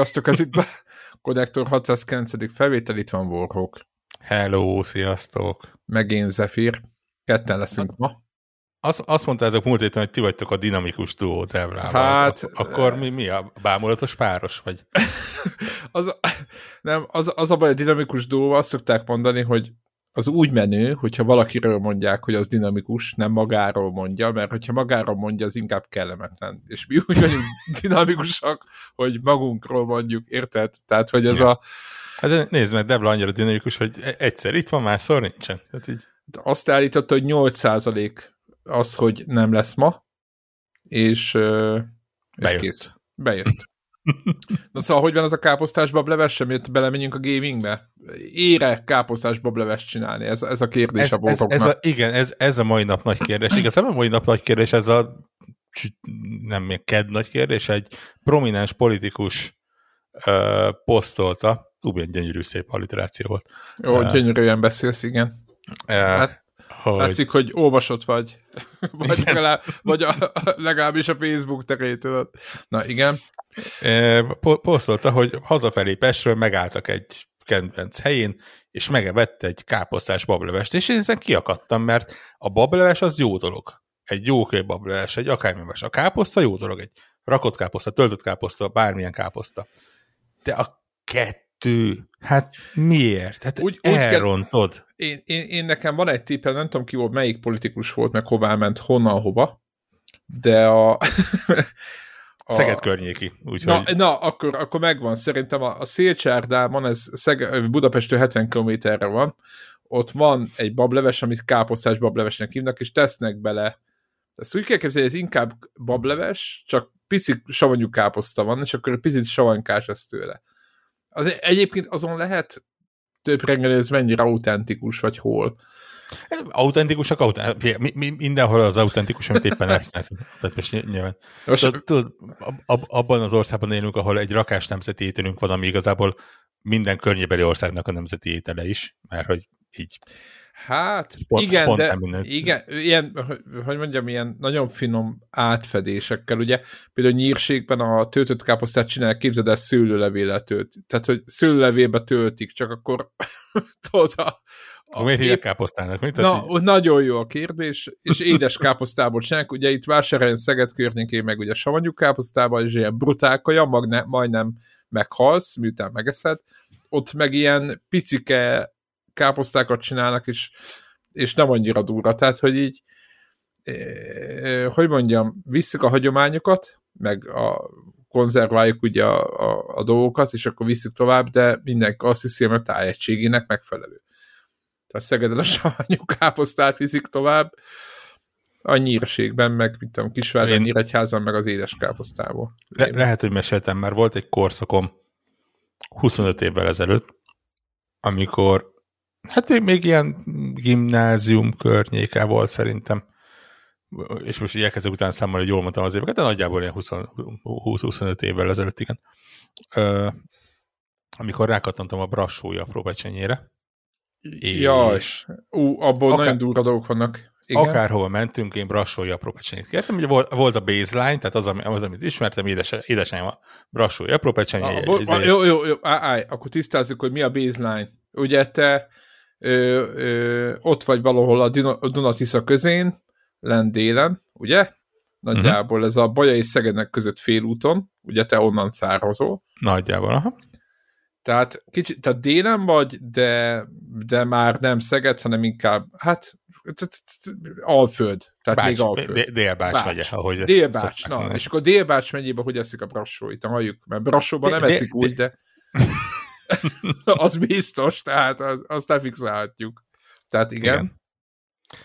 Sziasztok, ez itt a Konnektor 609. felvétel, itt van Warhawk. Hello, sziasztok! Megint Zephyr. Ketten leszünk ma. Azt, azt mondtátok múlt héten, hogy ti vagytok a dinamikus duó Devlával. Hát, Ak- akkor mi, mi a bámulatos páros vagy? az, nem, az, az a baj, a dinamikus duó, azt szokták mondani, hogy az úgy menő, hogyha valakiről mondják, hogy az dinamikus, nem magáról mondja, mert hogyha magáról mondja, az inkább kellemetlen. És mi úgy vagyunk dinamikusak, hogy magunkról mondjuk, érted? Tehát, hogy ez Ja. a, Hát nézd meg, Devla annyira dinamikus, hogy e- egyszer itt van, másszor nincsen. Tehát így, azt állította, hogy 8% az, hogy nem lesz ma, és, és Bejött. kész. Bejött. Na szóval, hogy van az a káposztás bableves, sem jött belemenjünk a gamingbe? Ére káposztás bablevest csinálni? Ez, ez a kérdés ez, a ez, boltoknak. ez a, igen, ez, ez a mai nap nagy kérdés. Igazából a mai nap nagy kérdés, ez a nem még ked nagy kérdés, egy prominens politikus uh, posztolta, egy gyönyörű szép alliteráció volt. Jó, Uh, gyönyörűen beszélsz, igen. Uh, Hát, hogy, Látszik, hogy olvasott vagy. vagy, Igen. legalább, vagy a, legalábbis a Facebook terétől. Na igen. E, po- posztolta, hogy hazafelé Pestről megálltak egy kedvenc helyén, és megevett egy káposztás bablevest, és én ezen kiakadtam, mert a bableves az jó dolog. Egy jó bableves, egy akármilyen A káposzta jó dolog, egy rakott káposzta, töltött káposzta, bármilyen káposzta. De a kettő, hát miért? Hát Úgy- úgy, úgy kell- elrontod. Én, én, én nekem van egy tippem, nem tudom ki volt, melyik politikus volt, meg hová ment, honnan, hova, de a... a Szeged környéki. Na, Úgyhogy na akkor, akkor megvan. Szerintem a, a Szélcsárdában, ez Szege, Budapestről 70 kilométerre van, ott van egy bableves, amit káposztás bablevesnek hívnak, és tesznek bele. Ezt úgy kell képzelni, ez inkább bableves, csak pici savanyú káposzta van, és akkor egy picit savanykás ez tőle. Az, egyébként azon lehet több reggel, ez mennyire autentikus, vagy hol. autentikusak, autentikus, mi, mi, mindenhol az autentikus, amit éppen esznek. Tehát most ny- nyilván. Most, Tudod, ab, abban az országban élünk, ahol egy rakás nemzeti ételünk van, ami igazából minden környébeli országnak a nemzeti étele is, mert hogy így. Hát, Spont- igen, spontán de igen, ilyen, hogy- mondjam, ilyen nagyon finom átfedésekkel, ugye, például nyírségben a töltött káposztát csinálják, képzeld el, szőlőlevéle tölt. Tehát, hogy szőlőlevélbe töltik, csak akkor tudod, a, A miért hívják káposztának? Mit? Na, így, nagyon jó a kérdés, és édes káposztából csinálják, ugye itt vásárhelyen Szeged környékén meg ugye savanyú káposztában, és ilyen brutál kaja, magne, majdnem meghalsz, miután megeszed, ott meg ilyen picike káposztákat csinálnak, és, és nem annyira durva, tehát, hogy így eh, hogy mondjam, visszük a hagyományokat, meg a konzerváljuk ugye a, a, a dolgokat, és akkor visszük tovább, de mindenki azt hiszi, hogy a tájegységének megfelelő. Tehát Szegeden a savanyú káposztát viszik tovább, a nyírségben, meg mit tudom, Kisvárdon, Én- Nyíregyházan, meg az édes káposztából. le, lehet, hogy meséltem, már volt egy korszakom 25 évvel ezelőtt, amikor hát még, ilyen gimnázium környéke volt szerintem, és most így elkezdek utána számolni, hogy jól mondtam az éveket, de nagyjából ilyen 20 20-25 évvel ezelőtt, igen. Ö, amikor rákattantam a brassói apró becsenyére, Jaj, és ú, abból Akár- nagyon durva dolgok vannak. Igen. akárhova mentünk, én brassói apró pecsenyét kértem, ugye volt, volt a baseline, tehát az, ami, az amit ismertem, édes, édesanyám a brassói apró egy- bo, a, jó, jó, jó, állj, akkor tisztázzuk, hogy mi a baseline. Ugye te ö, ö, ott vagy valahol a, Duna, a Dunatisza közén, lent délen, ugye? Nagyjából uh-huh. ez a Baja és Szegednek között félúton, ugye te onnan származol. nagyjából, aha. Tehát kicsit, tehát délen vagy, de, de már nem Szeged, hanem inkább, hát Alföld. Tehát még Bács, Alföld. D- Délbács Bács. megye, ahogy ezt Délbács, na, mondani. és akkor Délbács megyében hogy eszik a brassóit, halljuk, mert brassóban nem eszik úgy, de az biztos, tehát az, azt nem fixálhatjuk. Tehát igen, igen.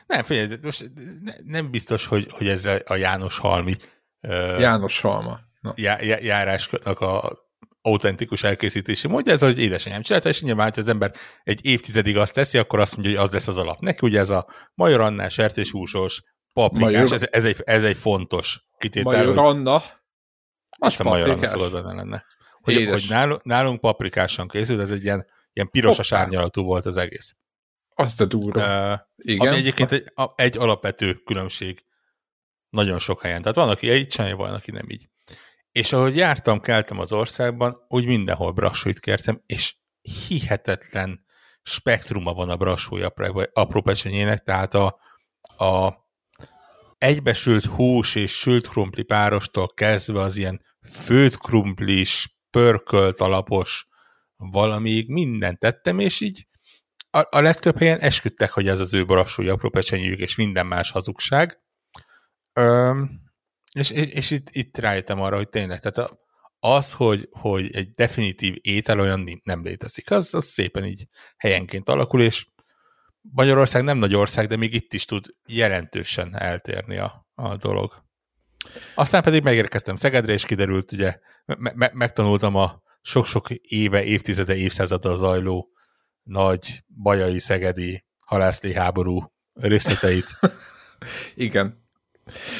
Nem, figyelj, most ne, nem biztos, hogy, hogy ez a- János Halmi ö, János Halma. Na. já, já, járásnak a autentikus elkészítési módja, ez, hogy édesanyám csinálta, és nyilván, ha az ember egy évtizedig azt teszi, akkor azt mondja, hogy az lesz az alap. Neki ugye ez a majorannás, sertéshúsos, paprikás, Major- ez, ez, egy, ez egy fontos kitétel. Major hogy- Anna, Azt hiszem majoranna paprikás. szokott benne lenne. Hogy, Édes. hogy nálunk, nálunk paprikásan készült, tehát egy ilyen, ilyen pirosas Hoppá. árnyalatú volt az egész. azt a durva. Uh, igen. Ami egyébként egy, a, egy alapvető különbség nagyon sok helyen. Tehát van, aki így csinálja, van, aki nem így. És ahogy jártam, keltem az országban, úgy mindenhol brassóit kértem, és hihetetlen spektruma van a brassói apró pecsenyének, tehát a, a egybesült hús és sült krumpli párostól kezdve az ilyen főtt krumplis, pörkölt alapos valamíg mindent tettem, és így a, a legtöbb helyen esküdtek, hogy ez az ő brassói apró pecsenyőjük, és minden más hazugság. Öm, és, és, és itt, itt rájöttem arra, hogy tényleg, tehát az, hogy, hogy egy definitív étel olyan nem létezik, az, az szépen így helyenként alakul, és Magyarország nem nagy ország, de még itt is tud jelentősen eltérni a, a dolog. Aztán pedig megérkeztem Szegedre, és kiderült, ugye, me- me- megtanultam a sok-sok éve, évtizede, évszázada zajló nagy bajai szegedi halászli háború részleteit. Igen.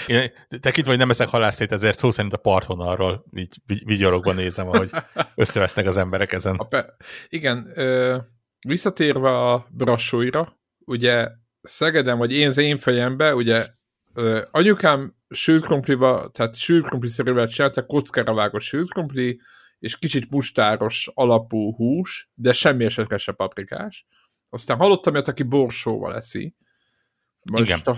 Én tekintve, hogy nem eszek halászét, ezért szó szerint a partvonalról így vigyorogva nézem, ahogy összevesznek az emberek ezen. A pe- igen, ö, visszatérve a brassóira, ugye Szegeden, vagy én az én fejembe, ugye anyukám sült krumplival, tehát sült krumpli-szerűvel csinálta, kockára vágott sült krumpli, és kicsit mustáros alapú hús, de semmi esetre se paprikás. Aztán hallottam hogy aki borsóval eszi. Most Igen. A,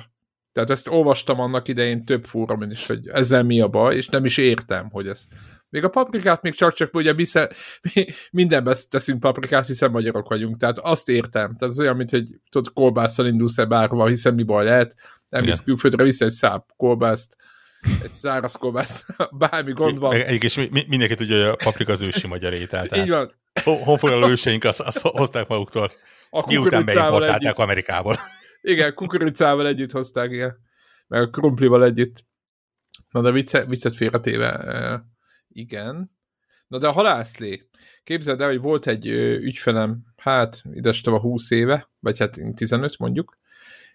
tehát ezt olvastam annak idején több fórumon is, hogy ezzel mi a baj, és nem is értem, hogy ez. Még a paprikát még csak-csak ugye visze, mi mindenbe teszünk paprikát, hiszen magyarok vagyunk, tehát azt értem. Tehát az olyan, mint hogy tudod, kolbásszal indulsz-e bárhova, hiszen mi baj lehet, elmész külföldre, vissza egy száp kolbászt, egy száraz kolbászt, bármi gond van. Egyik, és mi, mindenki tudja, hogy a paprika az ősi magyar étel. Így van. Honfoglaló őseink azt, azt hozták maguktól. A Miután beimportálták Amerikából. Igen, kukoricával együtt hozták, igen. Meg a krumplival együtt. Na de viccet, viccet félretéve, igen. Na de a halászlé. Képzeld el, hogy volt egy ügyfelem, hát a 20 éve, vagy hát 15 mondjuk,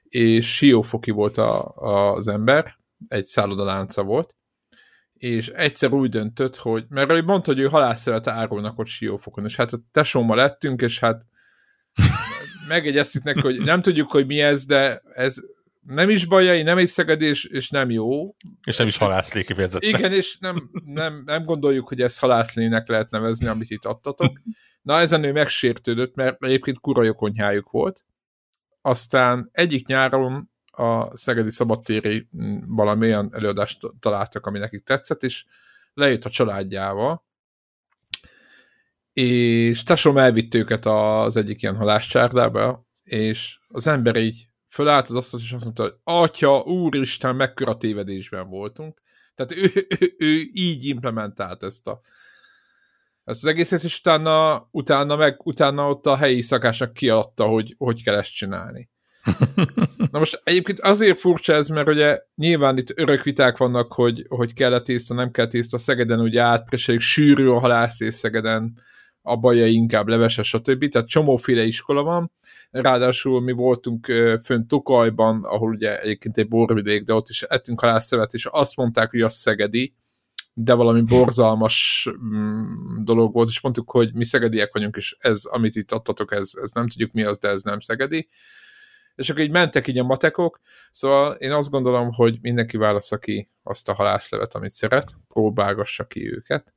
és siófoki volt a, a, az ember, egy szállodalánca volt, és egyszer úgy döntött, hogy, mert ő mondta, hogy ő halászszövet árulnak ott siófokon, és hát a tesómmal lettünk, és hát megegyeztük neki, hogy nem tudjuk, hogy mi ez, de ez nem is bajai, nem is szegedés, és nem jó. És nem is halászlé kifejezetten. Igen, és nem, nem, nem gondoljuk, hogy ezt halászlének lehet nevezni, amit itt adtatok. Na, ezen ő megsértődött, mert egyébként kura jó konyhájuk volt. Aztán egyik nyáron a Szegedi Szabadtéri mm, valamilyen előadást találtak, ami nekik tetszett, és lejött a családjával, és tesóm elvitt őket az egyik ilyen halászcsárdába, és az ember így fölállt az asztalt, és azt mondta, hogy Atya, úristen, mekkora tévedésben voltunk. Tehát ő, ő, ő így implementált ezt a ezt az egészet, és utána, utána, meg, utána ott a helyi szakásnak kiadta, hogy hogy kell ezt csinálni. Na most egyébként azért furcsa ez, mert ugye nyilván itt örök viták vannak, hogy, hogy kell-e tészta, nem kell tészta. Szegeden ugye átpreselik sűrű a halászés Szegeden, a bajai inkább leveses, stb. Tehát csomóféle iskola van. Ráadásul mi voltunk fönt Tokajban, ahol ugye egyébként egy borvidék, de ott is ettünk halászszövet, és azt mondták, hogy az szegedi, de valami borzalmas mm, dolog volt, és mondtuk, hogy mi szegediek vagyunk, és ez, amit itt adtatok, ez, ez nem tudjuk mi az, de ez nem szegedi és akkor így mentek így a matekok, szóval én azt gondolom, hogy mindenki válasz ki azt a halászlevet, amit szeret, próbálgassa ki őket,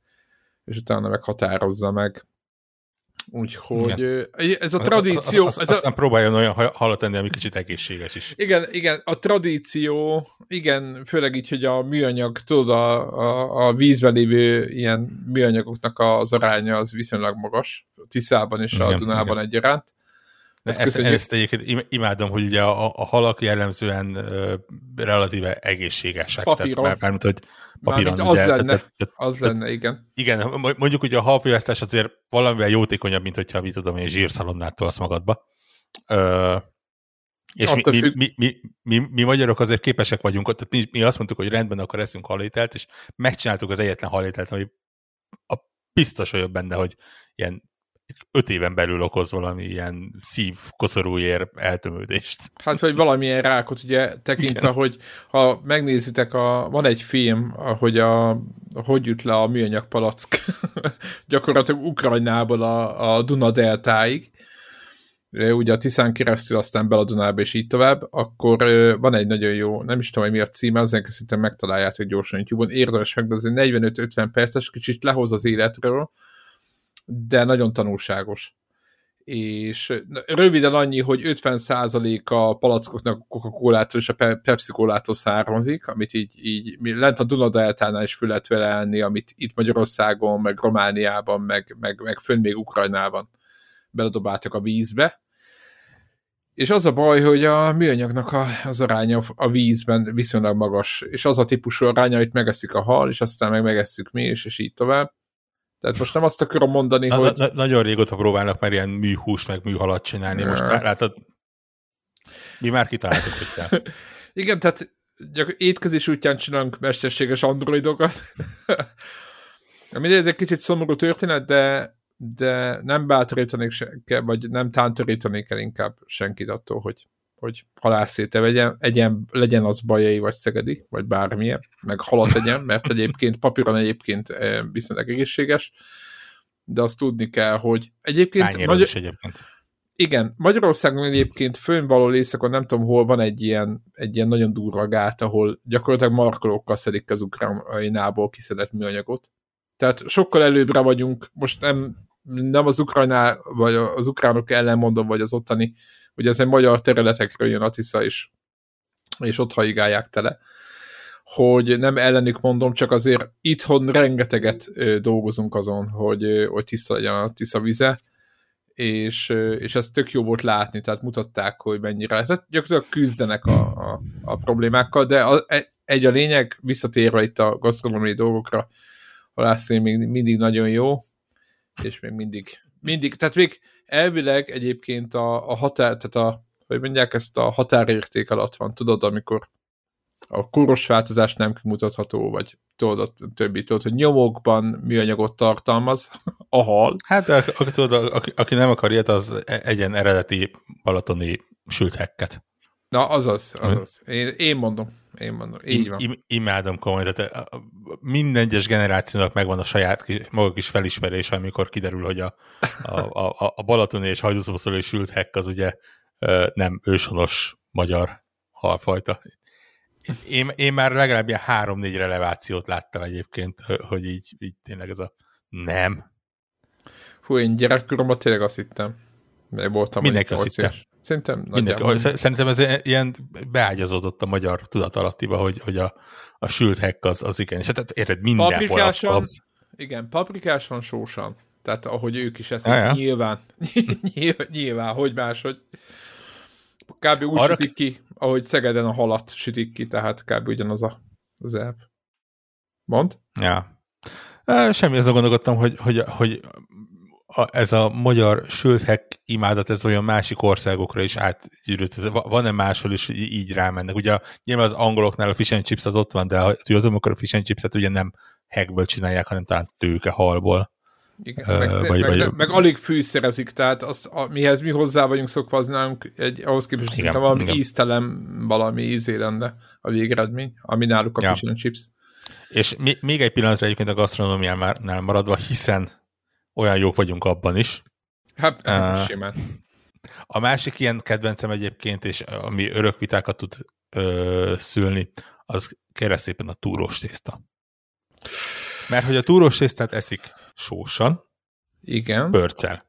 és utána meg határozza meg. Úgyhogy igen. ez a tradíció... Az, az, ez a... próbáljon olyan halat tenni, ami kicsit egészséges is. Igen, igen, a tradíció, igen, főleg így, hogy a műanyag, tudod, a, a, a vízben lévő ilyen műanyagoknak az aránya az viszonylag magas, Tiszában és igen, a Dunában igen. egyaránt. Ezt, ezt, ezt egyébként imádom, hogy ugye a, a halak jellemzően uh, relatíve egészségesek. Papíron. Tehát, mármint, hogy papíron. Mármint az ugye, lenne, tehát, tehát, az lenne, igen. Igen, mondjuk ugye a halfolyasztás azért valamivel jótékonyabb, mint hogyha, mit tudom én, zsírszalonnát tolsz magadba. Uh, és mi, mi, mi, mi, mi, mi magyarok azért képesek vagyunk, tehát mi, mi azt mondtuk, hogy rendben akkor eszünk halételt, és megcsináltuk az egyetlen halételt, ami a biztos vagyok benne, hogy ilyen öt éven belül okoz valami ilyen szív koszorúér eltömődést. Hát, vagy valamilyen rákot, ugye, tekintve, Igen. hogy ha megnézitek, a, van egy film, hogy a, hogy jut le a műanyag palack? Gyakorlatilag Ukrajnából a, a Duna deltáig, ugye a Tiszán keresztül, aztán bel a Dunába, és így tovább, akkor van egy nagyon jó, nem is tudom, hogy mi a címe, azért szinte megtaláljátok gyorsan YouTube-on, érdemes meg, de azért 45-50 perces, kicsit lehoz az életről, de nagyon tanulságos. És röviden annyi, hogy 50% a palackoknak a Coca-Colától és a Pepsi Colától származik, amit így, így lent a Dunadeltánál is föl lehet vele amit itt Magyarországon, meg Romániában, meg, meg, meg fönn még Ukrajnában beledobáltak a vízbe, és az a baj, hogy a műanyagnak a, az aránya a vízben viszonylag magas, és az a típusú aránya, hogy megeszik a hal, és aztán meg megesszük mi is, és így tovább. Tehát most nem azt akarom mondani, na, hogy... Na, nagyon régóta próbálnak már ilyen műhús, meg műhalat csinálni. Most látod, mi már kitaláltuk, hogy kell. Igen, tehát gyak, étkezés útján csinálunk mesterséges androidokat. Mindegy, ez egy kicsit szomorú történet, de de nem bátorítanék, se, vagy nem tántorítanék el inkább senkit attól, hogy, hogy halászéte vegyen, egyen, legyen az bajai, vagy szegedi, vagy bármilyen, meg halat legyen, mert egyébként papíron egyébként eh, viszonylag egészséges, de azt tudni kell, hogy egyébként... Magyar... is egyébként. Igen, Magyarországon egyébként főnvaló éjszakon nem tudom hol van egy ilyen, egy ilyen nagyon durva gát, ahol gyakorlatilag markolókkal szedik az ukrajnából kiszedett műanyagot. Tehát sokkal előbbre vagyunk, most nem nem az Ukrajná, vagy az ukránok ellen mondom, vagy az ottani, ez egy magyar területekről jön a Tisza is, és ott haigálják tele, hogy nem ellenük mondom, csak azért itthon rengeteget dolgozunk azon, hogy, hogy tiszta legyen a Tisza vize, és, és ez tök jó volt látni, tehát mutatták, hogy mennyire, tehát gyakorlatilag küzdenek a, a, a problémákkal, de a, e, egy a lényeg, visszatérve itt a gasztronómiai dolgokra, a még mindig nagyon jó, és még mindig, mindig, tehát még elvileg egyébként a, a határ, tehát a, hogy mondják, ezt a határérték alatt van, tudod, amikor a kóros változás nem kimutatható, vagy tudod, a többi, tudod, hogy nyomokban műanyagot tartalmaz a hal. Hát, aki, tudod, aki, aki nem akar ilyet, az e- egyen eredeti balatoni sült hekket. Na, azaz, azaz. Én, én mondom. Én mondom, így van. Im, imádom komolyan, tehát minden egyes generációnak megvan a saját maga kis felismerés, amikor kiderül, hogy a, a, a, a balatoni és hajdúszoboszoló és sült hekk az ugye nem őshonos magyar halfajta. Én, én már legalább ilyen három-négy relevációt láttam egyébként, hogy így, így tényleg ez a nem. Hú, én gyerekkoromban tényleg azt hittem. Mert voltam Mindenki azt hittem. Szerintem Mindenki, Szerintem ez ilyen beágyazódott a magyar tudatalattiba, hogy, hogy a, a sült hekk az, az igen. És hát érted, mindenhol az, az. Igen, paprikásan, sósan. Tehát ahogy ők is eszik, ja, nyilván, nyilván, nyilván, hogy máshogy. Kb. úgy Arra... sütik ki, ahogy Szegeden a halat sütik ki, tehát kb. ugyanaz a, az elv. Mond? Ja. Semmi, azon gondolkodtam, hogy, hogy, hogy a, ez a magyar sülthek imádat, ez olyan másik országokra is átgyűrűt. Van-e máshol is így rámennek? Ugye nyilván az angoloknál a fish and chips az ott van, de ha tudod, akkor a fish and chipset ugye nem hackből csinálják, hanem talán tőke halból. Igen, uh, meg, vagy, meg, vagy, meg, alig fűszerezik, tehát azt, a, mihez mi hozzá vagyunk szokva, az nálunk egy, ahhoz képest igen, valami igen. íztelem, valami ízé lenne a végeredmény, ami náluk a ja. fish and chips. És mi, még egy pillanatra egyébként a gasztronómiánál maradva, hiszen olyan jók vagyunk abban is. Hát, uh, simán. A másik ilyen kedvencem egyébként, és ami örök vitákat tud ö, szülni, az kérlek szépen a túrós tészta. Mert hogy a túrós tésztát eszik sósan, igen. pörccel.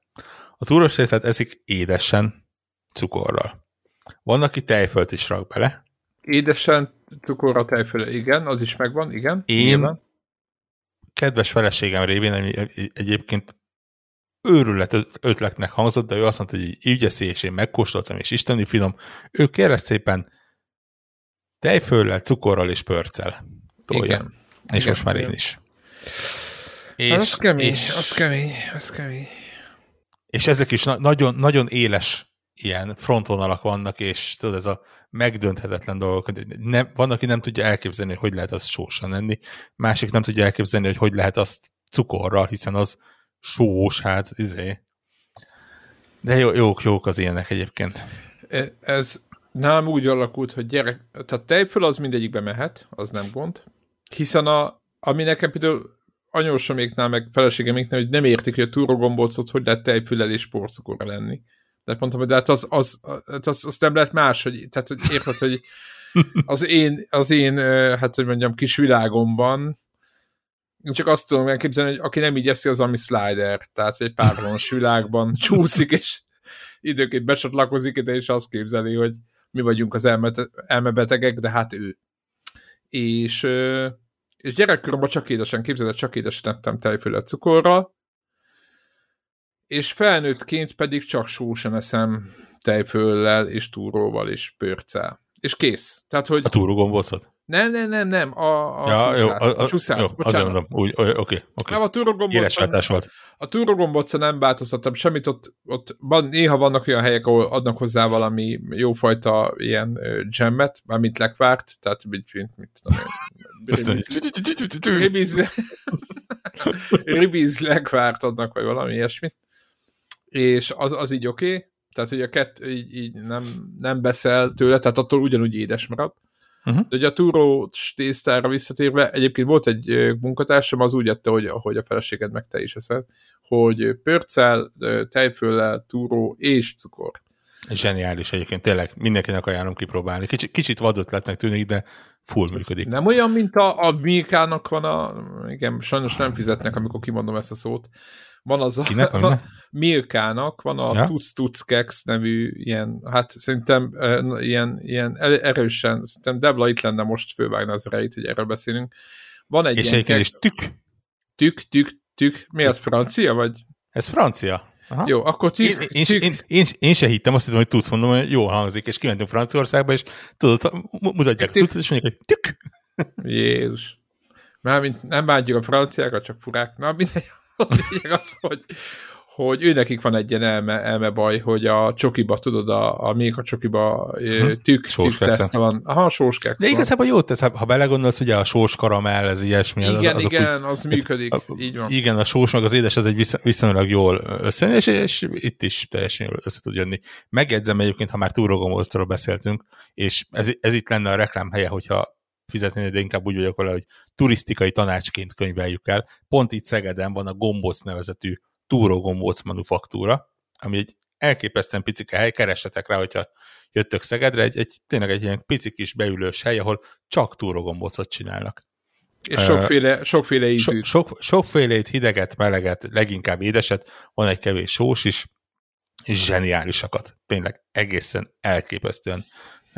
A túrós tésztát eszik édesen, cukorral. Van, aki tejfölt is rak bele. Édesen, cukorra, tejföl, igen, az is megvan, igen. Én nyilván. Kedves feleségem révén, ami egyébként őrület ötletnek hangzott, de ő azt mondta, hogy így eszi, és én megkóstoltam, és isteni finom. Ő kérlek szépen tejföllel, cukorral és pörccel tolja. Igen. És Igen, most már én is. És, az kemény, és, az kemény, az kemény. És ezek is na- nagyon, nagyon éles ilyen frontvonalak vannak, és tudod, ez a megdönthetetlen dolgok. Nem, van, aki nem tudja elképzelni, hogy lehet azt sósan enni, másik nem tudja elképzelni, hogy hogy lehet azt cukorral, hiszen az sós, hát izé. De jó, jók, jók az ilyenek egyébként. E, ez nem úgy alakult, hogy gyerek, tehát tejföl az mindegyikbe mehet, az nem gond, hiszen a, ami nekem például anyósoméknál, meg feleségeméknál, hogy nem értik, hogy a túrogombócot hogy lehet tejfüllel és porcukorra lenni. De mondtam, hogy de hát az, az, az, az, az nem lehet más, hogy, tehát hogy érted, hogy az én, az én, hát hogy mondjam, kis világomban én csak azt tudom elképzelni, hogy aki nem így eszi, az ami slider, tehát egy párvonos világban csúszik, és időként becsatlakozik ide, és azt képzeli, hogy mi vagyunk az elme, elmebetegek, de hát ő. És, és gyerekkoromban csak édesen képzeld, csak édesen ettem tejfölött cukorral, és felnőttként pedig csak sósan eszem tejföllel és túróval és pörccel. És kész. Tehát, hogy... A túrógombócot? Nem, nem, nem, nem, a, a ja, csúszát, jó, a, a, csúszát, jó, azért mondom, úgy, oké, oké. Nem, a túrógombócon, volt. A túrógombócon nem változtattam semmit, ott, ott van, néha vannak olyan helyek, ahol adnak hozzá valami jófajta ilyen gemmet, mármint lekvárt, tehát mint, mint mit tudom én, ribiz, ribiz lekvárt adnak, vagy valami ilyesmit, és az, az így oké, okay. tehát hogy a kett így, így nem, nem beszel tőle, tehát attól ugyanúgy édes marad, Uh-huh. De ugye a túró tésztára visszatérve, egyébként volt egy munkatársam, az úgy ette, hogy, hogy a feleséged meg te is eszed, hogy pörccel, tejföllel, túró és cukor. Zseniális egyébként, tényleg mindenkinek ajánlom kipróbálni. Kicsit, kicsit vadötletnek tűnik, de full működik. Nem olyan, mint a, a Milkának van a... Igen, sajnos nem fizetnek, amikor kimondom ezt a szót. Van az a... Kinek van, van Milkának van a ja? Tuc Tuc Kex nevű ilyen, hát szerintem uh, ilyen, ilyen erősen, szerintem Debla itt lenne most fővágna az erejét, hogy erről beszélünk. Van egy és ilyen... És tük. Tük, tük, tük. Mi az, francia, vagy? Ez francia. Aha. Jó, akkor tük, én, én, tük. Én, én, én se hittem, azt hittem, hogy tudsz mondom, hogy jól hangzik, és kimentünk Franciaországba, és tudod, mutatják tük. a tudsz, és mondják, hogy tük. Jézus. Mármint nem bántjuk a franciákat, csak furák. Na, mindegy. az, hogy, hogy ő nekik van egy ilyen elme, elme baj, hogy a csokiba, tudod, a, a még a csokiba tük, tük teszt van. Aha, sóskex De igazából jó tesz, ha belegondolsz, ugye a sós karamell, ez ilyesmi. Igen, az, igen, úgy, az működik, a, így van. Igen, a sós meg az édes, az egy viszonylag jól összejön, és, és itt is teljesen jól össze tud jönni. Megjegyzem egyébként, ha már túrogomoltról beszéltünk, és ez, ez itt lenne a reklám helye, hogyha fizetni, de inkább úgy vagyok vele, hogy turisztikai tanácsként könyveljük el. Pont itt Szegeden van a Gombóc nevezetű túrógombóc manufaktúra, ami egy elképesztően picike hely, keressetek rá, hogyha jöttök Szegedre, egy, egy tényleg egy ilyen pici kis beülős hely, ahol csak túrógombócot csinálnak. És sokféle, sokféle ízűt. So, sok, sokfélét, hideget, meleget, leginkább édeset, van egy kevés sós is, és zseniálisakat. Tényleg egészen elképesztően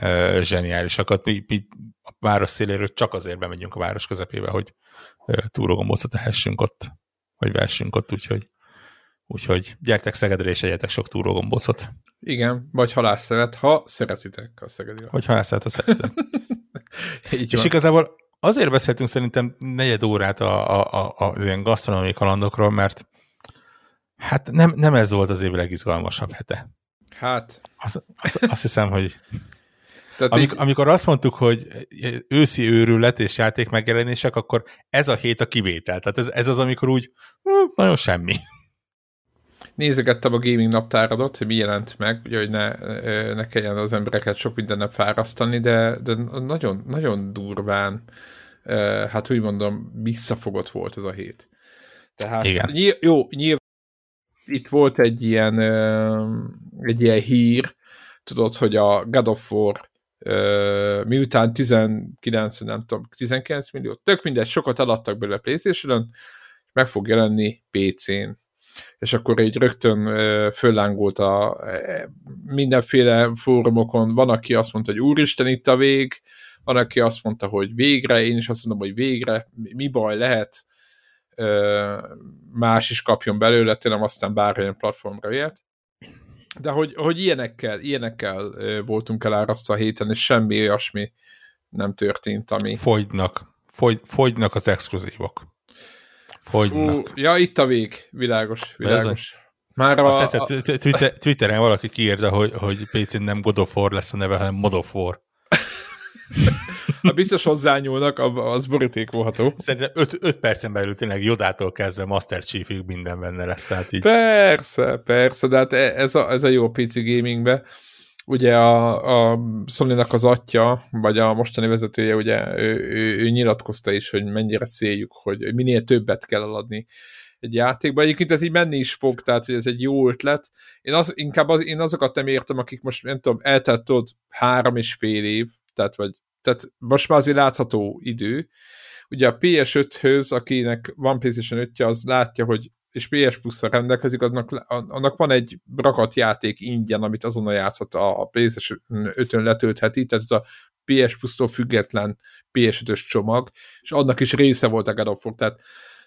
uh, zseniálisakat. Mi, mi a város széléről csak azért bemegyünk a város közepébe, hogy túrógombócot tehessünk ott, vagy vessünk ott, úgyhogy Úgyhogy gyertek Szegedre és egyetek sok túrógombócot. Igen, vagy halászszeret, ha szeretitek a szegedi Vagy halászszeret, ha szeretitek. és van. igazából azért beszéltünk szerintem negyed órát a, a, a, a ilyen gasztronómiai kalandokról, mert hát nem, nem ez volt az év legizgalmasabb hete. Hát. Az, az, azt hiszem, hogy tehát Amik, így... Amikor azt mondtuk, hogy őszi őrület és játék megjelenések, akkor ez a hét a kivétel. Tehát ez, ez az, amikor úgy hm, nagyon semmi nézegettem a gaming naptáradot, hogy mi jelent meg, ugye, hogy ne, ne kelljen az embereket sok mindennel fárasztani, de, de nagyon, nagyon durván, hát úgy mondom, visszafogott volt ez a hét. Tehát Igen. Nyilv, jó, nyilván itt volt egy ilyen, egy ilyen hír, tudod, hogy a God of War miután 19, nem tudom, 19 millió, tök mindegy, sokat eladtak belőle Playstation-ön, meg fog jelenni PC-n és akkor így rögtön föllángolt a mindenféle fórumokon, van, aki azt mondta, hogy úristen, itt a vég, van, aki azt mondta, hogy végre, én is azt mondom, hogy végre, mi baj lehet, más is kapjon belőle, tényleg aztán bármilyen platformra ért. De hogy, hogy ilyenekkel, ilyenekkel voltunk elárasztva a héten, és semmi olyasmi nem történt, ami... Fogynak. Fogy, fogynak az exkluzívok. Fogynak. Fú, ja, itt a vég. Világos, világos. Már a, Azt tetszett, Twitter, Twitteren valaki kiírta, hogy, hogy PC-n nem God of War lesz a neve, hanem Mod of War. ha biztos hozzányúlnak, az borítékolható. Szerintem 5 percen belül tényleg Jodától kezdve Master Chiefig minden benne lesz. Tehát így. Persze, persze, de hát e- ez a, ez a jó PC gamingbe ugye a, a sony az atya, vagy a mostani vezetője, ugye ő, ő, ő nyilatkozta is, hogy mennyire céljuk, hogy minél többet kell eladni egy játékba. Egyébként ez így menni is fog, tehát hogy ez egy jó ötlet. Én az, inkább az, én azokat nem értem, akik most, nem tudom, eltelt tudod három és fél év, tehát, vagy, tehát most már azért látható idő. Ugye a PS5-höz, akinek van PlayStation 5 az látja, hogy és PS plus rendelkezik, annak, annak van egy rakat játék ingyen, amit azonnal játszhat a, a PlayStation 5-ön letöltheti, tehát ez a PS Plus-tól független PS5-ös csomag, és annak is része volt a God of War, tehát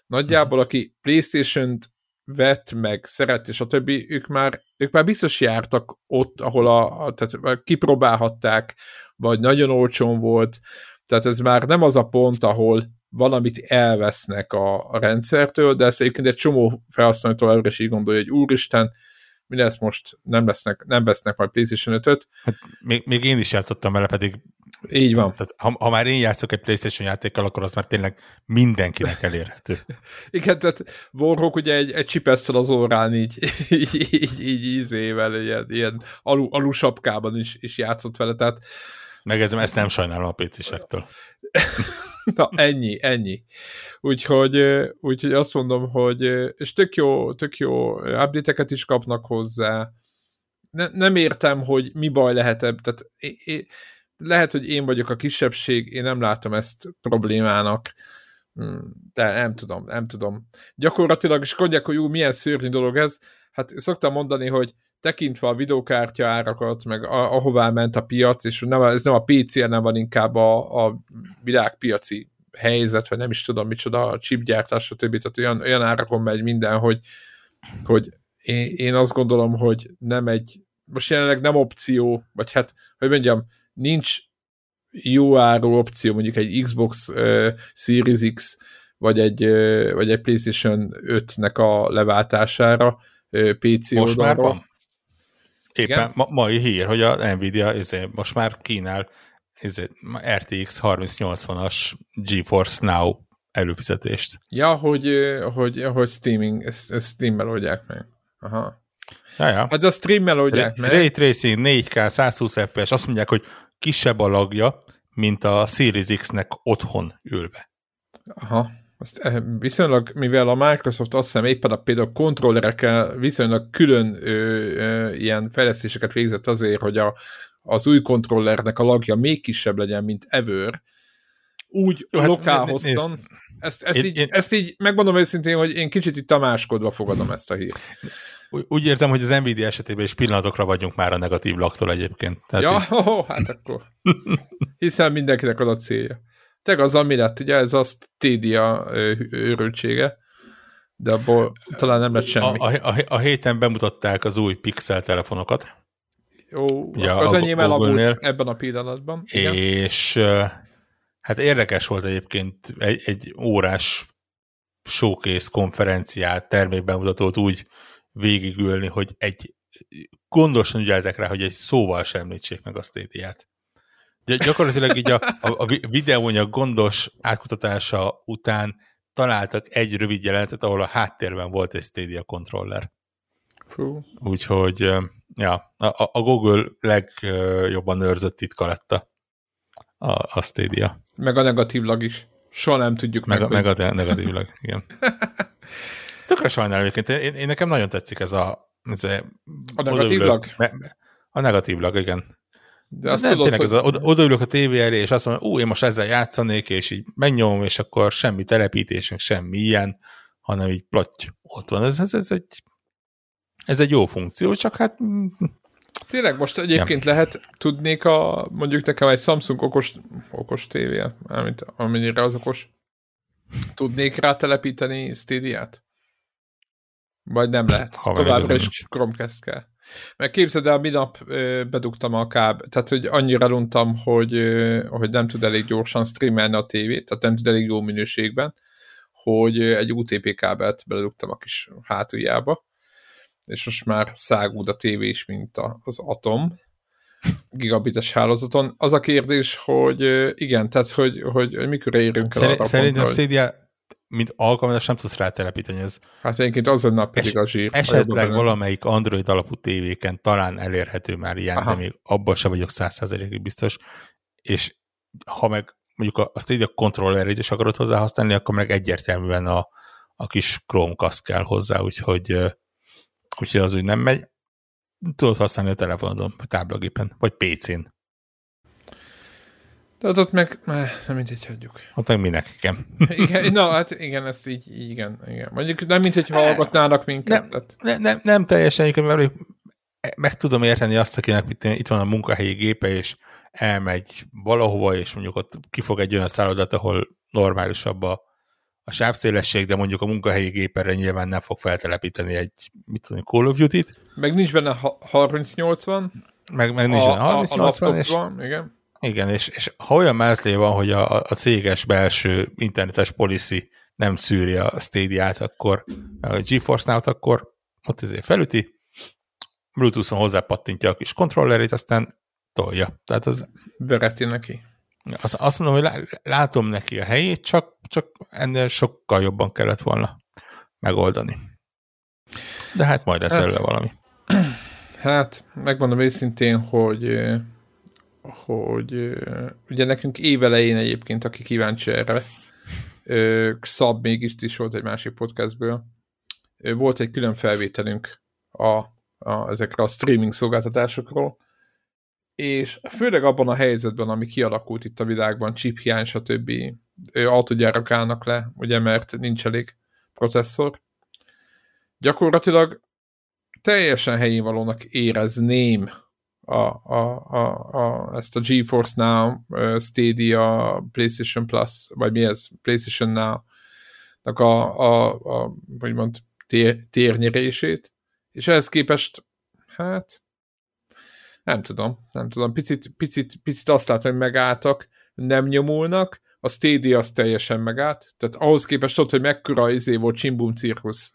nagyjából aki PlayStation-t vett, meg szeret, és a többi, ők már, ők már biztos jártak ott, ahol a, tehát kipróbálhatták, vagy nagyon olcsón volt, tehát ez már nem az a pont, ahol valamit elvesznek a, a rendszertől, de ezt egyébként egy csomó felhasználó továbbra is így gondolja, hogy úristen, mi lesz most, nem, lesznek, nem vesznek majd PlayStation 5-öt. Hát még, még én is játszottam vele, pedig így van. Tehát, ha, ha már én játszok egy PlayStation játékkal, akkor az már tényleg mindenkinek elérhető. Igen, tehát Warhawk ugye egy, egy csipesszel az órán így, így, így, így ízével, ilyen, ilyen alu, alusapkában is, is játszott vele, tehát Megezem, ezt nem sajnálom a PC-sektől. Na, ennyi, ennyi. Úgyhogy, úgyhogy azt mondom, hogy és tök jó, tök jó update is kapnak hozzá. Ne, nem értem, hogy mi baj lehet ebb, tehát é, é, lehet, hogy én vagyok a kisebbség, én nem látom ezt problémának, hmm, de nem tudom, nem tudom. Gyakorlatilag is mondják, hogy jó, milyen szörnyű dolog ez, hát szoktam mondani, hogy tekintve a videokártya árakat, meg a, ahová ment a piac, és nem, ez nem a PC-en, nem van inkább a, a világpiaci helyzet, vagy nem is tudom micsoda, a chipgyártás, stb. Tehát olyan, olyan árakon megy minden, hogy, hogy én, én azt gondolom, hogy nem egy, most jelenleg nem opció, vagy hát, hogy mondjam, nincs jó áru opció, mondjuk egy Xbox uh, Series X, vagy egy, uh, vagy egy PlayStation 5-nek a leváltására uh, PC Most oldalra. már van? Éppen ma, mai hír, hogy a Nvidia izé, most már kínál izé, RTX 3080-as GeForce Now előfizetést. Ja, hogy, hogy, hogy streaming, streammel oldják meg. Aha. Ja, ja. Hát a streammel oldják meg. Ray Tracing 4K 120 FPS, azt mondják, hogy kisebb a lagja, mint a Series X-nek otthon ülve. Aha. Azt eh, viszonylag, mivel a Microsoft azt hiszem éppen a például kontrollerekkel viszonylag külön ö, ö, ilyen fejlesztéseket végzett azért, hogy a, az új kontrollernek a lagja még kisebb legyen, mint ever, úgy Jó, hát lokálhoztam. Hát, ezt, ezt, én, így, én... ezt így megmondom őszintén, hogy én kicsit itt tamáskodva fogadom ezt a hírt. Úgy érzem, hogy az Nvidia esetében is pillanatokra vagyunk már a negatív laktól egyébként. Tehát ja, így... oh, hát akkor. Hiszen mindenkinek ad a célja. Teg az, ami lett, ugye ez a Stadia őrültsége, de abból talán nem lett semmi. A, a, a, a héten bemutatták az új Pixel telefonokat. Jó, ja, az enyém elavult ebben a pillanatban. Igen. És hát érdekes volt egyébként egy, egy órás showcase konferenciát, termékbemutatót úgy végigülni, hogy egy gondosan ügyeltek rá, hogy egy szóval sem említsék meg a Stadia-t. Gyakorlatilag így a, a, a videóanyag gondos átkutatása után találtak egy rövid jelentet, ahol a háttérben volt egy Stadia controller. Fú. Úgyhogy ja, a, a Google legjobban őrzött titka lett a, a, a Stadia. Meg a negatívlag is. Soha nem tudjuk meg. Meg, meg a negatívlag, igen. Tökre sajnálom egyébként. Én, én nekem nagyon tetszik ez a... Ez a, a negatívlag? A negatívlag, igen. De azt nem, tudod, tényleg, hogy... oda, odaülök a tévé elé, és azt mondom, ú, én most ezzel játszanék, és így megnyomom, és akkor semmi telepítés, meg semmi ilyen, hanem így plotty, ott van. Ez, ez, ez, egy, ez egy jó funkció, csak hát... Tényleg most egyébként ja. lehet, tudnék a, mondjuk nekem egy Samsung okos, okos tévé, amit, amennyire az okos, tudnék rá telepíteni Stadia-t? Vagy nem lehet? Ha Továbbra is Chromecast kell. Mert képzeld el, minap bedugtam a káb, tehát hogy annyira runtam, hogy, hogy nem tud elég gyorsan streamelni a tévét, tehát nem tud elég jó minőségben, hogy egy UTP kábelt bedugtam a kis hátuljába, és most már szágúd a tévé is, mint az Atom gigabites hálózaton. Az a kérdés, hogy igen, tehát hogy, hogy, hogy mikor érünk el Szerint, arra Szerintem pontra, Stadia mint alkalmazás nem tudsz rátelepíteni. Ez hát egyébként az nap pedig a zsír. Esetleg valamelyik Android alapú tévéken talán elérhető már ilyen, Aha. de még abban sem vagyok százszerzelékig biztos. És ha meg mondjuk a, azt így a controllerét is akarod hozzá használni, akkor meg egyértelműen a, a kis Chromecast kell hozzá, úgyhogy, úgyhogy az úgy nem megy. Tudod használni a telefonodon, a táblagépen, vagy PC-n. De ott meg, nem mindegy, hagyjuk. Ott meg minek, igen. igen. Na, hát igen, ezt így, igen, igen. Mondjuk nem mint, hogy hallgatnának minket. Nem, nem, nem, nem teljesen, mert meg tudom érteni azt, akinek itt van a munkahelyi gépe, és elmegy valahova, és mondjuk ott kifog egy olyan szállodat, ahol normálisabb a, a sávszélesség, de mondjuk a munkahelyi géperre nyilván nem fog feltelepíteni egy, mit tudom, Call of Duty-t. Meg nincs benne 3080. Meg, meg nincs a, benne 3080, a, a és, igen. Igen, és, és ha olyan mázlé van, hogy a, a céges belső internetes policy nem szűri a Stadia-t, akkor a GeForce Now-t, akkor ott ezért felüti, Bluetooth-on hozzápattintja a kis kontrollerét, aztán tolja. Tehát az... Vereti neki. Azt, azt mondom, hogy látom neki a helyét, csak, csak ennél sokkal jobban kellett volna megoldani. De hát majd lesz hát, előle valami. Hát, megmondom őszintén, hogy hogy ugye nekünk évelején egyébként, aki kíváncsi erre, Xab mégis is volt egy másik podcastből, volt egy külön felvételünk a, a, ezekre a streaming szolgáltatásokról, és főleg abban a helyzetben, ami kialakult itt a világban, chip hiány, stb. autogyárak állnak le, ugye, mert nincs elég processzor. Gyakorlatilag teljesen helyén valónak érezném a, a, a, a, ezt a GeForce Now, Stadia, PlayStation Plus, vagy mi ez, PlayStation Now-nak a, a, a hogy mond, tér, térnyerését, és ehhez képest, hát, nem tudom, nem tudom, picit, picit, picit azt látom, hogy megálltak, nem nyomulnak, a Stadia az teljesen megállt, tehát ahhoz képest ott, hogy mekkora izé volt Csimbum cirkusz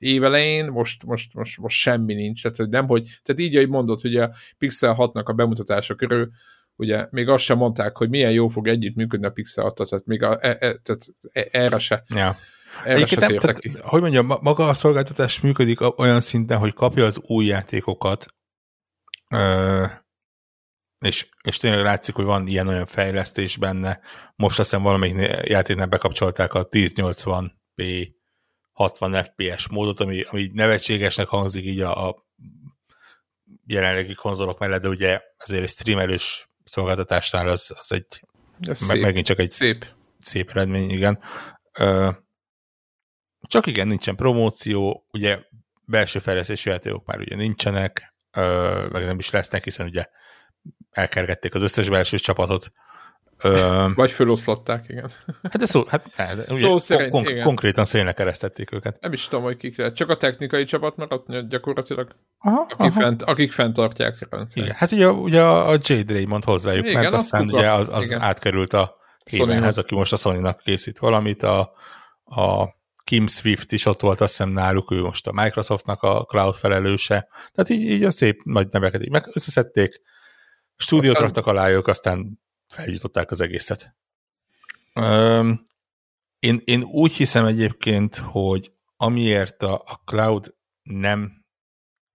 évelején, most, most, most, most semmi nincs, tehát nem, hogy, tehát így, ahogy mondod, hogy a Pixel 6-nak a bemutatása körül, ugye még azt sem mondták, hogy milyen jó fog együtt működni a Pixel 6 tehát még a, e, e, tehát e, erre se. Ja. Erre se nem, tehát, ki. Hogy mondjam, maga a szolgáltatás működik olyan szinten, hogy kapja az új játékokat, ö, és, és tényleg látszik, hogy van ilyen-olyan fejlesztés benne. Most azt hiszem valamelyik játéknál bekapcsolták a 1080p 60 FPS módot, ami, ami nevetségesnek hangzik így a, a jelenlegi konzolok mellett, de ugye azért egy streamelős szolgáltatásnál az, az egy Ez meg, szép. megint csak egy szép, szép eredmény, igen. Csak igen, nincsen promóció, ugye belső fejlesztési játékok már ugye nincsenek, meg nem is lesznek, hiszen ugye elkergették az összes belső csapatot, Ö, Vagy föloszlatták, igen. Hát de szó, hát, de ugye, szerint, kon- igen. konkrétan szélnek keresztették őket. Nem is tudom, hogy kik lehet. Csak a technikai csapat maradt gyakorlatilag, aha, akik, aha. Fent, akik fenntartják a rendszert. Igen, hát ugye, ugye a Jade Raymond hozzájuk, igen, mert aztán ugye az, az átkerült a Hémenhez, aki most a sony készít valamit, a, a Kim Swift is ott volt, azt hiszem náluk, ő most a Microsoftnak a cloud felelőse. Tehát így, így a szép nagy neveket így meg összeszedték, stúdiót aztán... raktak alájuk, aztán feljutották az egészet. Um, én, én úgy hiszem egyébként, hogy amiért a, a cloud nem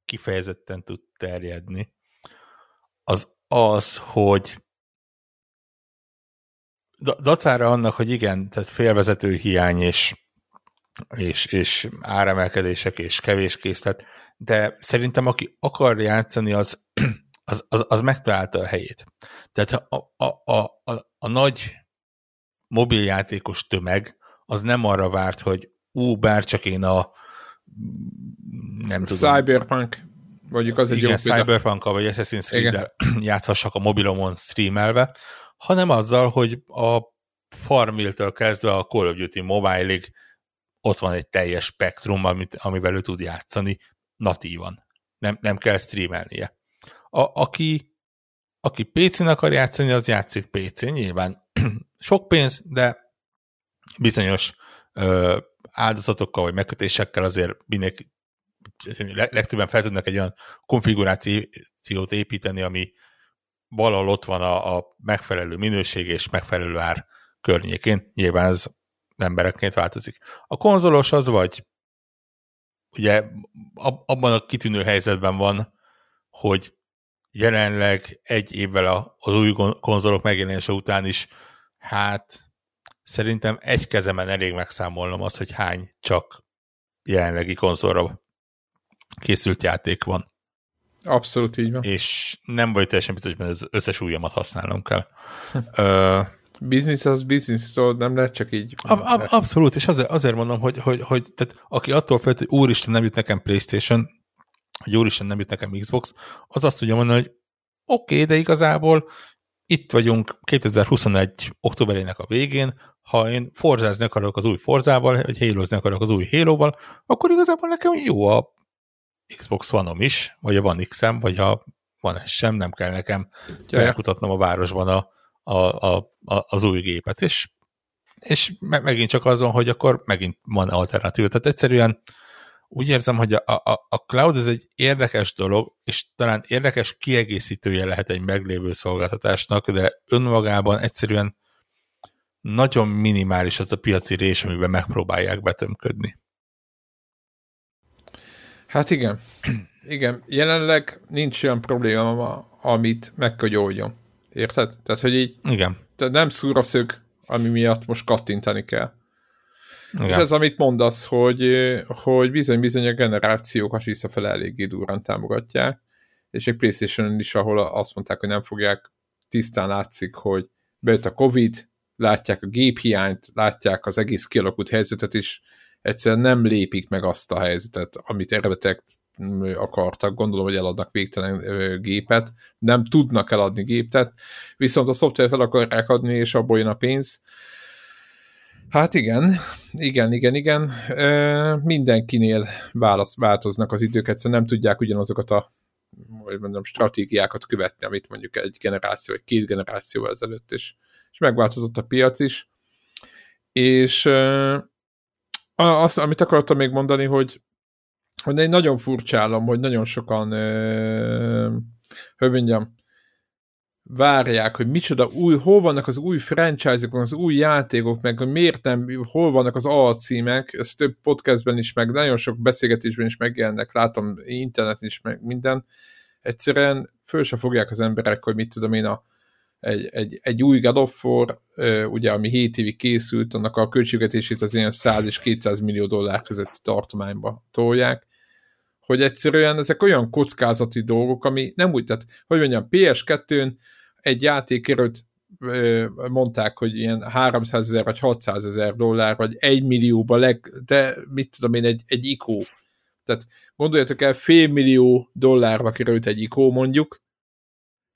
kifejezetten tud terjedni, az az, hogy dacára annak, hogy igen, tehát félvezető hiány és, és, és áremelkedések és kevés készlet, de szerintem aki akar játszani, az az, az, az megtalálta a helyét. Tehát a, a, a, a, a nagy mobiljátékos tömeg az nem arra várt, hogy ú, bár csak én a nem tudom. Cyberpunk, mondjuk az egy igen, jó cyberpunk vagy Assassin's Creed-del játszhassak a mobilomon streamelve, hanem azzal, hogy a Farmville-től kezdve a Call of Duty Mobile-ig ott van egy teljes spektrum, amit, amivel ő tud játszani natívan. Nem, nem kell streamelnie. A, aki, aki PC-n akar játszani, az játszik PC-n, nyilván sok pénz, de bizonyos ö, áldozatokkal vagy megkötésekkel azért mindenki legtöbben fel tudnak egy olyan konfigurációt építeni, ami valahol ott van a, a megfelelő minőség és megfelelő ár környékén. Nyilván ez emberekként változik. A konzolos az vagy ugye abban a kitűnő helyzetben van, hogy jelenleg egy évvel az új konzolok megjelenése után is, hát szerintem egy kezemen elég megszámolnom az, hogy hány csak jelenlegi konzolra készült játék van. Abszolút így van. És nem vagy teljesen biztos, hogy az összes ujjamat használnom kell. Ö, Business az business, szóval nem lehet csak így. ab, ab, abszolút, és azért, azért mondom, hogy, hogy, hogy tehát aki attól félt, hogy úristen nem jut nekem Playstation, hogy úristen nem jut nekem Xbox, az azt tudja mondani, hogy oké, okay, de igazából itt vagyunk 2021 októberének a végén, ha én forzázni akarok az új Forzával, vagy halo akarok az új halo akkor igazából nekem jó a Xbox One-om is, vagy a One x vagy a van ez sem, nem kell nekem felkutatnom a városban a, a, a, a, az új gépet, és, és megint csak azon, hogy akkor megint van alternatív. Tehát egyszerűen úgy érzem, hogy a, a, a cloud ez egy érdekes dolog, és talán érdekes kiegészítője lehet egy meglévő szolgáltatásnak, de önmagában egyszerűen nagyon minimális az a piaci rés, amiben megpróbálják betömködni. Hát igen. Igen, jelenleg nincs olyan probléma, amit meg kell oldjon. Érted? Tehát, hogy így igen. Tehát nem szúraszög, ami miatt most kattintani kell. Igen. És ez, amit mondasz, hogy, hogy bizony-bizony a generációkat visszafele eléggé durran támogatják, és egy playstation is, ahol azt mondták, hogy nem fogják, tisztán látszik, hogy bejött a Covid, látják a géphiányt, látják az egész kialakult helyzetet is, egyszerűen nem lépik meg azt a helyzetet, amit eredetek akartak, gondolom, hogy eladnak végtelen gépet, nem tudnak eladni gépet, viszont a szoftvert fel akarják adni, és abból jön a pénz. Hát igen, igen, igen, igen. Mindenkinél válasz, változnak az idők, egyszerűen nem tudják ugyanazokat a hogy mondjam, stratégiákat követni, amit mondjuk egy generáció, vagy két generációval ezelőtt is. És megváltozott a piac is. És azt, amit akartam még mondani, hogy, hogy egy nagyon furcsálom, hogy nagyon sokan, hogy mondjam, várják, hogy micsoda új, hol vannak az új franchise-ok, az új játékok, meg hogy miért nem, hol vannak az alcímek, ez több podcastben is, meg nagyon sok beszélgetésben is megjelennek, látom interneten is, meg minden. Egyszerűen föl se fogják az emberek, hogy mit tudom én, a, egy, egy, egy új God of War, ugye, ami 7 évig készült, annak a költségvetését az ilyen 100 és 200 millió dollár közötti tartományba tolják, hogy egyszerűen ezek olyan kockázati dolgok, ami nem úgy, tehát, hogy mondjam, PS2-n egy játékért mondták, hogy ilyen 300 ezer vagy 600 ezer dollár, vagy 1 millióba leg, de mit tudom én, egy, egy ikó. Tehát gondoljatok el, fél millió dollárba került egy ikó mondjuk,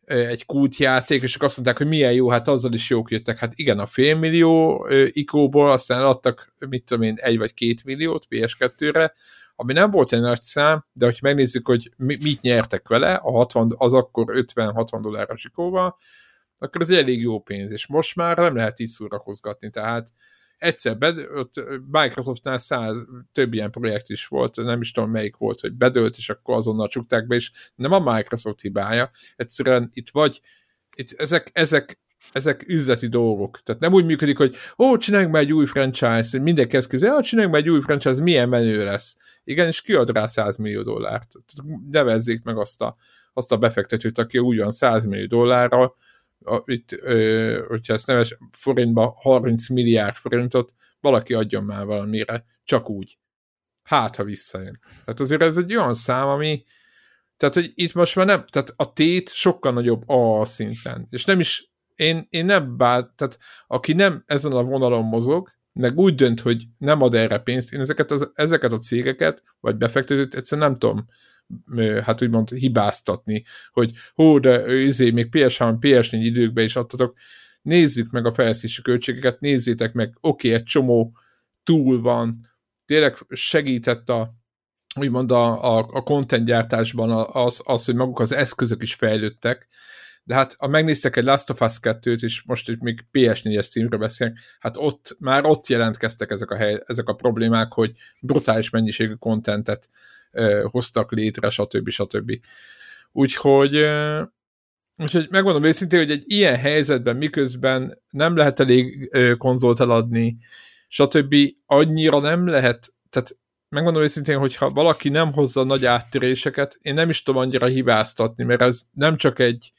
egy kultjáték, és azt mondták, hogy milyen jó, hát azzal is jók jöttek. Hát igen, a félmillió ikóból aztán adtak, mit tudom én, egy vagy két milliót PS2-re, ami nem volt egy nagy szám, de hogyha megnézzük, hogy mit nyertek vele, a 60, az akkor 50-60 dolláros ikóval, akkor ez elég jó pénz, és most már nem lehet így szórakozgatni, tehát egyszer bed, ott Microsoftnál száz, több ilyen projekt is volt, nem is tudom melyik volt, hogy bedőlt, és akkor azonnal csukták be, és nem a Microsoft hibája, egyszerűen itt vagy, itt ezek, ezek, ezek üzleti dolgok. Tehát nem úgy működik, hogy ó, csináljunk már egy új franchise, mindenki ezt kézzel, ó, csináljunk már egy új franchise, milyen menő lesz. Igen, és kiad rá 100 millió dollárt. Nevezzék meg azt a, azt a befektetőt, aki ugyan 100 millió dollárral a, itt, ö, hogyha ezt neves forintba 30 milliárd forintot, valaki adjon már valamire, csak úgy. Hát, ha visszajön. Tehát azért ez egy olyan szám, ami tehát, hogy itt most már nem, tehát a tét sokkal nagyobb a szinten, és nem is, én, én nem bár, tehát aki nem ezen a vonalon mozog, meg úgy dönt, hogy nem ad erre pénzt, én ezeket, az, ezeket a cégeket, vagy befektetőt egyszerűen nem tudom hát úgymond hibáztatni, hogy hó, de izé, még PS3, PS4 időkben is adtatok, nézzük meg a fejlesztési költségeket, nézzétek meg, oké, okay, egy csomó túl van, tényleg segített a úgymond a, a, a gyártásban az, az, hogy maguk az eszközök is fejlődtek, de hát ha megnéztek egy Last of Us 2-t, és most itt még PS4-es címről beszélünk, hát ott, már ott jelentkeztek ezek a, hely, ezek a problémák, hogy brutális mennyiségű kontentet hoztak létre, stb. stb. Úgyhogy, úgyhogy megmondom őszintén, hogy egy ilyen helyzetben miközben nem lehet elég konzolt eladni, stb. annyira nem lehet, tehát megmondom őszintén, hogyha valaki nem hozza nagy áttöréseket, én nem is tudom annyira hibáztatni, mert ez nem csak egy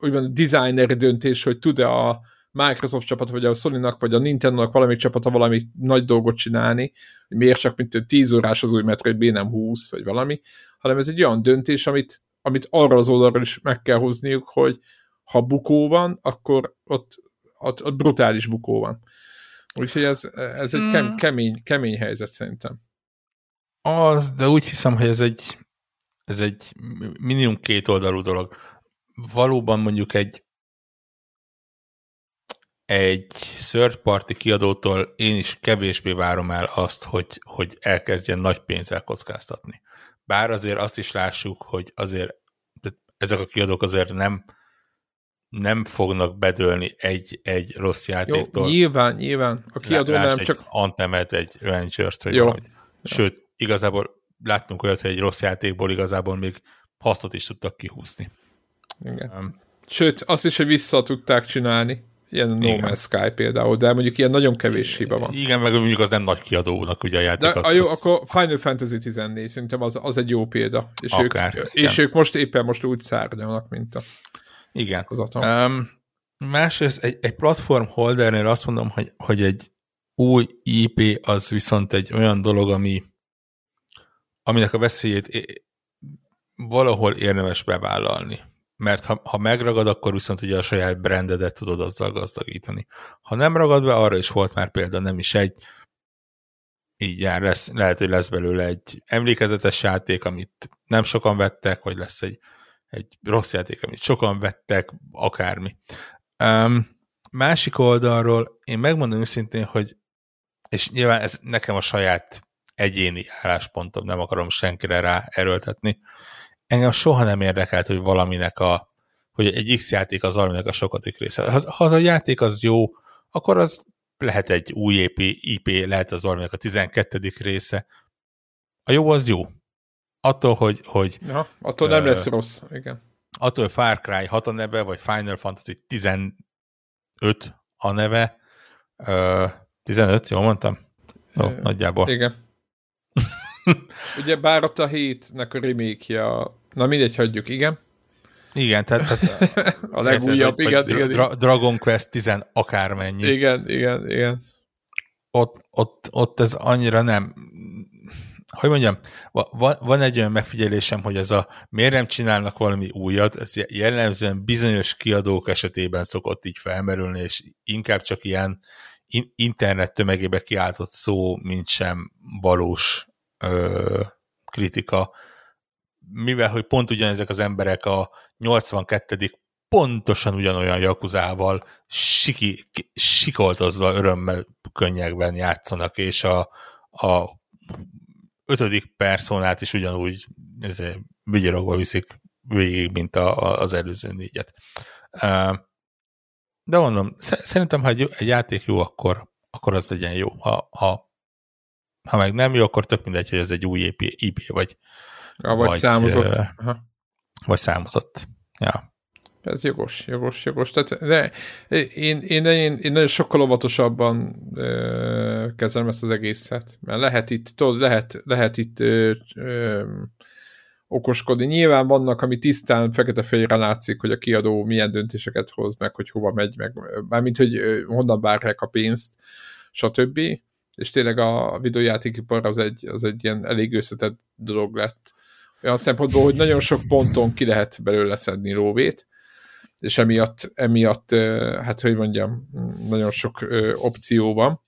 úgymond designeri döntés, hogy tud-e a, Microsoft csapat, vagy a Sony-nak, vagy a Nintendo-nak valami csapata valami nagy dolgot csinálni, hogy miért csak mint 10 órás az új Metroid B, nem 20, vagy valami, hanem ez egy olyan döntés, amit, amit arra az oldalról is meg kell hozniuk, hogy ha bukó van, akkor ott, ott, ott brutális bukó van. Úgyhogy ez, ez egy kem, hmm. kemény, kemény helyzet szerintem. Az, de úgy hiszem, hogy ez egy, ez egy minimum két oldalú dolog. Valóban mondjuk egy egy third party kiadótól én is kevésbé várom el azt, hogy, hogy elkezdjen nagy pénzzel kockáztatni. Bár azért azt is lássuk, hogy azért ezek a kiadók azért nem nem fognak bedőlni egy, egy rossz játéktól. Jó, nyilván, nyilván. A kiadó nem egy csak... Antemet, egy Avengers-t, vagy Jó. valamit. Sőt, igazából láttunk olyat, hogy egy rossz játékból igazából még hasznot is tudtak kihúzni. Igen. Sőt, azt is, hogy vissza tudták csinálni. Ilyen No Man's Sky például, de mondjuk ilyen nagyon kevés hiba van. Igen, meg mondjuk az nem nagy kiadónak ugye a játék. De az, a jó, azt... akkor Final Fantasy 14 szerintem az, az egy jó példa. És, Akár, ők, és ők most éppen most úgy szárnyalnak, mint a igen. Az atom. Um, másrészt egy, egy platform holdernél azt mondom, hogy, hogy egy új IP az viszont egy olyan dolog, ami aminek a veszélyét valahol érdemes bevállalni. Mert ha, ha megragad, akkor viszont ugye a saját brandedet tudod azzal gazdagítani. Ha nem ragad be, arra is volt már példa, nem is egy, így jár, lesz, lehet, hogy lesz belőle egy emlékezetes játék, amit nem sokan vettek, vagy lesz egy egy rossz játék, amit sokan vettek, akármi. Um, másik oldalról én megmondom őszintén, hogy és nyilván ez nekem a saját egyéni álláspontom, nem akarom senkire rá erőltetni. Engem soha nem érdekelt, hogy valaminek a hogy egy X játék az valaminek a sokadik része. Ha, ha az a játék az jó, akkor az lehet egy új IP, IP lehet az valaminek a 12. része. A jó az jó attól, hogy... hogy ja, attól nem uh, lesz rossz, igen. Attól, hogy Far Cry 6 a neve, vagy Final Fantasy 15 a neve, uh, 15, jól mondtam? Jó, uh, nagyjából. Igen. Ugye bár ott a 7-nek a remake na mindegy, hagyjuk, igen. Igen, tehát, tehát a legújabb, vagy, igen, igen, Dra- Dragon Quest 10 akármennyi. Igen, igen, igen. Ott, ott, ott ez annyira nem hogy mondjam, van, van egy olyan megfigyelésem, hogy ez a miért nem csinálnak valami újat, ez jellemzően bizonyos kiadók esetében szokott így felmerülni, és inkább csak ilyen internet tömegébe kiáltott szó, mint sem valós ö, kritika, mivel, hogy pont ugyanezek az emberek a 82 pontosan ugyanolyan jakuzával siki, sikoltozva örömmel könnyekben játszanak, és a, a ötödik personát is ugyanúgy vigyarogva viszik végig, mint a, a, az előző négyet. De mondom, szerintem, ha egy, egy játék jó, akkor, akkor az legyen jó. Ha, ha, ha meg nem jó, akkor tök mindegy, hogy ez egy új IP, IP vagy, ja, vagy, vagy számozott. Aha. Vagy számozott. Ja. Ez jogos, jogos, jogos. Tehát, de én, én, én, én nagyon sokkal óvatosabban ö, kezelem ezt az egészet, mert lehet itt, tudod, lehet, lehet itt ö, ö, okoskodni. Nyilván vannak, ami tisztán fekete-fehérre látszik, hogy a kiadó milyen döntéseket hoz, meg hogy hova megy, meg mármint, hogy honnan várják a pénzt, stb. És tényleg a videójátékipar az egy, az egy ilyen elég összetett dolog lett. Olyan szempontból, hogy nagyon sok ponton ki lehet belőle szedni lóvét, és emiatt, emiatt hát hogy mondjam, nagyon sok opció van,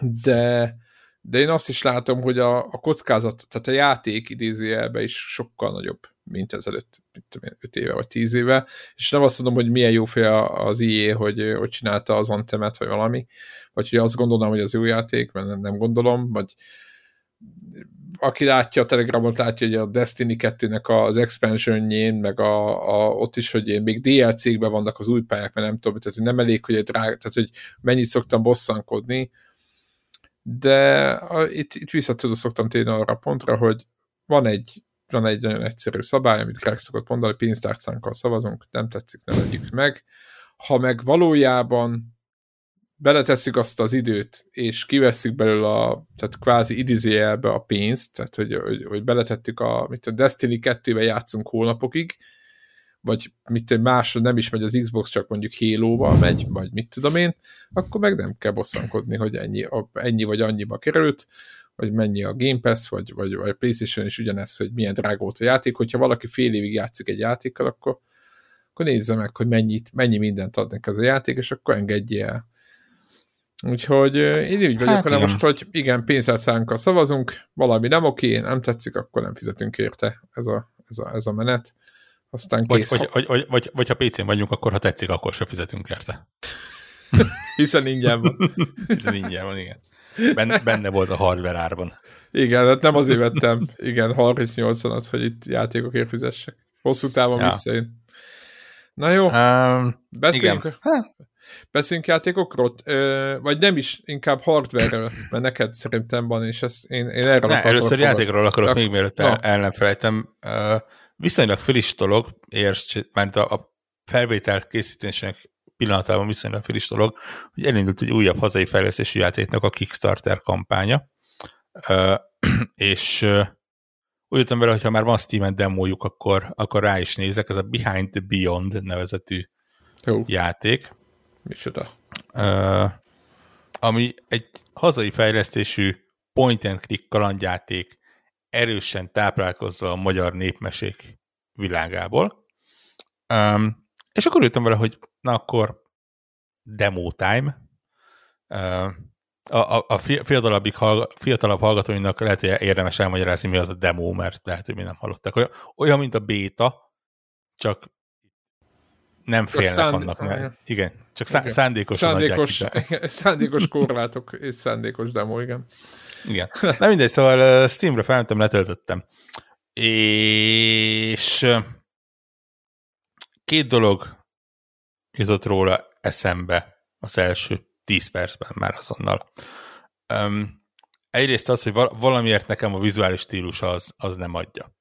de, de én azt is látom, hogy a, a kockázat, tehát a játék idézőjelben is sokkal nagyobb, mint ezelőtt, mint 5 éve vagy 10 éve, és nem azt mondom, hogy milyen jó fél az IE, hogy, hogy csinálta az Antemet, vagy valami, vagy hogy azt gondolom, hogy az jó játék, mert nem, nem gondolom, vagy aki látja a Telegramot, látja, hogy a Destiny 2-nek az expansionjén, meg a, a, ott is, hogy én még DLC-kben vannak az új pályák, mert nem tudom, tehát nem elég, hogy egy drág, tehát hogy mennyit szoktam bosszankodni, de a, itt, itt vissza tudok szoktam térni arra a pontra, hogy van egy, van egy nagyon egyszerű szabály, amit Greg szokott mondani, pénztárcánkkal szavazunk, nem tetszik, nem adjuk meg. Ha meg valójában beletesszük azt az időt, és kivesszük belőle a, tehát kvázi idézőjelbe a pénzt, tehát hogy, hogy, hogy beletettük a, mit a Destiny 2-ben játszunk hónapokig, vagy mit más nem is megy az Xbox, csak mondjuk Halo-val megy, vagy mit tudom én, akkor meg nem kell bosszankodni, hogy ennyi, ennyi vagy annyiba került, vagy mennyi a Game Pass, vagy, vagy, vagy a PlayStation is ugyanez, hogy milyen drága volt a játék. Hogyha valaki fél évig játszik egy játékkal, akkor, akkor nézze meg, hogy mennyit, mennyi mindent adnak ez a játék, és akkor engedje el. Úgyhogy én úgy vagyok hát, most, hogy igen, pénzátszánkkal szavazunk, valami nem oké, nem tetszik, akkor nem fizetünk érte ez a, ez a, ez a menet. Aztán kész. Vagy, vagy, vagy, vagy, vagy ha PC-n vagyunk, akkor ha tetszik, akkor se fizetünk érte. Hiszen ingyen van. Hiszen ingyen van, igen. Benne, benne volt a hardware árban. Igen, hát nem azért vettem, igen, 38-at, hogy itt játékokért fizessek. Hosszú távon ja. visszajön. Na jó, um, beszéljünk, igen. Beszéljünk játékokról, ö, vagy nem is, inkább hardware-ről, mert neked szerintem van, és ezt én, én erről ne, Először játékról akarok Ak még mielőtt el, el nem felejtem. Viszonylag dolog, érts, mert a, a felvétel készítésének pillanatában viszonylag friss dolog, hogy elindult egy újabb hazai fejlesztésű játéknak a Kickstarter kampánya, uh, és úgy jöttem vele, hogyha már van Steam-en demójuk, akkor, akkor rá is nézek, ez a Behind the Beyond nevezetű Jó. játék. Micsoda? Uh, ami egy hazai fejlesztésű point-and-click kalandjáték, erősen táplálkozva a magyar népmesék világából. Um, és akkor jöttem vele, hogy na akkor demo time. Uh, a, a, a fiatalabbik fiatalabb hallgatóinak lehet, hogy érdemes elmagyarázni, mi az a demo, mert lehet, hogy mi nem hallották. Olyan, olyan mint a béta, csak nem félnek szánd... annak. Mert, igen, csak szá- igen. szándékosan szándékos, igen, szándékos korlátok és szándékos demo, igen. Igen. Nem mindegy, szóval Steamre felmentem, letöltöttem. És két dolog jutott róla eszembe az első 10 percben már azonnal. Um, egyrészt az, hogy valamiért nekem a vizuális stílus az, az nem adja.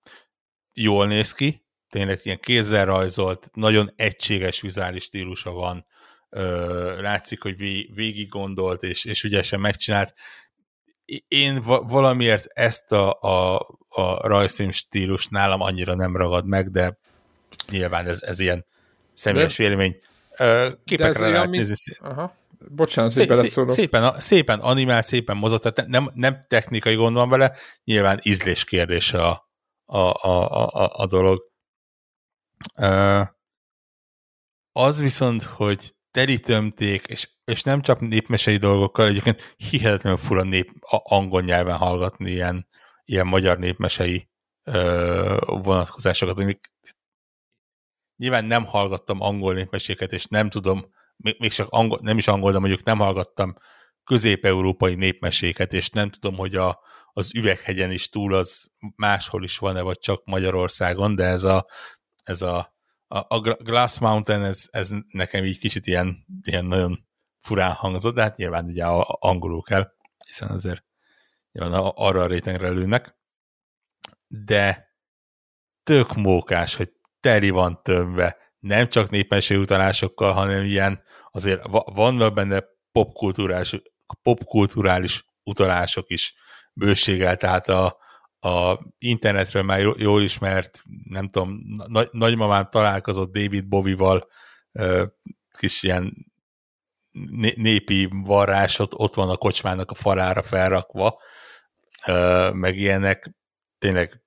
Jól néz ki, tényleg ilyen kézzel rajzolt, nagyon egységes vizuális stílusa van, látszik, hogy végig gondolt, és, és ügyesen megcsinált. Én valamiért ezt a, a, a rajzfilm stílus nálam annyira nem ragad meg, de nyilván ez, ez ilyen személyes vélemény. Képekre lehet nézni. Aha Bocsánat, hogy beleszólok. Szépen, szépen animált, szépen mozott, tehát nem, nem technikai gond van vele, nyilván ízlés kérdése a, a, a, a, a dolog. Az viszont, hogy telítömték, és, és nem csak népmesei dolgokkal, egyébként hihetetlenül fura nép, angol nyelven hallgatni ilyen, ilyen magyar népmesei uh, vonatkozásokat, amik nyilván nem hallgattam angol népmeséket, és nem tudom még, még csak angol, nem is angol, de mondjuk nem hallgattam közép-európai népmeséket, és nem tudom, hogy a, az üveghegyen is túl az máshol is van-e, vagy csak Magyarországon, de ez a, ez a, a, a Glass Mountain, ez, ez nekem így kicsit ilyen, ilyen nagyon furán hangzott, de hát nyilván ugye angolul kell, hiszen azért nyilván arra a rétegre lőnek. De tök mókás, hogy teli van tömve, nem csak népmesé utalásokkal, hanem ilyen azért vannak benne popkulturális, popkulturális utalások is bőséggel, tehát a, a internetről már jól ismert, nem tudom, nagy, nagymamám találkozott David Bowie-val, kis ilyen népi varrás, ott, van a kocsmának a falára felrakva, meg ilyenek, tényleg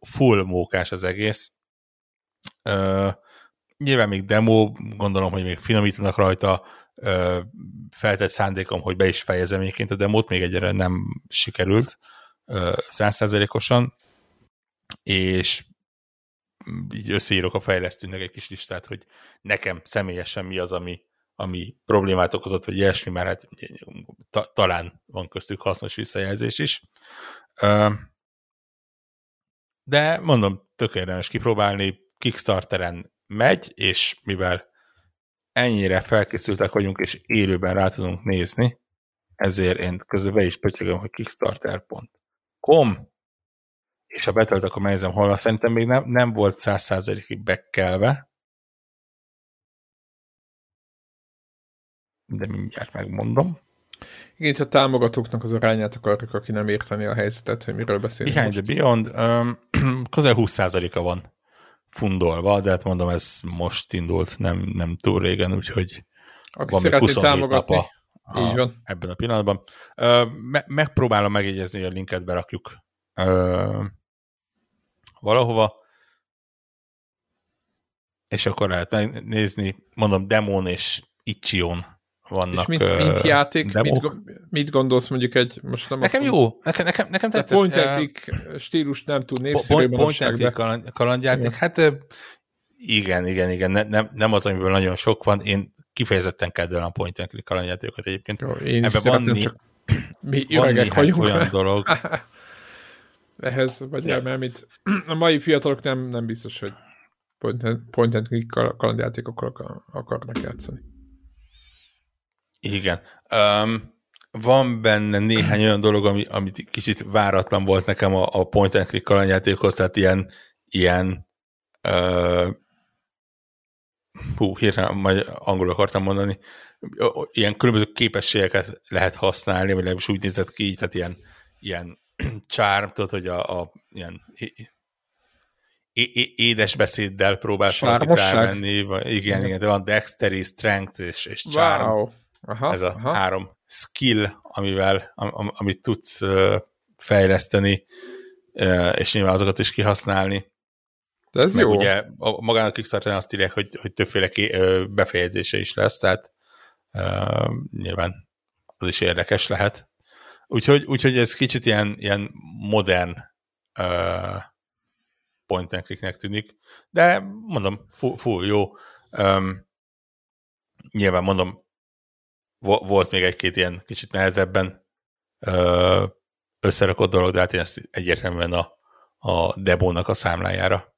full mókás az egész. Nyilván még demo, gondolom, hogy még finomítanak rajta, feltett szándékom, hogy be is fejezem egyébként a demót, még egyre nem sikerült százszerzelékosan, és így összeírok a fejlesztőnek egy kis listát, hogy nekem személyesen mi az, ami, ami problémát okozott, vagy ilyesmi, mert hát ta, talán van köztük hasznos visszajelzés is. De mondom, tökéletes kipróbálni, Kickstarteren megy, és mivel ennyire felkészültek vagyunk, és élőben rá tudunk nézni, ezért én közben be is pötyögöm, hogy kickstarter.com, és ha betölt, akkor megnézem hol, szerintem még nem, nem volt száz százalékig bekelve, de mindjárt megmondom. Igen, ha támogatóknak az arányát akarjuk, aki nem érteni a helyzetet, hogy miről beszélünk Behind most. the Beyond, um, közel 20%-a van fundolva, de hát mondom, ez most indult, nem, nem túl régen, úgyhogy Aki van még szeretné 27 támogatni, nap a, így van. ebben a pillanatban. Ö, me, megpróbálom megjegyezni, hogy a linket berakjuk ö, valahova, és akkor lehet megnézni, mondom, Demon és Itchion vannak És mint, ö, mint játék, mit, go- mit gondolsz mondjuk egy, most nem Nekem azt mondom, jó, nekem, nekem, nekem tetszett. point click stílus nem túl Po- népszerű Point, point manapság, kaland, kalandjáték, Igen. hát igen, igen, igen, ne, nem, nem az, amiből nagyon sok van, én kifejezetten kedvelem a point and click kalandjátékokat egyébként. jó, én is Ebben van, né- csak mi van öregek vagyunk olyan dolog, ehhez, vagy ja. mert mit, a mai fiatalok nem, nem biztos, hogy point and, point and click kal- kalandjátékokkal akar- akarnak játszani. igen. Um, van benne néhány olyan dolog, ami, amit kicsit váratlan volt nekem a, a point and click kalandjátékhoz, tehát ilyen, ilyen uh, hú, hirtelen majd angolul akartam mondani, ilyen különböző képességeket lehet használni, vagy legalábbis úgy nézett ki, tehát ilyen, ilyen charm, tudod, hogy a, a ilyen édes beszéddel próbálsz valakit Sármosság? rávenni, vagy igen, igen, de van dexterity, strength és, és charm, Wow. Aha, ez a aha. három skill, amivel, am, am, amit tudsz fejleszteni, és nyilván azokat is kihasználni. De ez Meg jó. ugye a, magán a Kickstarter azt írják, hogy, hogy többféle ké, ö, befejezése is lesz, tehát ö, nyilván az is érdekes lehet. Úgyhogy, úgyhogy ez kicsit ilyen, ilyen modern ö, point and clicknek tűnik, de mondom, full jó. Um, nyilván mondom, vo- volt még egy-két ilyen kicsit nehezebben ö, összerakott dolog, de hát én ezt egyértelműen a, a debónak a számlájára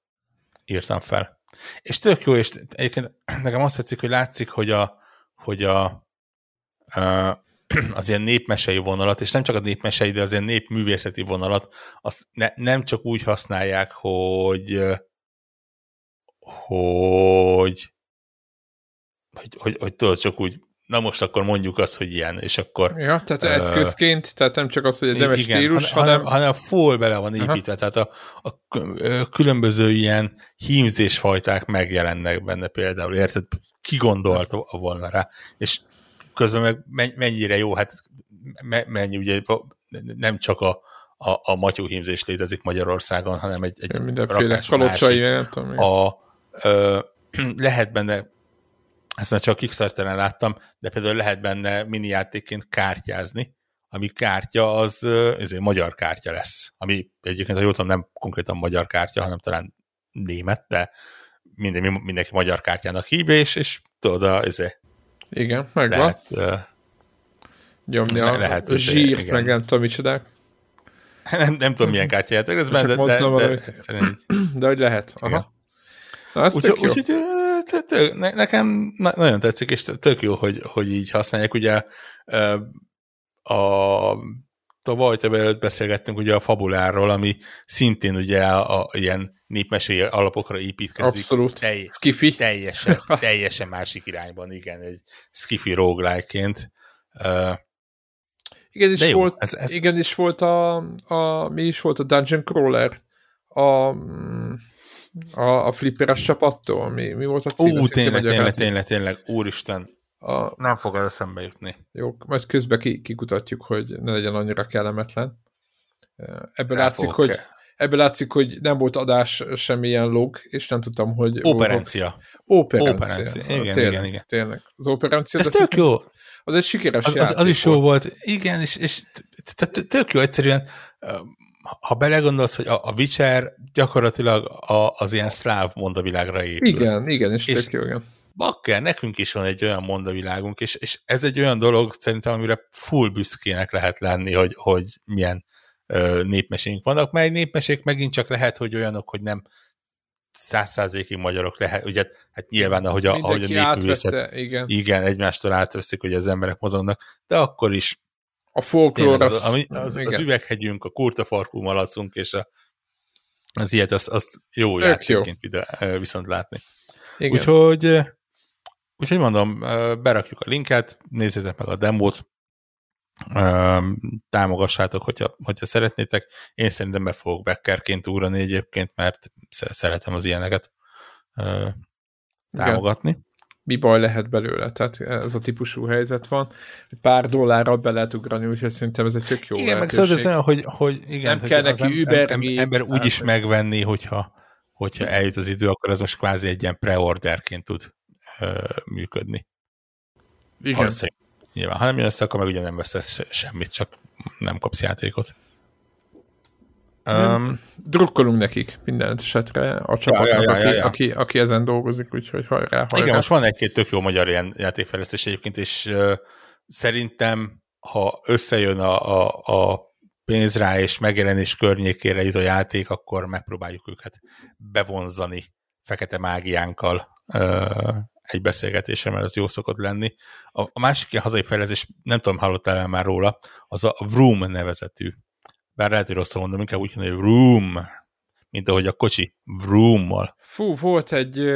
írtam fel. És tök jó, és egyébként nekem azt tetszik, hogy látszik, hogy a, hogy a, ö, az ilyen népmesei vonalat, és nem csak a népmesei, de az ilyen népművészeti vonalat, azt ne, nem csak úgy használják, hogy hogy hogy, hogy, hogy tudod, csak úgy, na most akkor mondjuk azt, hogy ilyen, és akkor Ja, tehát Ö, eszközként, tehát nem csak az, hogy egy nemes igen, stílus, hanem, hanem, hanem, full bele van építve, tehát a, a különböző ilyen hímzésfajták megjelennek benne például, érted? Ki gondolta volna rá, és közben meg men- mennyire jó, hát me- mennyi, ugye nem csak a, a, a matyú hímzés létezik Magyarországon, hanem egy, egy mindenféle kalocsai, másik. nem tudom. A, ö, lehet benne, ezt már csak Kickstarteren láttam, de például lehet benne mini játékként kártyázni, ami kártya az ezért magyar kártya lesz. Ami egyébként, ha jól tudom, nem konkrétan magyar kártya, hanem talán német, de minden, mindenki magyar kártyának hívja, és, és tudod, ezért Igen, megvan. lehet, ö, Nyomni a lehet, zsírt, igen. meg nem tudom micsodák, nem, nem tudom, milyen kártyájátok ez, Csak de, de, de, de, hogy lehet. Aha. Na, Úgyhogy úgy, tök- ne- nekem na- nagyon tetszik, és tök jó, hogy, hogy így használják. Ugye a tavaly több előtt beszélgettünk ugye a fabuláról, ami szintén ugye a, a ilyen népmesély alapokra építkezik. Abszolút. Telj, Skiffy. teljesen, teljesen másik irányban, igen, egy skiffy roguelike-ként. Igen, is jó, volt, ez- ez- igen, is volt a, a, mi is volt a Dungeon Crawler, a, mm, a, a flipperes csapattól, mi, mi volt a címe? Ú, tényleg, tényleg, tényleg, tényleg, úristen, A, nem fog az eszembe jutni. jó, majd közben ki, kikutatjuk, hogy ne legyen annyira kellemetlen. Ebből látszik, hogy ebből látszik, hogy nem volt adás semmilyen log, és nem tudtam, hogy... Operencia. Operencia. Operencia. Igen, tényleg, igen, igen. Tényleg. Az operencia, Ez tök jó. az egy sikeres Az, az, az is jó volt. Igen, és, és tök jó egyszerűen, ha belegondolsz, hogy a, a Witcher gyakorlatilag a, az ilyen szláv mondavilágra épül. Igen, igen, és, És- tök jó, igen. Bakker, nekünk is van egy olyan mondavilágunk, és, és ez egy olyan dolog szerintem, amire full büszkének lehet lenni, hogy, hogy milyen ö, népmeséink vannak, mely népmesék megint csak lehet, hogy olyanok, hogy nem száz százalékig magyarok lehet, ugye hát nyilván, ahogy a, ahogy a Mindenki népművészet átvette, igen. igen, egymástól átveszik, hogy az emberek mozognak, de akkor is A folklór Tényleg, az, az, ami, az, az üveghegyünk, a kurtafarkú malacunk, és a, az ilyet, azt, azt jó játékként viszont látni. igen. Úgyhogy, úgyhogy mondom, berakjuk a linket, nézzétek meg a demót, támogassátok, hogyha, hogyha szeretnétek. Én szerintem be fogok beckerként ugrani egyébként, mert sze- szeretem az ilyeneket. támogatni. Igen. Mi baj lehet belőle? Tehát ez a típusú helyzet van. Pár dollárral be lehet ugrani, úgyhogy szerintem ez egy tök jó Igen, lehetőség. meg szóval hogy, hogy igen, nem kell neki Uber ember, ember úgy is megvenni, hogyha, hogyha eljut az idő, akkor ez most kvázi egy ilyen preorderként tud ö, működni. Igen. Ha nyilván, ha nem jön össze, akkor meg ugye nem veszesz semmit, csak nem kapsz játékot. Um, Drukkolunk nekik minden esetre a csapatnak, ja, ja, ja, aki, ja. Aki, aki ezen dolgozik, úgyhogy hajrá, hajrá. Igen, most van egy-két tök jó magyar ilyen játékfejlesztés egyébként, és uh, szerintem, ha összejön a, a, a pénz rá, és megjelenés környékére jut a játék, akkor megpróbáljuk őket bevonzani fekete mágiánkkal uh, egy beszélgetésre, mert az jó szokott lenni. A, a másik ilyen hazai fejlesztés, nem tudom, hallottál már róla, az a Vroom nevezetű bár lehet, hogy rosszul mondom, inkább úgy hogy room, mint ahogy a kocsi vroom-mal. Fú, volt egy,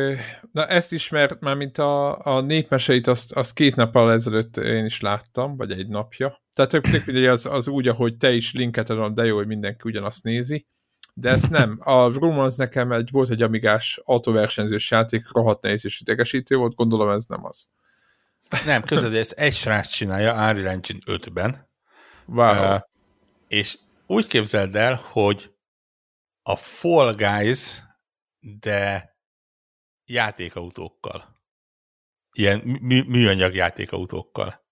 na ezt ismert már, mint a, a népmeseit, azt, azt két nappal ezelőtt én is láttam, vagy egy napja. Tehát tök, ugye az, az úgy, ahogy te is linket adom, de jó, hogy mindenki ugyanazt nézi. De ezt nem. A Vroom az nekem egy, volt egy amigás autóversenyzős játék, rohadt nehéz és idegesítő volt, gondolom ez nem az. Nem, közben, ezt egy srác csinálja Unreal Engine 5-ben. Wow. Uh, és úgy képzeld el, hogy a Fall Guys, de játékautókkal. Ilyen mű, műanyag játékautókkal.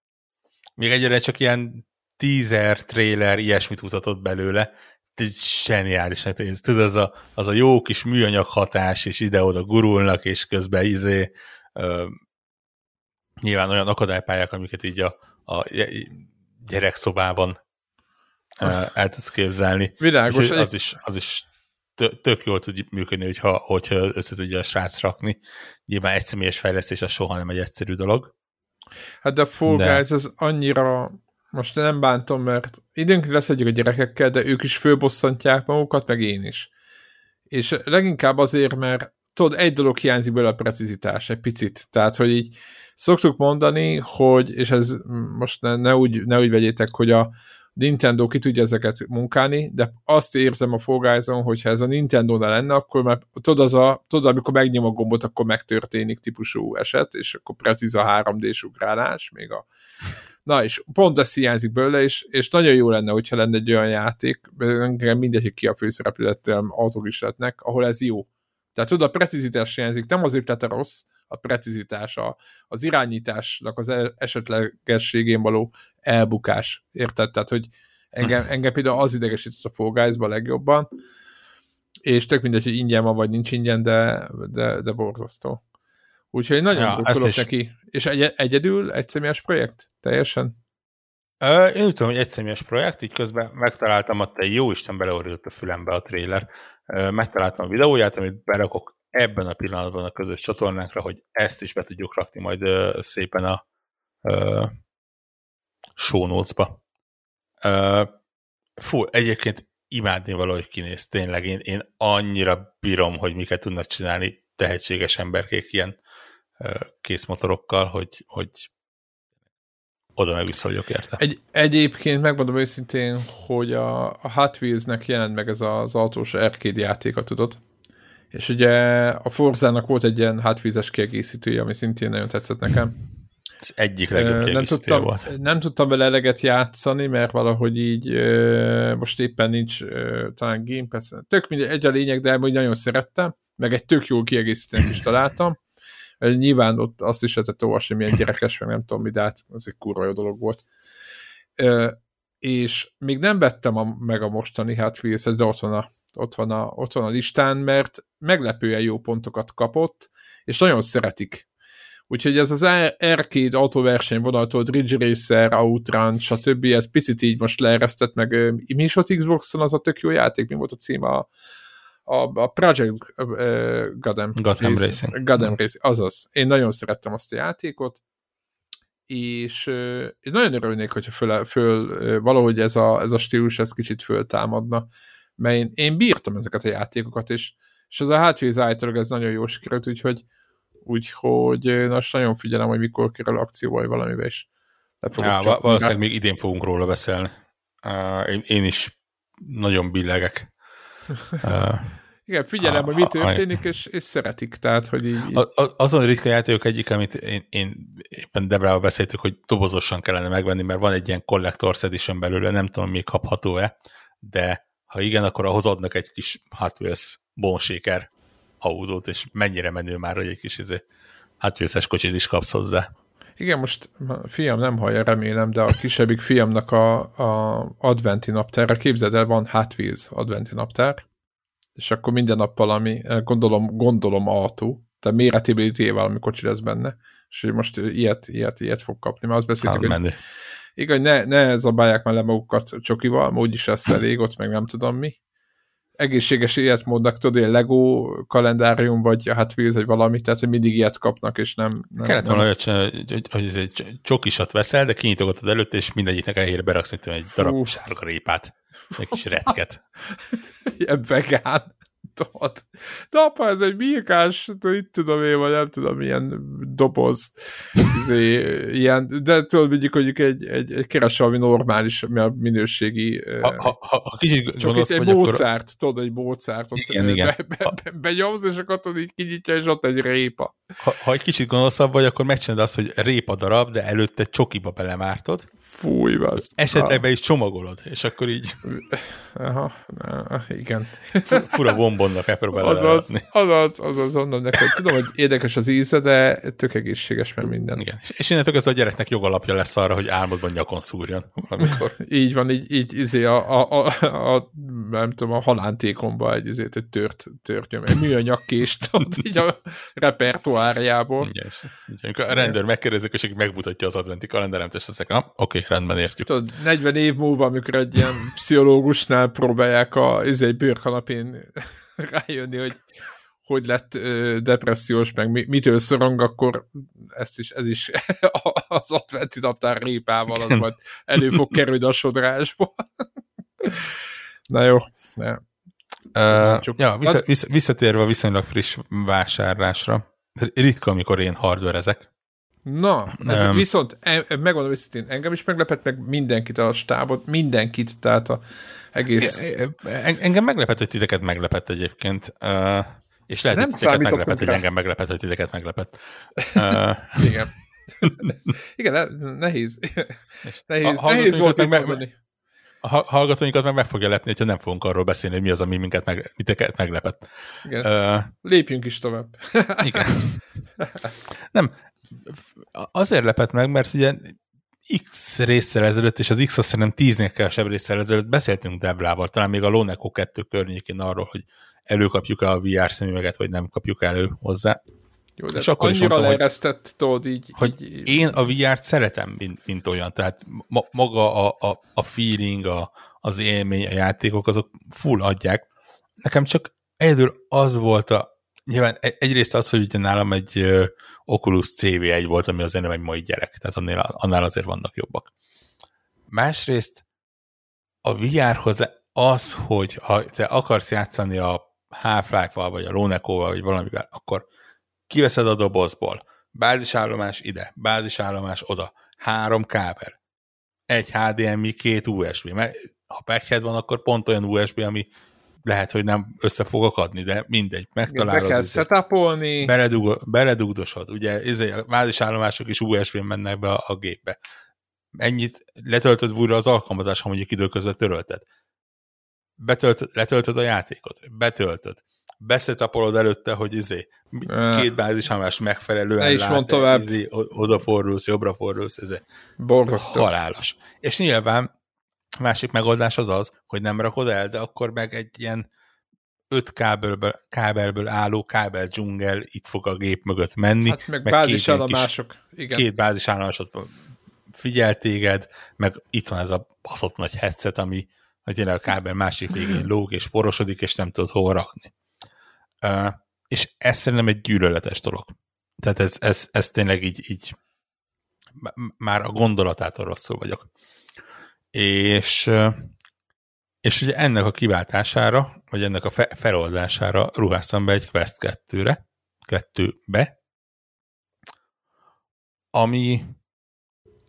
Még egyre csak ilyen teaser, trailer, ilyesmit mutatott belőle. Ez zseniális. Hát tudod, az a, az a jó kis műanyag hatás, és ide-oda gurulnak, és közben izé, ö, nyilván olyan akadálypályák, amiket így a, a gyerekszobában el tudsz képzelni. Világos. az is, az is tök jól tud működni, hogyha, hogyha össze tudja a srác rakni. Nyilván egy személyes fejlesztés az soha nem egy egyszerű dolog. Hát de a Fall de... Guys az annyira most nem bántom, mert időnként leszedjük a gyerekekkel, de ők is főbosszantják magukat, meg én is. És leginkább azért, mert tudod, egy dolog hiányzik belőle a precizitás, egy picit. Tehát, hogy így szoktuk mondani, hogy, és ez most ne, ne, úgy, ne úgy vegyétek, hogy a, Nintendo ki tudja ezeket munkálni, de azt érzem a Fall Guys-on, hogyha ez a Nintendo-nál lenne, akkor már tudod, az a, tudod, amikor megnyom a gombot, akkor megtörténik típusú eset, és akkor precíz a 3D-s ugrálás, még a Na, és pont ez hiányzik belőle, és, és nagyon jó lenne, hogyha lenne egy olyan játék, mindegy, ki a főszereplőlettel autók is lehetnek, ahol ez jó. Tehát tudod, a precizitás hiányzik, nem azért lett rossz, a precizitás, a, az irányításnak az e, esetlegességén való elbukás. Érted? Tehát, hogy engem, engem például az idegesít a Fall guys legjobban, és tök mindegy, hogy ingyen van, vagy nincs ingyen, de, de, de borzasztó. Úgyhogy nagyon ja, drukkolok is... neki. És egy, egyedül, egy személyes projekt? Teljesen? Ö, én úgy tudom, hogy egy személyes projekt, így közben megtaláltam ott egy jó Isten beleorított a fülembe a trailer. Megtaláltam a videóját, amit berakok ebben a pillanatban a közös csatornánkra, hogy ezt is be tudjuk rakni majd szépen a. Ö, fú, egyébként imádni valahogy kinéz, tényleg én, én annyira bírom, hogy miket tudnak csinálni tehetséges emberkék ilyen ö, készmotorokkal, hogy, hogy oda meg vissza vagyok érte. Egy, egyébként megmondom őszintén, hogy a, a Hot Wheels-nek jelent meg ez az autós arcade játéka, tudod? És ugye a Forzának volt egy ilyen hátvízes kiegészítője, ami szintén nagyon tetszett nekem. Ez egyik legjobb nem tudtam, volt. Nem tudtam vele eleget játszani, mert valahogy így most éppen nincs talán Game Pass. Tök mindegy, egy a lényeg, de hogy nagyon szerettem, meg egy tök jó kiegészítőnek is találtam. Nyilván ott azt is lehetett olvasni, milyen gyerekes, meg nem tudom mi, de hát az egy kurva jó dolog volt. És még nem vettem a, meg a mostani Hot wheels de ott van a ott van, a, ott van a listán, mert meglepően jó pontokat kapott, és nagyon szeretik. Úgyhogy ez az arcade autóverseny vonaltól, Ridge Racer, Outrun, stb. ez picit így most leeresztett, meg mi is ott Xboxon az a tök jó játék, mi volt a címe a, a, a Project uh, Gotham, Gotham Racing. Gotham Racing, azaz. Én nagyon szerettem azt a játékot, és uh, nagyon örülnék, hogyha föl, föl uh, valahogy ez a, ez a stílus ez kicsit föltámadna mert én, én bírtam ezeket a játékokat, és, és az a hátvíz állítólag ez nagyon jó sikerült, úgyhogy, úgyhogy most nagyon figyelem, hogy mikor kerül akció vagy valamivel, és ja, valószínűleg még idén fogunk róla beszélni. Uh, én, én is nagyon billegek. Uh, Igen, figyelem, a, hogy mi történik, a, és, és szeretik, tehát, hogy így... így... A, a, azon ritka játékok egyik, amit én, én éppen Debrával beszéltük, hogy dobozosan kellene megvenni, mert van egy ilyen Collector's Edition belőle, nem tudom, még kapható-e, de ha igen, akkor ahhoz adnak egy kis Hot Wheels bonséker autót, és mennyire menő már, hogy egy kis izé, Hot Wheels-es kocsit is kapsz hozzá. Igen, most fiam nem hallja, remélem, de a kisebbik fiamnak a, a adventi naptárra, képzeld el, van Hot Wheels adventi naptár, és akkor minden nap valami, gondolom, gondolom autó, tehát méretéből valami kocsi lesz benne, és hogy most ilyet, ilyet, ilyet fog kapni, mert azt beszéltük, hogy igen, ne, ne zabálják már le magukat csokival, úgyis lesz elég, ott meg nem tudom mi, egészséges életmódnak, tudod, egy Lego kalendárium, vagy hát Wheels, vagy valami, tehát hogy mindig ilyet kapnak, és nem... nem Kellett volna hogy, hogy, hogy egy csokisat veszel, de kinyitogatod előtt, és mindegyiknek elhére beraksz, mint egy darab Fú. sárga répát, egy kis retket. Ilyen vegán tudod. De apa, ez egy birkás, itt tudom én, vagy nem tudom, milyen doboz, izé, ilyen, de tudod, mondjuk, mondjuk egy, egy, egy keres valami normális, mi a minőségi... Ha, ha, ha, ha kicsit csak gonosz, egy vagy módszert, akkor... tudod, egy módszert, ott igen, igen. Be, be, be, benyomsz, és akkor tudod, így kinyitja, és ott egy répa. Ha, ha egy kicsit gonoszabb vagy, akkor megcsinálod azt, hogy répa darab, de előtte csokiba belemártod. Fúj, az. Esetleg be is csomagolod, és akkor így... Aha, igen. Fura bombonnak megpróbálod azaz, azaz, azaz, onnan neked. Tudom, hogy érdekes az íze, de tök egészséges, mert minden. Igen. És innentől ez a gyereknek jogalapja lesz arra, hogy álmodban nyakon szúrjon. Amikor... így van, így, így izé a, a, a, a, nem tudom, a halántékomba egy, izét, egy tört, tört nyom, egy műanyakkést ott így a repertoárjából. Igen, igen. A rendőr megkérdezik, és megmutatja az adventi kalenderem, és azt mondja, oké, rendben értjük. Tudod, 40 év múlva, amikor egy ilyen pszichológusnál próbálják a izé, bőrkanapén rájönni, hogy hogy lett ö, depressziós, meg mitől szorong, akkor ezt is, ez is az adventi naptár répával az majd elő fog kerülni a sodrásból. Na jó. Ne. Uh, ja, vissza, vissza, visszatérve a viszonylag friss vásárlásra, ritka, amikor én hardverezek. Na, ez um, viszont e, e, megmondom őszintén, engem is meglepett meg mindenkit a stábot, mindenkit, tehát a egész... Engem meglepett, hogy titeket meglepett egyébként. Uh, és lehet, nem hogy titeket meglepett, hogy engem meglepett, hogy titeket meglepett. Uh, Igen. Igen, nehéz. Nehéz, nehéz volt meg, meg, a hallgatóinkat meg meg fogja lepni, hogyha nem fogunk arról beszélni, hogy mi az, ami minket meg, miteket meglepett. Igen. Uh, Lépjünk is tovább. igen. Nem, azért lepett meg, mert ugye X részsel ezelőtt, és az X azt szerintem tíznél kevesebb részsel ezelőtt beszéltünk Deblával, talán még a Loneco 2 környékén arról, hogy előkapjuk-e a VR szemüveget, vagy nem kapjuk elő hozzá. Jó, de és akkor is mondtam, leeresztett, tudod, így, hogy így... én a VR-t szeretem, mint, mint olyan, tehát ma, maga a, a, a feeling, a, az élmény, a játékok, azok full adják. Nekem csak egyedül az volt a, nyilván e, egyrészt az, hogy ugye nálam egy Oculus CV1 volt, ami azért nem egy mai gyerek, tehát annál, annál azért vannak jobbak. Másrészt a VR-hoz az, hogy ha te akarsz játszani a Half-Life-val, vagy a Loneco-val, vagy valamivel, akkor kiveszed a dobozból, bázisállomás ide, bázisállomás oda, három kábel, egy HDMI, két USB, mert ha packhead van, akkor pont olyan USB, ami lehet, hogy nem össze fog akadni, de mindegy, megtalálod. Be kell setupolni. Beledug, beledugdosod, ugye izé, a bázisállomások is USB-n mennek be a, a gépbe. Ennyit letöltöd újra az alkalmazás, ha mondjuk időközben törölted. Betöltöd, letöltöd a játékot, betöltöd beszetapolod előtte, hogy izé, két bázisállomás megfelelően is lát, tovább. Izé, odafordulsz, jobbra fordulsz, izé. Borzasztó. Halálos. És nyilván másik megoldás az az, hogy nem rakod el, de akkor meg egy ilyen öt kábelből, kábelből álló kábel dzsungel itt fog a gép mögött menni. Hát meg, meg bázisállomások. Igen. Két bázisállomásot figyel téged, meg itt van ez a baszott nagy headset, ami hogy a kábel másik végén lóg és porosodik, és nem tudod hova rakni. És ez szerintem egy gyűlöletes dolog. Tehát ez, ez, ez tényleg így, így már a gondolatától rosszul vagyok. És, és ugye ennek a kiváltására, vagy ennek a fe, feloldására ruháztam be egy Quest 2-re, 2-be, ami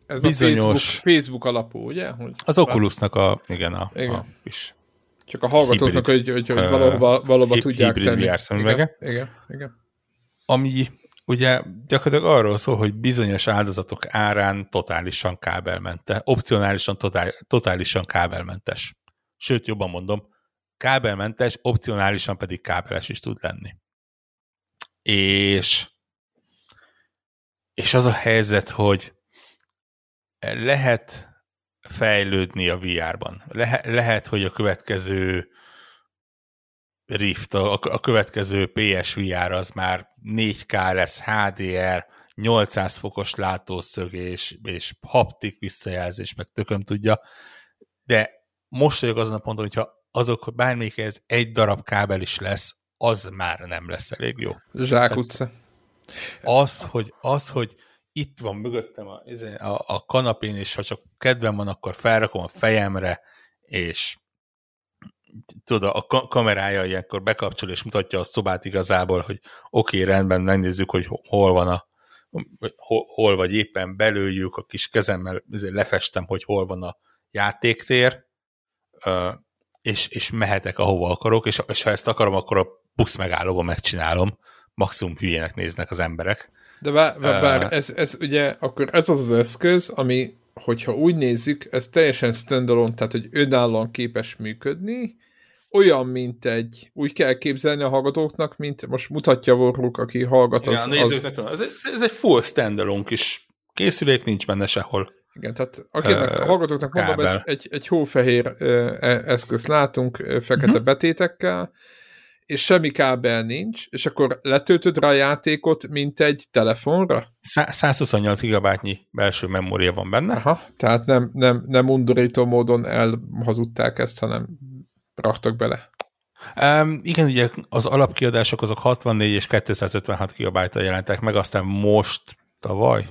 ez bizonyos... a Facebook, Facebook alapú, ugye? Hogy az Oculusnak a, igen, a, igen. a kis Csak a hallgatóknak, hibrid, hogy, hogy, hogy valóban, valóban tudják hibrid tenni. VR szemüvege. Igen, igen, igen. Ami ugye gyakorlatilag arról szól, hogy bizonyos áldozatok árán totálisan kábelmente, opcionálisan totál, totálisan kábelmentes. Sőt, jobban mondom, kábelmentes, opcionálisan pedig kábeles is tud lenni. És, és az a helyzet, hogy lehet fejlődni a VR-ban. Le, lehet, hogy a következő Rift, a, a következő PSVR az már 4K lesz, HDR, 800 fokos látószög és, és haptik visszajelzés, meg tököm tudja, de most vagyok azon a ponton, hogyha azok bármelyik ez egy darab kábel is lesz, az már nem lesz elég jó. Zsák utca. Az, hogy, az, hogy itt van mögöttem a, a, a kanapén, és ha csak kedvem van, akkor felrakom a fejemre, és tudod, a kamerája ilyenkor bekapcsol, és mutatja a szobát igazából, hogy oké, okay, rendben, megnézzük, hogy hol van a hol, vagy éppen belőjük, a kis kezemmel lefestem, hogy hol van a játéktér, és, és mehetek ahova akarok, és, és ha ezt akarom, akkor a busz megállóban megcsinálom. Maximum hülyének néznek az emberek. De bár, bár, bár ez, ez ugye, akkor ez az az eszköz, ami, hogyha úgy nézzük, ez teljesen standalone, tehát hogy önállóan képes működni, olyan, mint egy, úgy kell képzelni a hallgatóknak, mint most mutatja Warlock, aki hallgat. Az, Igen, az... ez, ez, egy full standalone kis készülék, nincs benne sehol. Igen, tehát akinek, uh, a hallgatóknak mondom, egy, egy, egy hófehér uh, eszközt látunk uh, fekete uh-huh. betétekkel, és semmi kábel nincs, és akkor letöltöd rá a játékot, mint egy telefonra? 128 GB-nyi belső memória van benne. Aha, tehát nem, nem, nem undorító módon elhazudták ezt, hanem raktak bele. Um, igen, ugye az alapkiadások azok 64 és 256 gb jelentek meg, aztán most tavaly,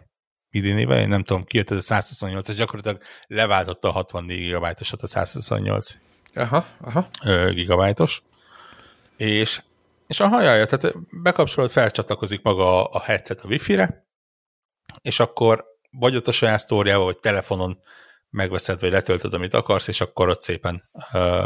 idén éve, én nem tudom, kijött ez a 128, és gyakorlatilag leváltotta a 64 GB-osat a 128 aha, aha. gigabájtos. És, és a hajája, tehát bekapcsolod, felcsatlakozik maga a headset a wifi-re, és akkor vagy ott a saját sztóriával, vagy telefonon megveszed, vagy letöltöd, amit akarsz, és akkor ott szépen uh,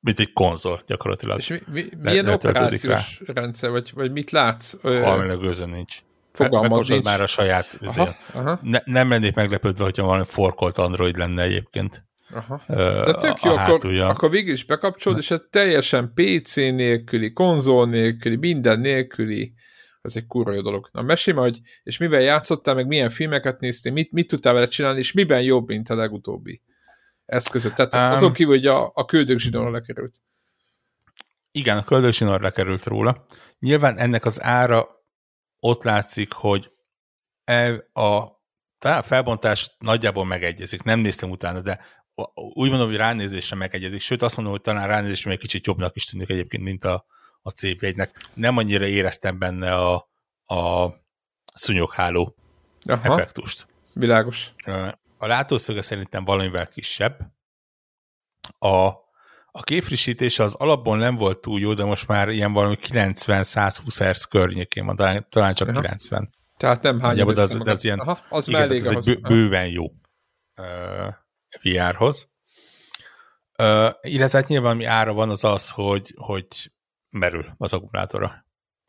mint egy konzol gyakorlatilag. És mi, mi, milyen operációs rá. rendszer, vagy, vagy mit látsz? Valamileg gőzön nincs. Fogalmad nincs. már a saját aha, aha. Ne, nem lennék meglepődve, hogyha valami forkolt Android lenne egyébként. Aha. De tök jó, akkor, akkor végül is bekapcsolod, és ez teljesen PC nélküli, konzol nélküli, minden nélküli, ez egy kurva jó dolog. Na mesélj hogy és mivel játszottál, meg milyen filmeket néztél, mit, mit tudtál vele csinálni, és miben jobb, mint a legutóbbi eszközök? Tehát um, azon kívül, hogy a, a zsinórra lekerült. Igen, a zsinórra lekerült róla. Nyilván ennek az ára ott látszik, hogy e a a felbontás nagyjából megegyezik. Nem néztem utána, de úgy mondom, hogy ránézésre megegyezik, sőt azt mondom, hogy talán ránézésre még kicsit jobbnak is tűnik egyébként, mint a, a CV1-nek. Nem annyira éreztem benne a, a szúnyogháló Aha, effektust. Világos. A látószöge szerintem valamivel kisebb. A, a képfrissítése az alapból nem volt túl jó, de most már ilyen valami 90-120 Hz környékén van, talán, talán csak Aha. 90. Tehát nem hány de az, de az ilyen, Aha, az igen, ez egy bőven jó. Uh, VR-hoz. Uh, illetve hát nyilván ami ára van az az, hogy, hogy merül az akkumulátora,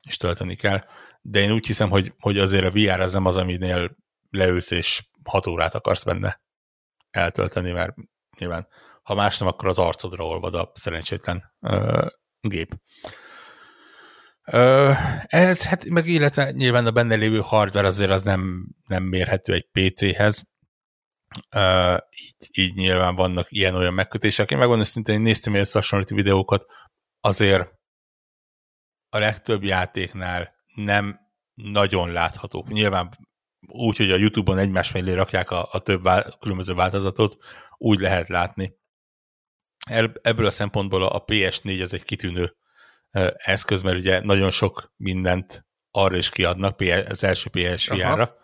és tölteni kell. De én úgy hiszem, hogy, hogy azért a VR az nem az, aminél leülsz és 6 órát akarsz benne eltölteni, mert nyilván ha más nem, akkor az arcodra olvad a szerencsétlen uh, gép. Uh, ez, hát meg illetve nyilván a benne lévő hardware azért az nem, nem mérhető egy PC-hez, Uh, így, így nyilván vannak ilyen-olyan megkötések. Én megmondom szintén, én néztem ilyen összehasonlító videókat, azért a legtöbb játéknál nem nagyon láthatók. Nyilván úgy, hogy a YouTube-on egymás mellé rakják a, a több vál, különböző változatot, úgy lehet látni. Ebből a szempontból a PS4 ez egy kitűnő eszköz, mert ugye nagyon sok mindent arra is kiadnak az első PSVR-ra,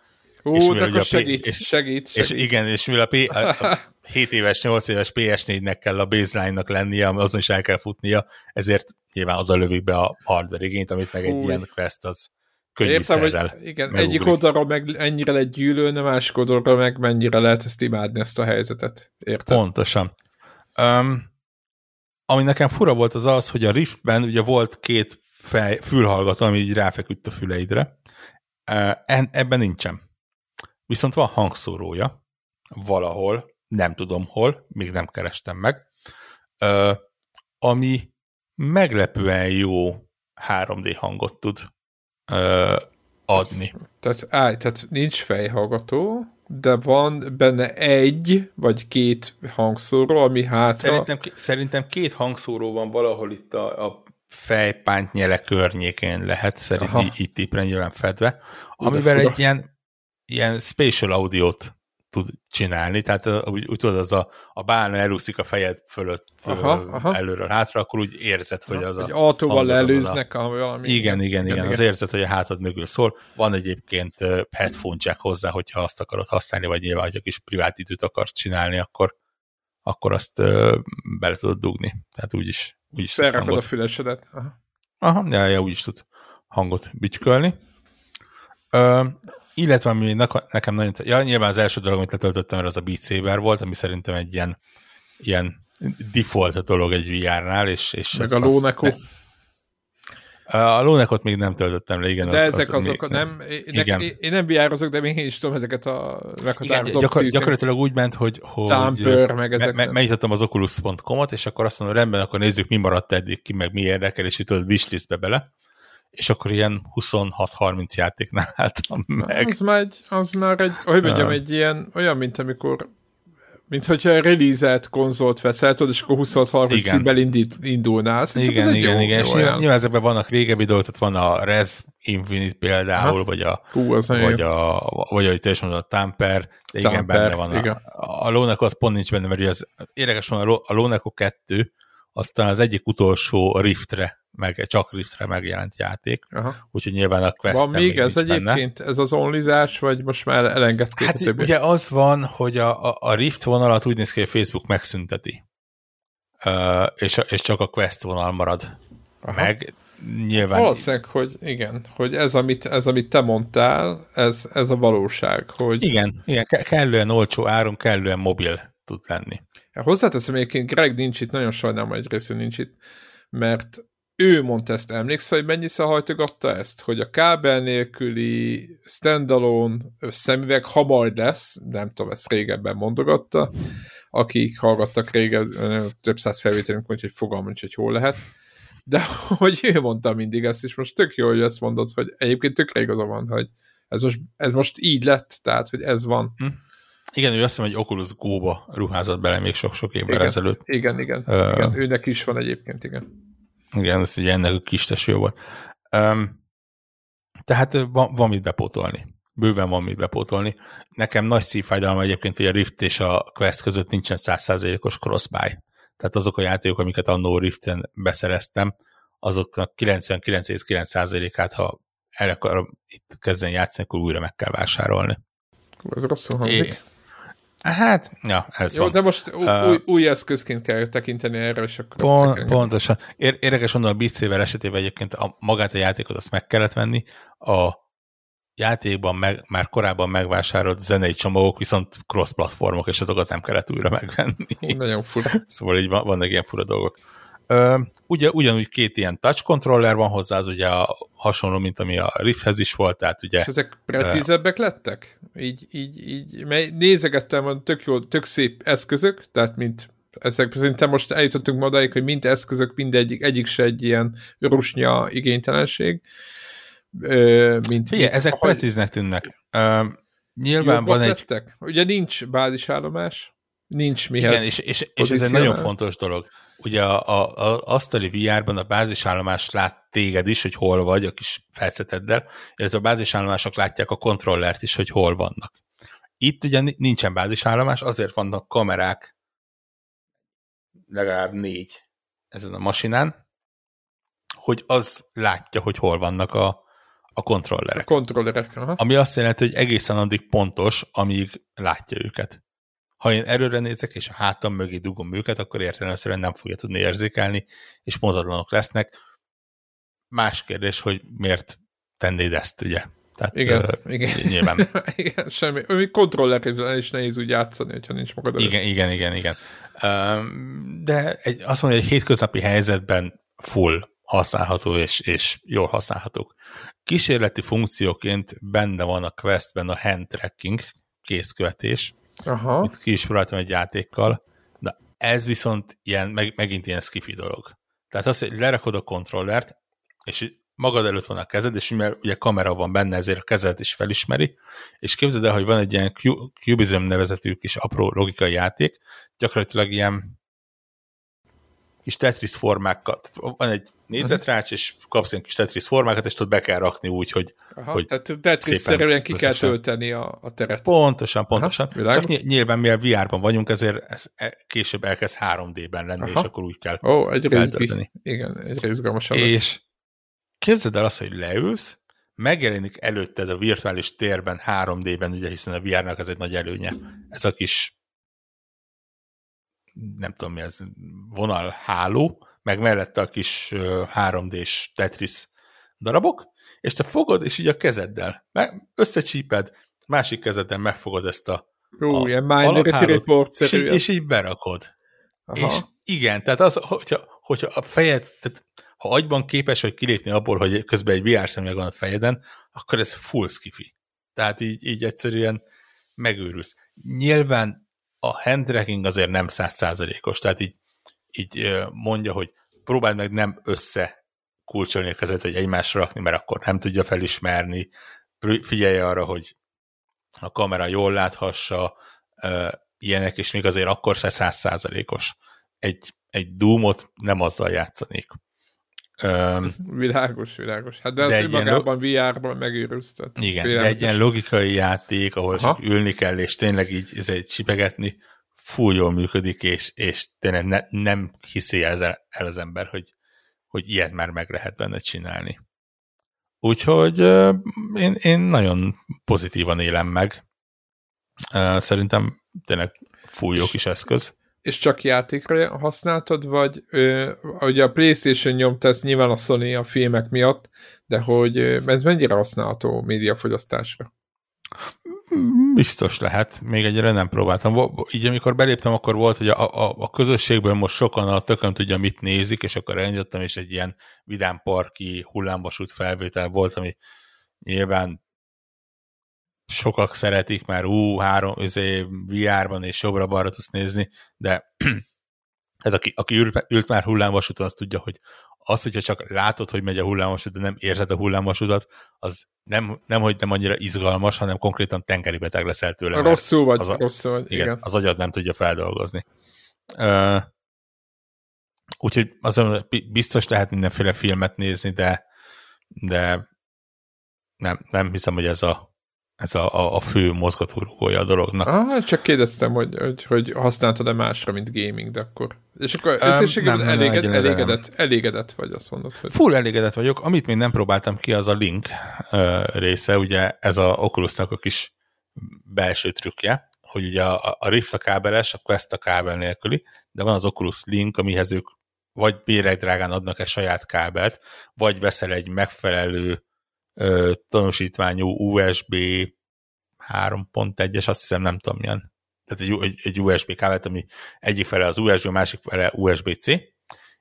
Ú, és de akkor segít, és, segít, segít. És igen, és mivel a, P, a, a 7 éves, 8 éves PS4-nek kell a baseline-nak lennie, azon is el kell futnia, ezért nyilván oda lövik be a hardware igényt, amit meg egy ilyen quest az könnyűszerrel igen, megugrik. egyik oldalra meg ennyire lehet gyűlölni, a másik oldalra meg mennyire lehet ezt imádni, ezt a helyzetet. Értem? Pontosan. Um, ami nekem fura volt az az, hogy a Riftben ugye volt két fej, fülhallgató, ami így ráfeküdt a füleidre. Ebben nincsen. Viszont van hangszórója valahol, nem tudom hol, még nem kerestem meg, ami meglepően jó 3D hangot tud adni. Tehát, áj, tehát nincs fejhallgató, de van benne egy vagy két hangszóró, ami hátra... Szerintem, szerintem két hangszóró van valahol itt a, a fejpánt nyele környékén lehet, szerintem itt tipre nyilván fedve, amivel egy ilyen, ilyen spatial audiót tud csinálni, tehát úgy, úgy tudod, az a, a bálna elúszik a fejed fölött aha, aha. előről hátra, akkor úgy érzed, hogy az egy a... autóval lelőznek a, valami. Igen, igen, igen, igen, az érzed, hogy a hátad mögül szól. Van egyébként headphone jack hozzá, hogyha azt akarod használni, vagy nyilván, hogy a kis privát időt akarsz csinálni, akkor, akkor azt bele tudod dugni. Tehát úgyis, úgyis Felrakod a fülesedet. Aha. Aha, ja, ja, úgyis tud hangot bütykölni. Illetve ami nekem nagyon... Ja, nyilván az első dolog, amit letöltöttem, az a Beat Saber volt, ami szerintem egy ilyen, ilyen default dolog egy VR-nál, és, és Meg az, a Lóneko. A Lónekot még nem töltöttem le, igen. De az, ezek az, azok, még, nem, igen. Én, nem vr de még én is tudom ezeket a meghatározó gyakor, Gyakorlatilag úgy ment, hogy, hogy Tamper, meg ezek. Me, me, megnyitottam az oculus.com-ot, és akkor azt mondom, rendben, akkor nézzük, mi maradt eddig ki, meg mi érdekel, és tudod wishlistbe bele és akkor ilyen 26-30 játéknál álltam meg. Az már egy, az már egy, hogy mondjam, egy ilyen, olyan, mint amikor mint hogyha release konzolt veszel, tudod, és akkor 26-30 színben indít, indulnál. Szerintem igen, igen, jó, igen. Jó, és nyilván, nyilván ezekben vannak régebbi dolgok, tehát van a Res Infinite például, ha? vagy a, Hú, az vagy, a, vagy ahogy te is mondod, a Tamper, de igen, Tamper, benne van. Igen. A, a Lóneko az pont nincs benne, mert az érdekes van, a Lóneko 2, aztán az egyik utolsó Riftre meg csak Riftre megjelent játék, Aha. úgyhogy nyilván a quest Van még ez egyébként, benne. ez az onlizás, vagy most már elengedték hát a többi? ugye az van, hogy a, a, a Rift vonalat úgy néz ki, hogy Facebook megszünteti, uh, és, és csak a quest vonal marad Aha. meg. Nyilván... Valószínűleg, hogy igen, hogy ez, amit, ez, amit te mondtál, ez, ez a valóság, hogy... Igen, igen, kellően olcsó áron, kellően mobil tud lenni. Hozzáteszem egyébként, Greg nincs itt, nagyon sajnálom, hogy részén nincs itt, mert ő mondta ezt, emlékszel, hogy mennyiszer hajtogatta ezt, hogy a kábel nélküli standalone szemüveg, ha majd lesz, nem tudom, ezt régebben mondogatta, akik hallgattak régen, több száz felvételünk, hogy fogalmam nincs, hogy hol lehet, de hogy ő mondta mindig ezt, és most tök jó, hogy ezt mondod, hogy egyébként tökre igaza van, hogy ez most, ez most így lett, tehát, hogy ez van. Hm. Igen, ő azt hiszem, hogy Oculus Go-ba ruházott bele még sok-sok évvel igen, ezelőtt. Igen, igen, uh, igen. Őnek is van egyébként, igen. Igen, ez ugye ennek a kis teső volt. Um, tehát van, van mit bepótolni. Bőven van mit bepótolni. Nekem nagy szívfájdalom egyébként, hogy a Rift és a Quest között nincsen 100%-os crossbuy. Tehát azok a játékok, amiket annó Riften beszereztem, azoknak 99,9%-át, ha el akarom itt kezdeni játszani, akkor újra meg kell vásárolni. Ez rosszul hangzik. É, Hát, ja, ez Jó, van. de most új, uh, új eszközként kell tekinteni erre, és akkor pont, Pontosan. Érdekes mondom, a Beat Saber esetében egyébként a, magát a játékot azt meg kellett venni, a játékban meg, már korábban megvásárolt zenei csomagok, viszont cross-platformok, és azokat nem kellett újra megvenni. Nagyon fura. Szóval így van, vannak ilyen fura dolgok. Ugye, ugyanúgy két ilyen touch controller van hozzá, az ugye a, hasonló, mint ami a Rifthez is volt, tehát ugye... És ezek precízebbek lettek? Így, így, így, mert nézegettem, tök jó, tök szép eszközök, tehát mint ezek szerintem most eljutottunk ma odaig, hogy mind eszközök, mindegyik, egyik se egy ilyen rusnya igénytelenség. Ö, mint, Figyelj, mint, ezek precíznek tűnnek. Ö, nyilván van egy... Lettek? Ugye nincs bázisállomás, nincs mihez Igen, és, és, és ez egy nagyon fontos dolog ugye a, a, a asztali VR-ban a bázisállomás lát téged is, hogy hol vagy a kis felszeteddel, illetve a bázisállomások látják a kontrollert is, hogy hol vannak. Itt ugye nincsen bázisállomás, azért vannak kamerák, legalább négy ezen a masinán, hogy az látja, hogy hol vannak a, a kontrollerek. A kontrollerek, aha. Ami azt jelenti, hogy egészen addig pontos, amíg látja őket. Ha én erőre nézek, és a hátam mögé dugom őket, akkor értelemszerűen nem fogja tudni érzékelni, és pontatlanok lesznek. Más kérdés, hogy miért tennéd ezt, ugye? Tehát, igen, uh, igen. Nyilván. igen, semmi. Kontrollerrel is nehéz úgy játszani, hogyha nincs magad előtt. Igen, igen, igen, igen. De egy, azt mondja, hogy egy hétköznapi helyzetben full használható és, és jól használhatók. Kísérleti funkcióként benne van a Questben a hand tracking, kézkövetés, Aha. Itt ki is próbáltam egy játékkal, de ez viszont ilyen, meg, megint ilyen skifi dolog. Tehát az, hogy lerakod a kontrollert, és magad előtt van a kezed, és mivel ugye kamera van benne, ezért a kezed is felismeri, és képzeld el, hogy van egy ilyen Cubism nevezetű kis apró logikai játék, gyakorlatilag ilyen kis Tetris formákkal. Van egy négyzetrács, és kapsz egy kis Tetris formákat, és tudod be kell rakni úgy, hogy, Aha, hogy tehát Tetris-szerűen ki kell tölteni a, a teret. Pontosan, pontosan. Aha, Csak nyilván mivel VR-ban vagyunk, ezért ez e, később elkezd 3D-ben lenni, Aha. és akkor úgy kell Ó, egy. Igen, egy részgalmasabb. És képzeld el azt, hogy leülsz, megjelenik előtted a virtuális térben 3D-ben, ugye hiszen a VR-nak ez egy nagy előnye. Ez a kis nem tudom mi ez, vonalháló, meg mellette a kis 3D-s Tetris darabok, és te fogod, és így a kezeddel összecsíped, másik kezeden megfogod ezt a Ú, ilyen Minority report és, így, és így berakod. Aha. És igen, tehát az, hogyha, hogyha a fejed, tehát ha agyban képes vagy kilépni abból, hogy közben egy VR szemüveg van a fejeden, akkor ez full skifi. Tehát így, így egyszerűen megőrülsz. Nyilván a hand tracking azért nem százszázalékos, tehát így, így mondja, hogy próbáld meg nem össze kulcsolni a kezet, vagy egymásra rakni, mert akkor nem tudja felismerni, figyelj arra, hogy a kamera jól láthassa, ilyenek, és még azért akkor se százszázalékos. Egy, egy Doom-ot nem azzal játszanék. Um, világos, világos. Hát de, de azt magában VR-ban megőrülsz. Igen, de egy ilyen logikai játék, ahol Aha. csak ülni kell, és tényleg így ez egy csipegetni, full jól működik, és, és tényleg ne, nem hiszi el, el az ember, hogy, hogy ilyet már meg lehet benne csinálni. Úgyhogy én, én nagyon pozitívan élem meg. Szerintem tényleg full jó kis eszköz és csak játékra használtad, vagy ö, ugye a Playstation nyomta ezt nyilván a Sony a filmek miatt, de hogy ez mennyire használható médiafogyasztásra? Biztos lehet, még egyre nem próbáltam. Így amikor beléptem, akkor volt, hogy a, a, a közösségből most sokan a tökön tudja, mit nézik, és akkor elindítottam, és egy ilyen vidámparki hullámvasút felvétel volt, ami nyilván sokak szeretik, mert ú, három, izé, VR-ban és jobbra-balra tudsz nézni, de hát aki, aki ült, ült már hullámvasúton, az tudja, hogy az, hogyha csak látod, hogy megy a hullámvasút, de nem érzed a hullámvasutat, az nem, nem, hogy nem annyira izgalmas, hanem konkrétan tengeri beteg leszel tőle. Rosszul vagy, az a, rosszul vagy, igen, igen. Az agyad nem tudja feldolgozni. Uh, úgyhogy azon biztos lehet mindenféle filmet nézni, de, de nem, nem hiszem, hogy ez a ez a, a, a fő mozgatórugója a dolognak. Ah, csak kérdeztem, hogy, hogy, hogy használtad-e másra, mint gaming, de akkor... És akkor összességében um, eléged, nem, elégedett, nem. elégedett vagy, azt mondod, hogy... Full elégedett vagyok. Amit még nem próbáltam ki, az a link uh, része, ugye ez a Oculusnak a kis belső trükkje, hogy ugye a, a Rift a kábeles, a Quest a kábel nélküli, de van az Oculus Link, amihez ők vagy béregdrágán adnak egy saját kábelt, vagy veszel egy megfelelő ö, tanúsítványú USB 3.1-es, azt hiszem nem tudom milyen. Tehát egy, egy, egy USB kábelt, ami egyik fele az USB, másik fele USB-C,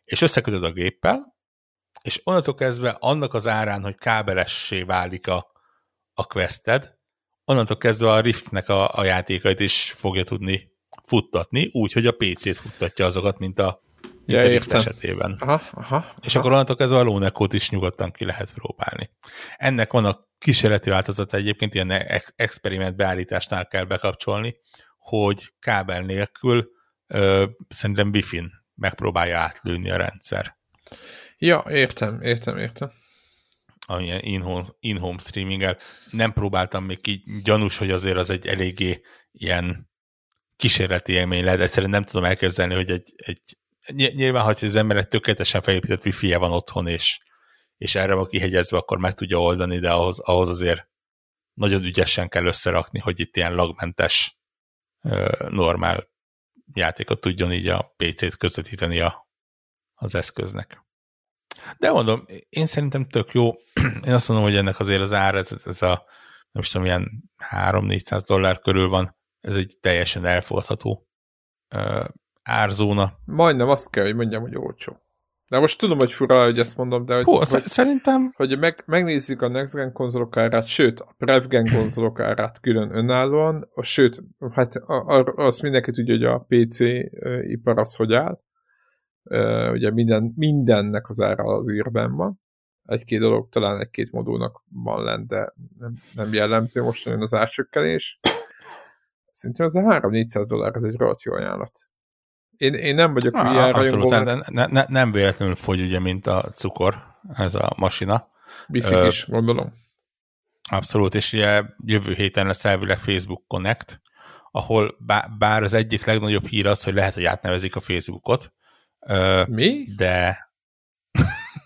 és összekötöd a géppel, és onnantól kezdve annak az árán, hogy kábelessé válik a, a quested, onnantól kezdve a Riftnek a, a játékait is fogja tudni futtatni, úgy, hogy a PC-t futtatja azokat, mint a, ja, Rift esetében. Aha, aha, és akkor onnantól kezdve a Lónekót is nyugodtan ki lehet próbálni. Ennek van a kísérleti változata egyébként, ilyen experiment beállításnál kell bekapcsolni, hogy kábel nélkül ö, szerintem Wi-Fi-n megpróbálja átlőni a rendszer. Ja, értem, értem, értem. Amilyen in-home, in-home streaming-el. Nem próbáltam még ki, gyanús, hogy azért az egy eléggé ilyen kísérleti élmény lehet. Egyszerűen nem tudom elképzelni, hogy egy, egy nyilván, ha az emberek tökéletesen felépített wifi -e van otthon, és, és erre van kihegyezve, akkor meg tudja oldani, de ahhoz, ahhoz azért nagyon ügyesen kell összerakni, hogy itt ilyen lagmentes, normál játékot tudjon így a PC-t közvetíteni a, az eszköznek. De mondom, én szerintem tök jó. Én azt mondom, hogy ennek azért az ár, ez, ez a nem tudom, ilyen 3-400 dollár körül van. Ez egy teljesen elfogadható árzóna. Majdnem azt kell, hogy mondjam, hogy olcsó. De most tudom, hogy fura, hogy ezt mondom, de hogy, Hú, hogy, szerintem... hogy meg, megnézzük a Next Gen konzolok árát, sőt, a Prev Gen konzolok árát külön önállóan, a, sőt, hát a, a, azt mindenki tudja, hogy a PC ipar az hogy áll. Uh, ugye minden, mindennek az ára az írben van. Egy-két dolog, talán egy-két modulnak van lent, de nem, nem jellemző most az árcsökkenés. Szerintem az a 3-400 dollár, ez egy rohadt jó ajánlat. Én, én nem vagyok ah, VR Abszolút, ne, ne, ne, nem véletlenül fogy ugye, mint a cukor, ez a masina. Viszik Ö, is, gondolom. Abszolút, és ugye jövő héten lesz elvileg Facebook Connect, ahol bár az egyik legnagyobb hír az, hogy lehet, hogy átnevezik a Facebookot. Mi? De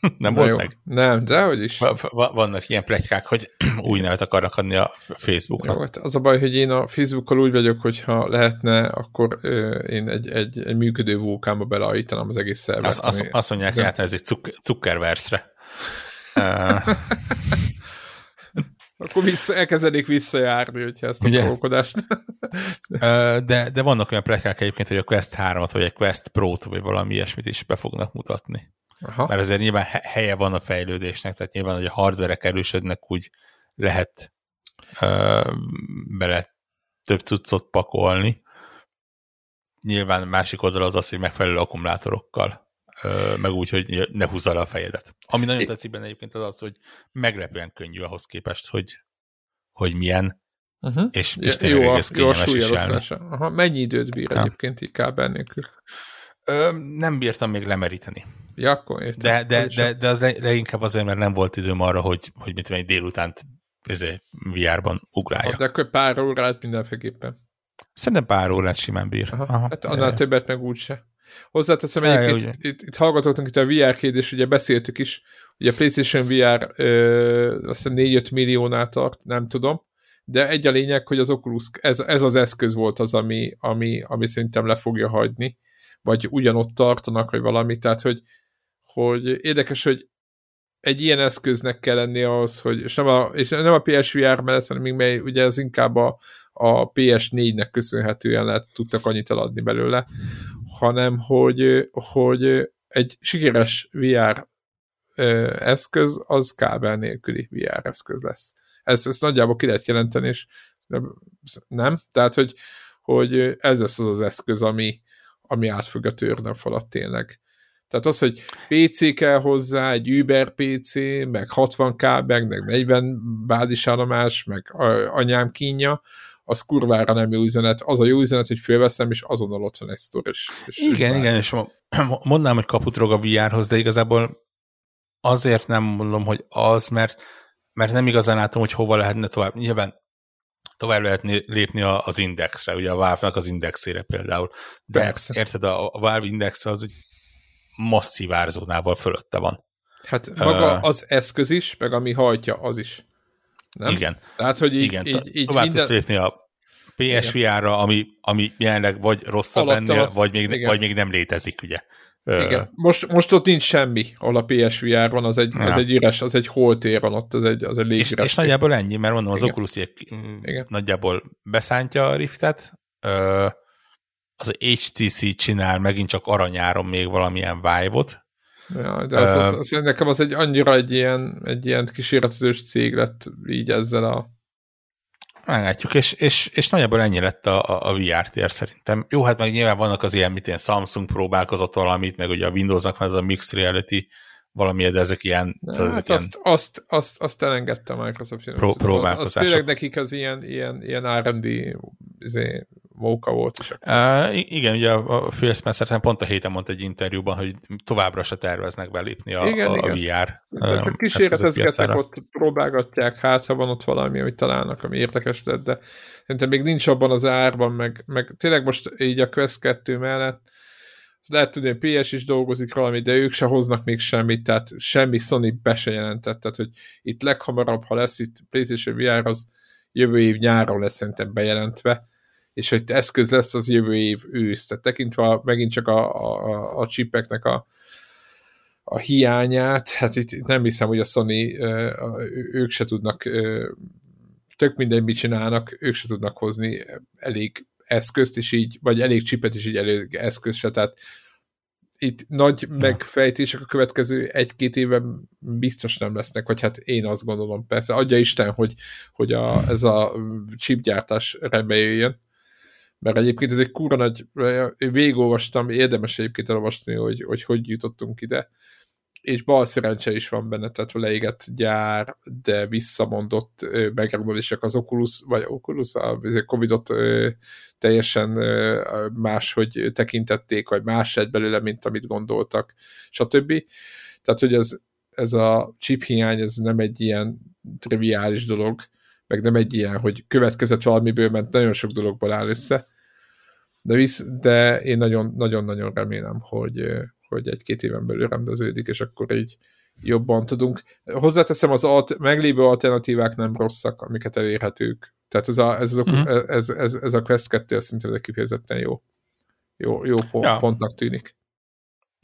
nem Na volt jó. meg? Nem, de hogy is. Vannak ilyen plegykák, hogy új nevet akarnak adni a Facebooknak. Jó, hát az a baj, hogy én a Facebookkal úgy vagyok, hogyha lehetne, akkor én egy, egy, egy működő vulkánba beleállítanám az egész szervert. Az, az, azt mondják, hogy átnevezik cuk Zuckerverse-re. akkor vissza, elkezdenék visszajárni, hogyha ezt a dolgodást. de, de vannak olyan plegykák egyébként, hogy a Quest 3-at, vagy a Quest Pro-t, vagy valami ilyesmit is be fognak mutatni. Aha. Mert azért nyilván helye van a fejlődésnek, tehát nyilván, hogy a hardverek erősödnek, úgy lehet uh, bele több cuccot pakolni. Nyilván másik oldal az az, hogy megfelelő akkumulátorokkal, uh, meg úgy, hogy ne húzza le a fejedet. Ami nagyon tetszik benne egyébként az az, hogy meglepően könnyű ahhoz képest, hogy, hogy milyen, uh-huh. és, és tényleg jó, egész jó is Aha. Mennyi időt bír ja. egyébként így kábel nélkül? Ö, nem bírtam még lemeríteni. Ja, akkor értem. De, de, de, de az leginkább azért, mert nem volt időm arra, hogy, hogy mit tudom, egy délután VR-ban ugráljak. De akkor pár órát mindenféleképpen. Szerintem pár órát simán bír. Aha, Aha. Hát annál e... többet meg úgyse. Hozzáteszem egyébként, itt, itt, itt hallgatottunk itt a VR kérdés, ugye beszéltük is, ugye a PlayStation VR ö, azt 4-5 milliónál tart, nem tudom, de egy a lényeg, hogy az Oculus, ez, ez az eszköz volt az, ami, ami, ami szerintem le fogja hagyni, vagy ugyanott tartanak, vagy valami, tehát hogy hogy érdekes, hogy egy ilyen eszköznek kell lenni ahhoz, hogy, és nem a, és nem a PSVR mellett, hanem még mely, ugye ez inkább a, a PS4-nek köszönhetően lehet, tudtak annyit eladni belőle, hanem hogy, hogy egy sikeres VR eszköz, az kábel nélküli VR eszköz lesz. Ezt, ezt nagyjából ki lehet jelenteni, és nem? Tehát, hogy, hogy ez lesz az az eszköz, ami, ami át fogja törni a tényleg. Tehát az, hogy PC kell hozzá, egy Uber PC, meg 60 kábel, meg 40 bázisállomás, meg anyám kínja, az kurvára nem jó üzenet. Az a jó üzenet, hogy fölveszem, és azonnal ott van egy sztor. És, és igen, bár... igen, és mondnám, hogy kaput rog a VR-hoz, de igazából azért nem mondom, hogy az, mert, mert nem igazán látom, hogy hova lehetne tovább. Nyilván tovább lehet lépni az indexre, ugye a Valve-nak az indexére például. De Persze. érted, a, a Valve index az egy masszív árzónával fölötte van. Hát maga uh, az eszköz is, meg ami hajtja, az is. Nem? Igen. Tehát, hogy így, igen. így, így tovább minden... tudsz lépni a PSVR-ra, ami, ami jelenleg vagy rosszabb Alatta, ennél, vagy még, vagy még nem létezik, ugye. Igen. Most, most ott nincs semmi, ahol a PSVR van, az egy, ja. az egy üres, az egy holtér van ott, az egy, az egy és, és nagyjából ennyi, mert mondom, az Igen. Oculus Igen. nagyjából beszántja a Riftet, az HTC csinál megint csak aranyáron még valamilyen Vive-ot. Ja, de az, uh, az, az, nekem az egy annyira egy ilyen, egy ilyen kísérletezős cég lett így ezzel a Meglátjuk, és, és, és nagyjából ennyi lett a, a, a VR tér szerintem. Jó, hát meg nyilván vannak az ilyen, mit ilyen Samsung próbálkozott valamit, meg ugye a Windowsnak van ez a Mixed Reality valami, de ezek ilyen... Hát ezek azt, ilyen azt, azt, azt elengedte a Microsoft. Pró- próbálkozások. Az, az tényleg nekik az ilyen, ilyen, ilyen R&D móka volt. És uh, igen, ugye a Phil Spencer pont a héten mondta egy interjúban, hogy továbbra se terveznek belépni a, igen, a, a igen. VR um, Kísérletezgetnek, ott próbálgatják, hát ha van ott valami, amit találnak, ami érdekes lett, de szerintem még nincs abban az árban, meg, meg tényleg most így a Quest 2 mellett lehet tudni, hogy PS is dolgozik valami, de ők se hoznak még semmit, tehát semmi Sony be se jelentett, tehát hogy itt leghamarabb, ha lesz itt PlayStation VR, az jövő év nyáron lesz szerintem bejelentve, és hogy eszköz lesz az jövő év ősz. Tehát tekintve megint csak a, a, a chipeknek a a hiányát, hát itt nem hiszem, hogy a Sony, ők se tudnak, tök mindegy, mit csinálnak, ők se tudnak hozni elég eszközt is így, vagy elég csipet is így elég eszközt se, tehát itt nagy megfejtések a következő egy-két évben biztos nem lesznek, vagy hát én azt gondolom, persze, adja Isten, hogy, hogy a, ez a chipgyártás rendbe jöjjön, mert egyébként ez egy kúra nagy, végigolvastam, érdemes egyébként elolvasni, hogy, hogy hogy jutottunk ide, és bal szerencse is van benne, tehát leégett gyár, de visszamondott megrendelések az Oculus, vagy Oculus, a Covid-ot teljesen máshogy tekintették, vagy más lett belőle, mint amit gondoltak, stb. Tehát, hogy ez, ez a chip hiány, ez nem egy ilyen triviális dolog, meg nem egy ilyen, hogy következett valamiből, mert nagyon sok dologból áll össze, de, visz, de én nagyon-nagyon remélem, hogy, hogy egy-két éven belül rendeződik, és akkor így jobban tudunk. Hozzáteszem, az alt, meglévő alternatívák nem rosszak, amiket elérhetők. Tehát ez a, ez, az, uh-huh. ez, ez, ez a Quest 2 szerintem kifejezetten jó. Jó, jó pont, ja. pontnak tűnik.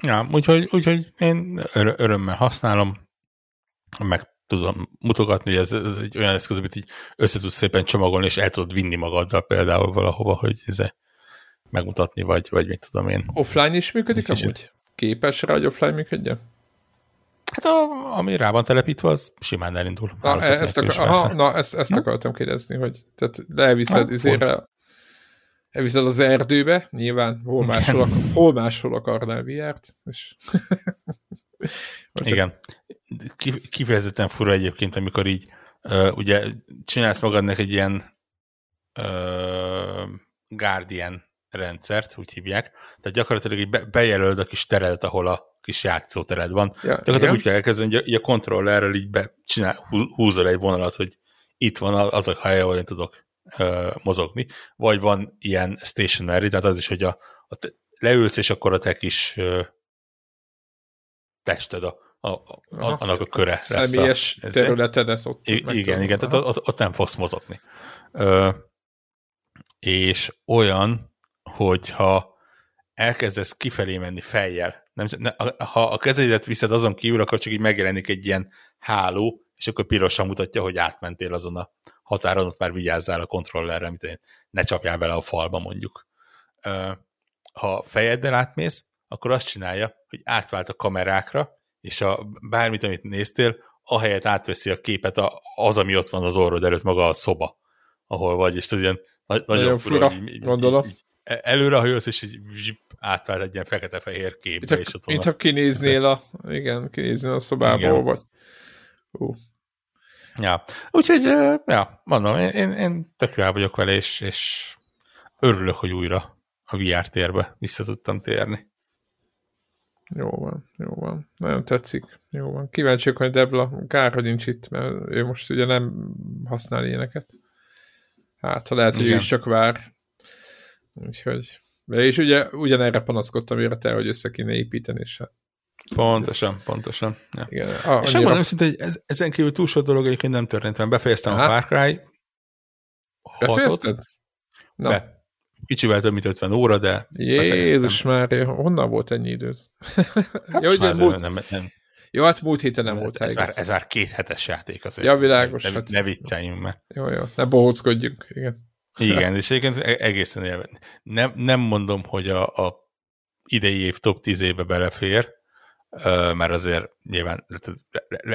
Ja, úgyhogy, úgyhogy én ör- örömmel használom, meg tudom mutogatni, hogy ez, ez egy olyan eszköz, amit így össze tudsz szépen csomagolni, és el tudod vinni magaddal például valahova, hogy ez megmutatni, vagy, vagy mit tudom én. Offline is működik amúgy? Képes rá, hogy offline működjön? Hát a, ami rá van telepítve, az simán elindul. Na, ezt, akar, aha, na ezt, ezt akartam kérdezni, hogy tehát leviszed ha, izére, elviszed az erdőbe, nyilván hol máshol, hol máshol akarnál VR-t, és... Igen. Kifejezetten fura egyébként, amikor így uh, ugye csinálsz magadnak egy ilyen uh, Guardian rendszert, úgy hívják, tehát gyakorlatilag így be, bejelöld a kis teredet, ahol a kis játszótered van. Ja, Gyakorlatilag úgy kell elkezdeni, hogy a, a kontrollerrel így csinál, húzol egy vonalat, hogy itt van az a hely, ahol én tudok uh, mozogni. Vagy van ilyen stationary, tehát az is, hogy a, a te, leülsz, és akkor a te kis uh, tested, a, a, a, annak a köre Személyes lesz a, területedet ott. I, igen, igen, tehát ott, ott nem fogsz mozogni. Uh, és olyan, hogyha elkezdesz kifelé menni fejjel, nem, ne, ha a kezedet viszed azon kívül, akkor csak így megjelenik egy ilyen háló, és akkor pirosan mutatja, hogy átmentél azon a határon, ott már vigyázzál a kontrollerre, amit én, ne csapjál bele a falba mondjuk. Ha fejeddel átmész, akkor azt csinálja, hogy átvált a kamerákra, és a, bármit, amit néztél, ahelyett átveszi a képet az, ami ott van az orrod előtt, maga a szoba, ahol vagy, és tudod, ilyen nagyon, nagyon fura, fura így, gondolom. Így, így, E, előre hajolsz, és egy zsip, átvált egy ilyen fekete-fehér képbe, mint és ott Mintha kinéznél a, igen, kinéznél a szobából, igen. vagy. Uh. Ja, úgyhogy, ja, mondom, én, én, tök vagyok vele, és, és örülök, hogy újra a VR térbe vissza tudtam térni. Jó van, jó van. Nagyon tetszik. Jó van. Kíváncsiak, hogy Debla, kár, hogy nincs itt, mert ő most ugye nem használ ilyeneket. Hát, ha lehet, hogy Igen. ő is csak vár. Úgyhogy, és ugye ugyanerre panaszkodtam mire te, hogy össze kéne építeni, és hát Pontosan, pontosan. Ja. Igen, a, annyira... És mondom szinte, hogy ez, ezen kívül túl sok dolog egyébként nem történt, mert befejeztem Aha. a Far Cry 6 Na. Be. Kicsivel több, mint 50 óra, de Jézus már, honnan volt ennyi időt? Hát Jó, hogy múlt... nem, nem. Jó, hát múlt héten nem ez, volt ez, már, ez már két hetes játék azért. Ja, világos. Ne, hát... ne vicceljünk meg. Jó, jó, ne bohóckodjunk, igen. Igen, és egyébként e- egészen élve. Nem, nem mondom, hogy a, a idei év top 10 éve belefér, mert azért nyilván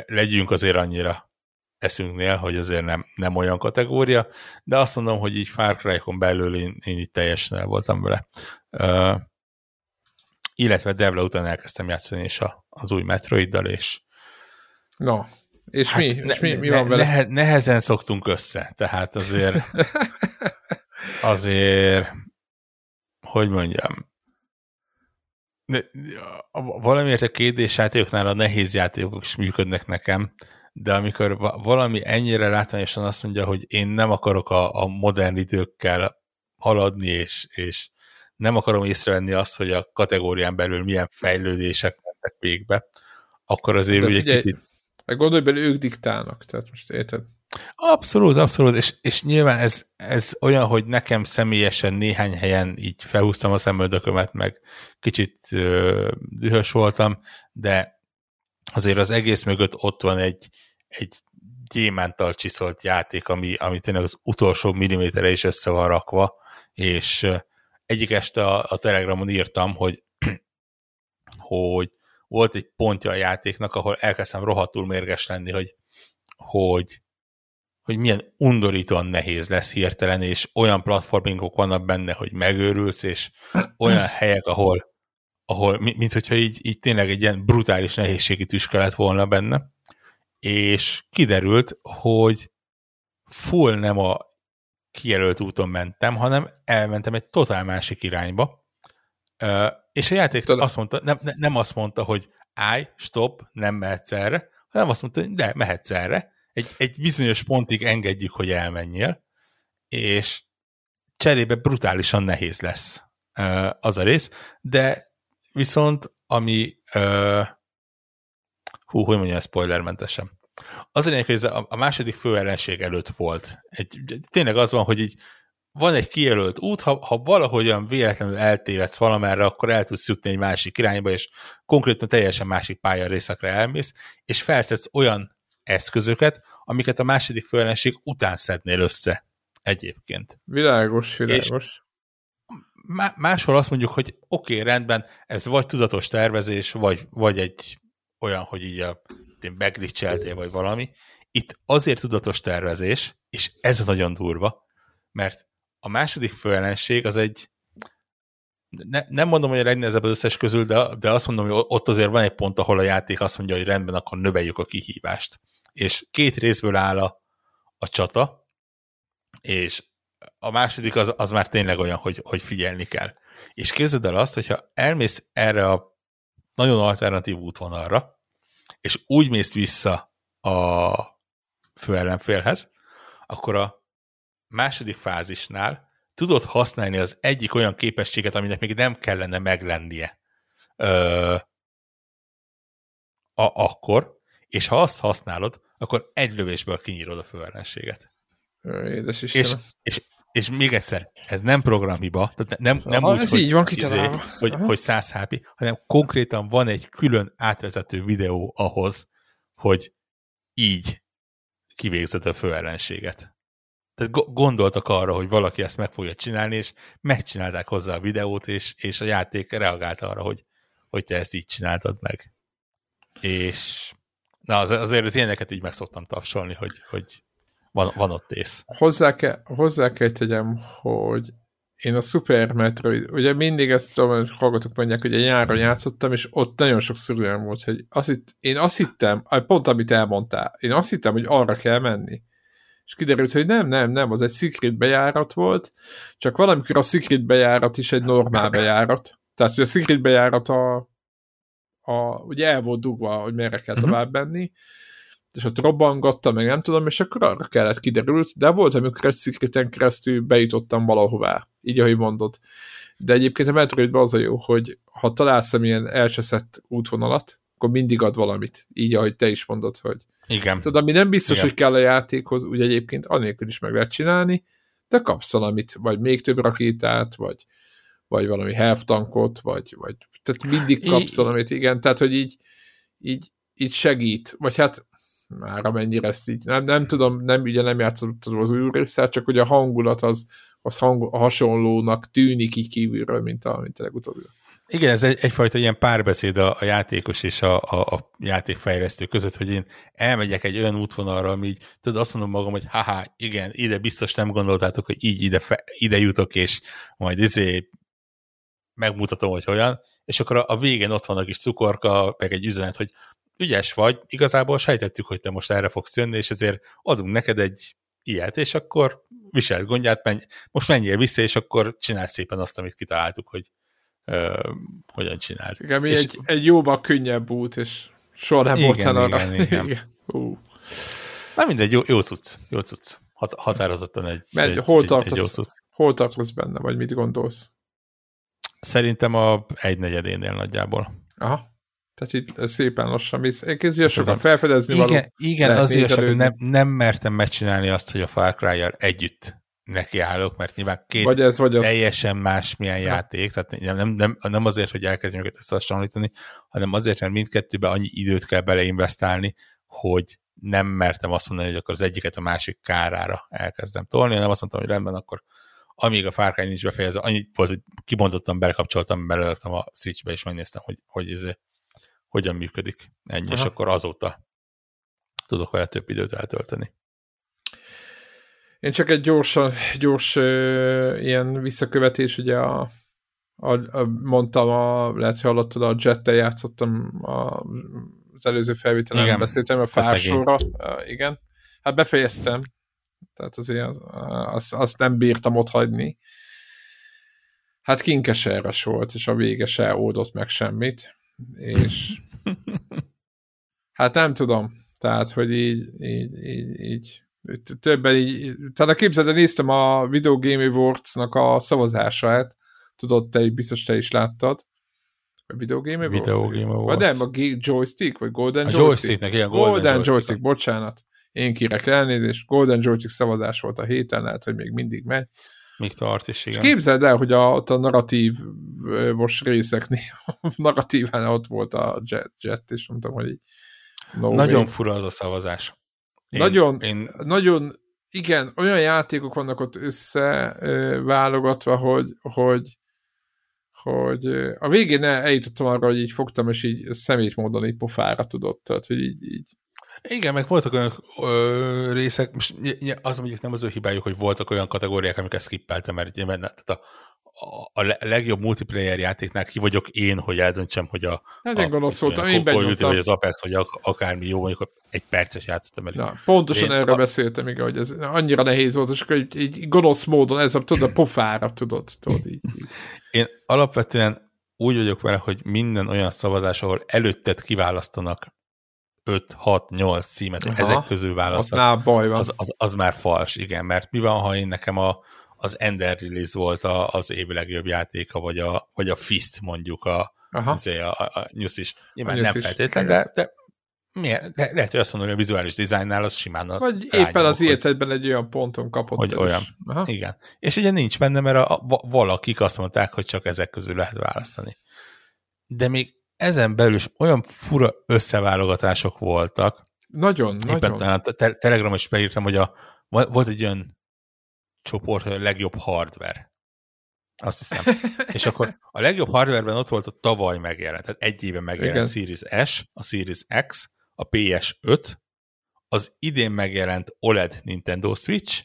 legyünk azért annyira eszünknél, hogy azért nem, nem olyan kategória, de azt mondom, hogy így Far Cry-kon belül én, én így teljesen el voltam vele. Illetve Devla után elkezdtem játszani is a, az új Metroiddal, és No, és hát mi? Ne, és mi, mi ne, van vele? Nehe, nehezen szoktunk össze, tehát azért azért hogy mondjam valamiért a kérdés játékoknál a nehéz játékok is működnek nekem, de amikor valami ennyire látványosan azt mondja, hogy én nem akarok a, a modern időkkel haladni, és, és nem akarom észrevenni azt, hogy a kategórián belül milyen fejlődések mentek végbe, akkor azért de ugye figyelj, kicsit meg gondolj bele, ők diktálnak, tehát most érted? Abszolút, abszolút, és, és nyilván ez, ez olyan, hogy nekem személyesen néhány helyen így felhúztam a szemöldökömet, meg kicsit ö, dühös voltam, de azért az egész mögött ott van egy, egy gyémántal csiszolt játék, ami, ami tényleg az utolsó milliméterre is össze van rakva, és egyik este a, a Telegramon írtam, hogy, hogy volt egy pontja a játéknak, ahol elkezdtem rohadtul mérges lenni, hogy, hogy, hogy milyen undorítóan nehéz lesz hirtelen, és olyan platformingok vannak benne, hogy megőrülsz, és olyan helyek, ahol, ahol mint hogyha így, így tényleg egy ilyen brutális nehézségi tüske lett volna benne, és kiderült, hogy full nem a kijelölt úton mentem, hanem elmentem egy totál másik irányba, és a játék Tudom. azt mondta, nem, nem azt mondta, hogy állj, stop, nem mehetsz erre, hanem azt mondta, hogy de, mehetsz erre, egy, egy bizonyos pontig engedjük, hogy elmenjél, és cserébe brutálisan nehéz lesz az a rész, de viszont ami hú, hogy mondja, spoilermentesen. Az a lényeg, hogy ez a, a második főellenség előtt volt. Egy, tényleg az van, hogy így van egy kijelölt út, ha, ha valahogyan véletlenül eltévedsz valamerre, akkor el tudsz jutni egy másik irányba, és konkrétan teljesen másik részekre elmész, és felszedsz olyan eszközöket, amiket a második főellenség után szednél össze egyébként. Világos, világos. És máshol azt mondjuk, hogy oké, okay, rendben, ez vagy tudatos tervezés, vagy, vagy egy olyan, hogy így a beglitcheltél, vagy valami. Itt azért tudatos tervezés, és ez nagyon durva, mert a második főellenség az egy ne, nem mondom, hogy a legnehezebb az összes közül, de, de azt mondom, hogy ott azért van egy pont, ahol a játék azt mondja, hogy rendben, akkor növeljük a kihívást. És két részből áll a, a csata, és a második az, az már tényleg olyan, hogy, hogy figyelni kell. És képzeld el azt, hogyha elmész erre a nagyon alternatív útvonalra, és úgy mész vissza a főellenfélhez, akkor a második fázisnál tudod használni az egyik olyan képességet, aminek még nem kellene meglennie ö, a, akkor, és ha azt használod, akkor egy lövésből kinyírod a főellenséget. Édes és, és, és még egyszer, ez nem programhiba, tehát nem, nem Aha, úgy, ez hogy, így van izé, hogy, hogy 100 HP, hanem konkrétan van egy külön átvezető videó ahhoz, hogy így kivégzed a főellenséget. Tehát gondoltak arra, hogy valaki ezt meg fogja csinálni, és megcsinálták hozzá a videót, és, és a játék reagált arra, hogy, hogy te ezt így csináltad meg. És na, az, azért az ilyeneket így meg szoktam tapsolni, hogy, hogy van, van ott ész. Hozzá kell, hozzá kell tegyem, hogy én a Super Metroid, ugye mindig ezt tudom, hogy hallgatok mondják, hogy egy nyáron játszottam, és ott nagyon sok olyan volt, hogy azt hitt, én azt hittem, pont amit elmondtál, én azt hittem, hogy arra kell menni. És kiderült, hogy nem, nem, nem, az egy secret bejárat volt, csak valamikor a secret bejárat is egy normál bejárat. Tehát, hogy a secret bejárat a, a ugye el volt dugva, hogy merre kell uh-huh. tovább menni, és ott robbangatta, meg nem tudom, és akkor arra kellett kiderült, de volt, amikor egy szikreten keresztül bejutottam valahová, így ahogy mondod. De egyébként a Metroidban az a jó, hogy ha találsz ilyen elcseszett útvonalat, akkor mindig ad valamit, így ahogy te is mondod, hogy igen. Tudod, ami nem biztos, Igen. hogy kell a játékhoz, úgy egyébként anélkül is meg lehet csinálni, de kapsz valamit, vagy még több rakétát, vagy, vagy valami health tankot, vagy, vagy tehát mindig kapsz valamit, igen, tehát, hogy így, így, így segít, vagy hát már amennyire ezt így, nem, nem tudom, nem, ugye nem játszottam az új résszel, csak hogy a hangulat az, az hang, hasonlónak tűnik így kívülről, mint a, mint a legutóbbi. Igen, ez egy, egyfajta ilyen párbeszéd a, a játékos és a, a, a játékfejlesztő között, hogy én elmegyek egy olyan útvonalra, ami így, tudod, azt mondom magam, hogy haha, igen, ide biztos nem gondoltátok, hogy így ide, fe, ide jutok, és majd izé megmutatom, hogy olyan, és akkor a, a végén ott van a kis cukorka, meg egy üzenet, hogy ügyes vagy, igazából sejtettük, hogy te most erre fogsz jönni, és ezért adunk neked egy ilyet, és akkor viselt gondját, menj, most menjél vissza, és akkor csinálj szépen azt, amit kitaláltuk, hogy uh, hogyan csinált. Igen, és egy, egy jóval könnyebb út, és soha nem volt igen, arra. Igen, igen. igen. Uh. Na mindegy, jó, jó cucc, jó cucc. Hat, határozottan egy, Mert egy, hol tartasz, egy jó cucc. Hol tartasz benne, vagy mit gondolsz? Szerintem a egynegyedénél nagyjából. Aha. Tehát itt szépen lassan visz. Egyébként sokan felfedezni igen, való. Igen, azért, nem, nem mertem megcsinálni azt, hogy a Far cry együtt nekiállok, mert nyilván két vagy ez, vagy teljesen más milyen játék, tehát nem, nem, nem azért, hogy elkezdjünk őket összehasonlítani, hanem azért, mert mindkettőben annyi időt kell beleinvestálni, hogy nem mertem azt mondani, hogy akkor az egyiket a másik kárára elkezdem tolni, hanem azt mondtam, hogy rendben, akkor amíg a Far Cry nincs befejezve, annyit volt, hogy kibondottam, belekapcsoltam, belőltem a Switchbe, és megnéztem, hogy, hogy ez hogyan működik. Ennyi, Aha. és akkor azóta tudok vele több időt eltölteni. Én csak egy gyors, gyors uh, ilyen visszakövetés, ugye a, a, a mondtam, a, lehet, hogy hallottad, a Jettel játszottam a, az előző felvételen, igen, beszéltem a fársóra, igen. Hát befejeztem, tehát azért az, az, azt nem bírtam ott hagyni. Hát kinkeseres volt, és a vége se oldott meg semmit, és hát nem tudom, tehát, hogy így, így, így, így többen így, tehát képzeld, néztem a Video Game Awards-nak a szavazását, tudod, te biztos te is láttad. A Video Game Awards? Video Game Awards. Vagy nem, a joystick, vagy Golden a joystick? joysticknek, igen, Golden, Golden joystick. joystick, bocsánat. Én kérek elnézést, Golden Joystick szavazás volt a héten, lehet, hogy még mindig megy. Még tart is, igen. És képzeld el, hogy a, a narratív most részeknél, narratíván ott volt a jet, jet és mondtam, hogy így no Nagyon way. fura az a szavazás. Én, nagyon, én... nagyon, igen, olyan játékok vannak ott összeválogatva, hogy, hogy, hogy a végén eljutottam arra, hogy így fogtam, és így szemét módon így pofára tudott, tehát, hogy így, így igen, meg voltak olyan ö, részek, most az mondjuk nem az ő hibájuk, hogy voltak olyan kategóriák, amiket skippeltem, mert ugye, tehát a, a, legjobb multiplayer játéknál ki vagyok én, hogy eldöntsem, hogy a, hát én gonosz voltam, én benyomtam. Vagy az Apex, vagy akármi jó, mondjuk egy perces játszottam elég. Na, pontosan én, erről a... beszéltem, igen, hogy ez annyira nehéz volt, és akkor így, így gonosz módon, ez a, tudod, a pofára, tudod, tudod így, így. Én alapvetően úgy vagyok vele, hogy minden olyan szavazás, ahol előtted kiválasztanak 5-6-8 címet, Aha, ezek közül választhatsz. Az már baj van. Az, az, az már fals, igen, mert mi van, ha én nekem a, az Ender Release volt a, az év legjobb játéka, vagy a, vagy a Fist mondjuk a, azért a, a, a Nyusz is. Nyilván nem feltétlen, de, de miért? Le, lehet, hogy azt mondom, hogy a vizuális dizájnnál az simán az Vagy éppen az életedben egy olyan ponton kapott. Hogy olyan. Aha. Igen. És ugye nincs benne, mert a, a, valakik azt mondták, hogy csak ezek közül lehet választani. De még ezen belül is olyan fura összeválogatások voltak. Nagyon, Éppen nagyon. Talán a te Telegram is beírtam, hogy a, volt egy olyan csoport, hogy a legjobb hardware. Azt hiszem. És akkor a legjobb hardwareben ott volt a tavaly megjelent, tehát egy éve megjelent a Series S, a Series X, a PS5, az idén megjelent OLED Nintendo Switch,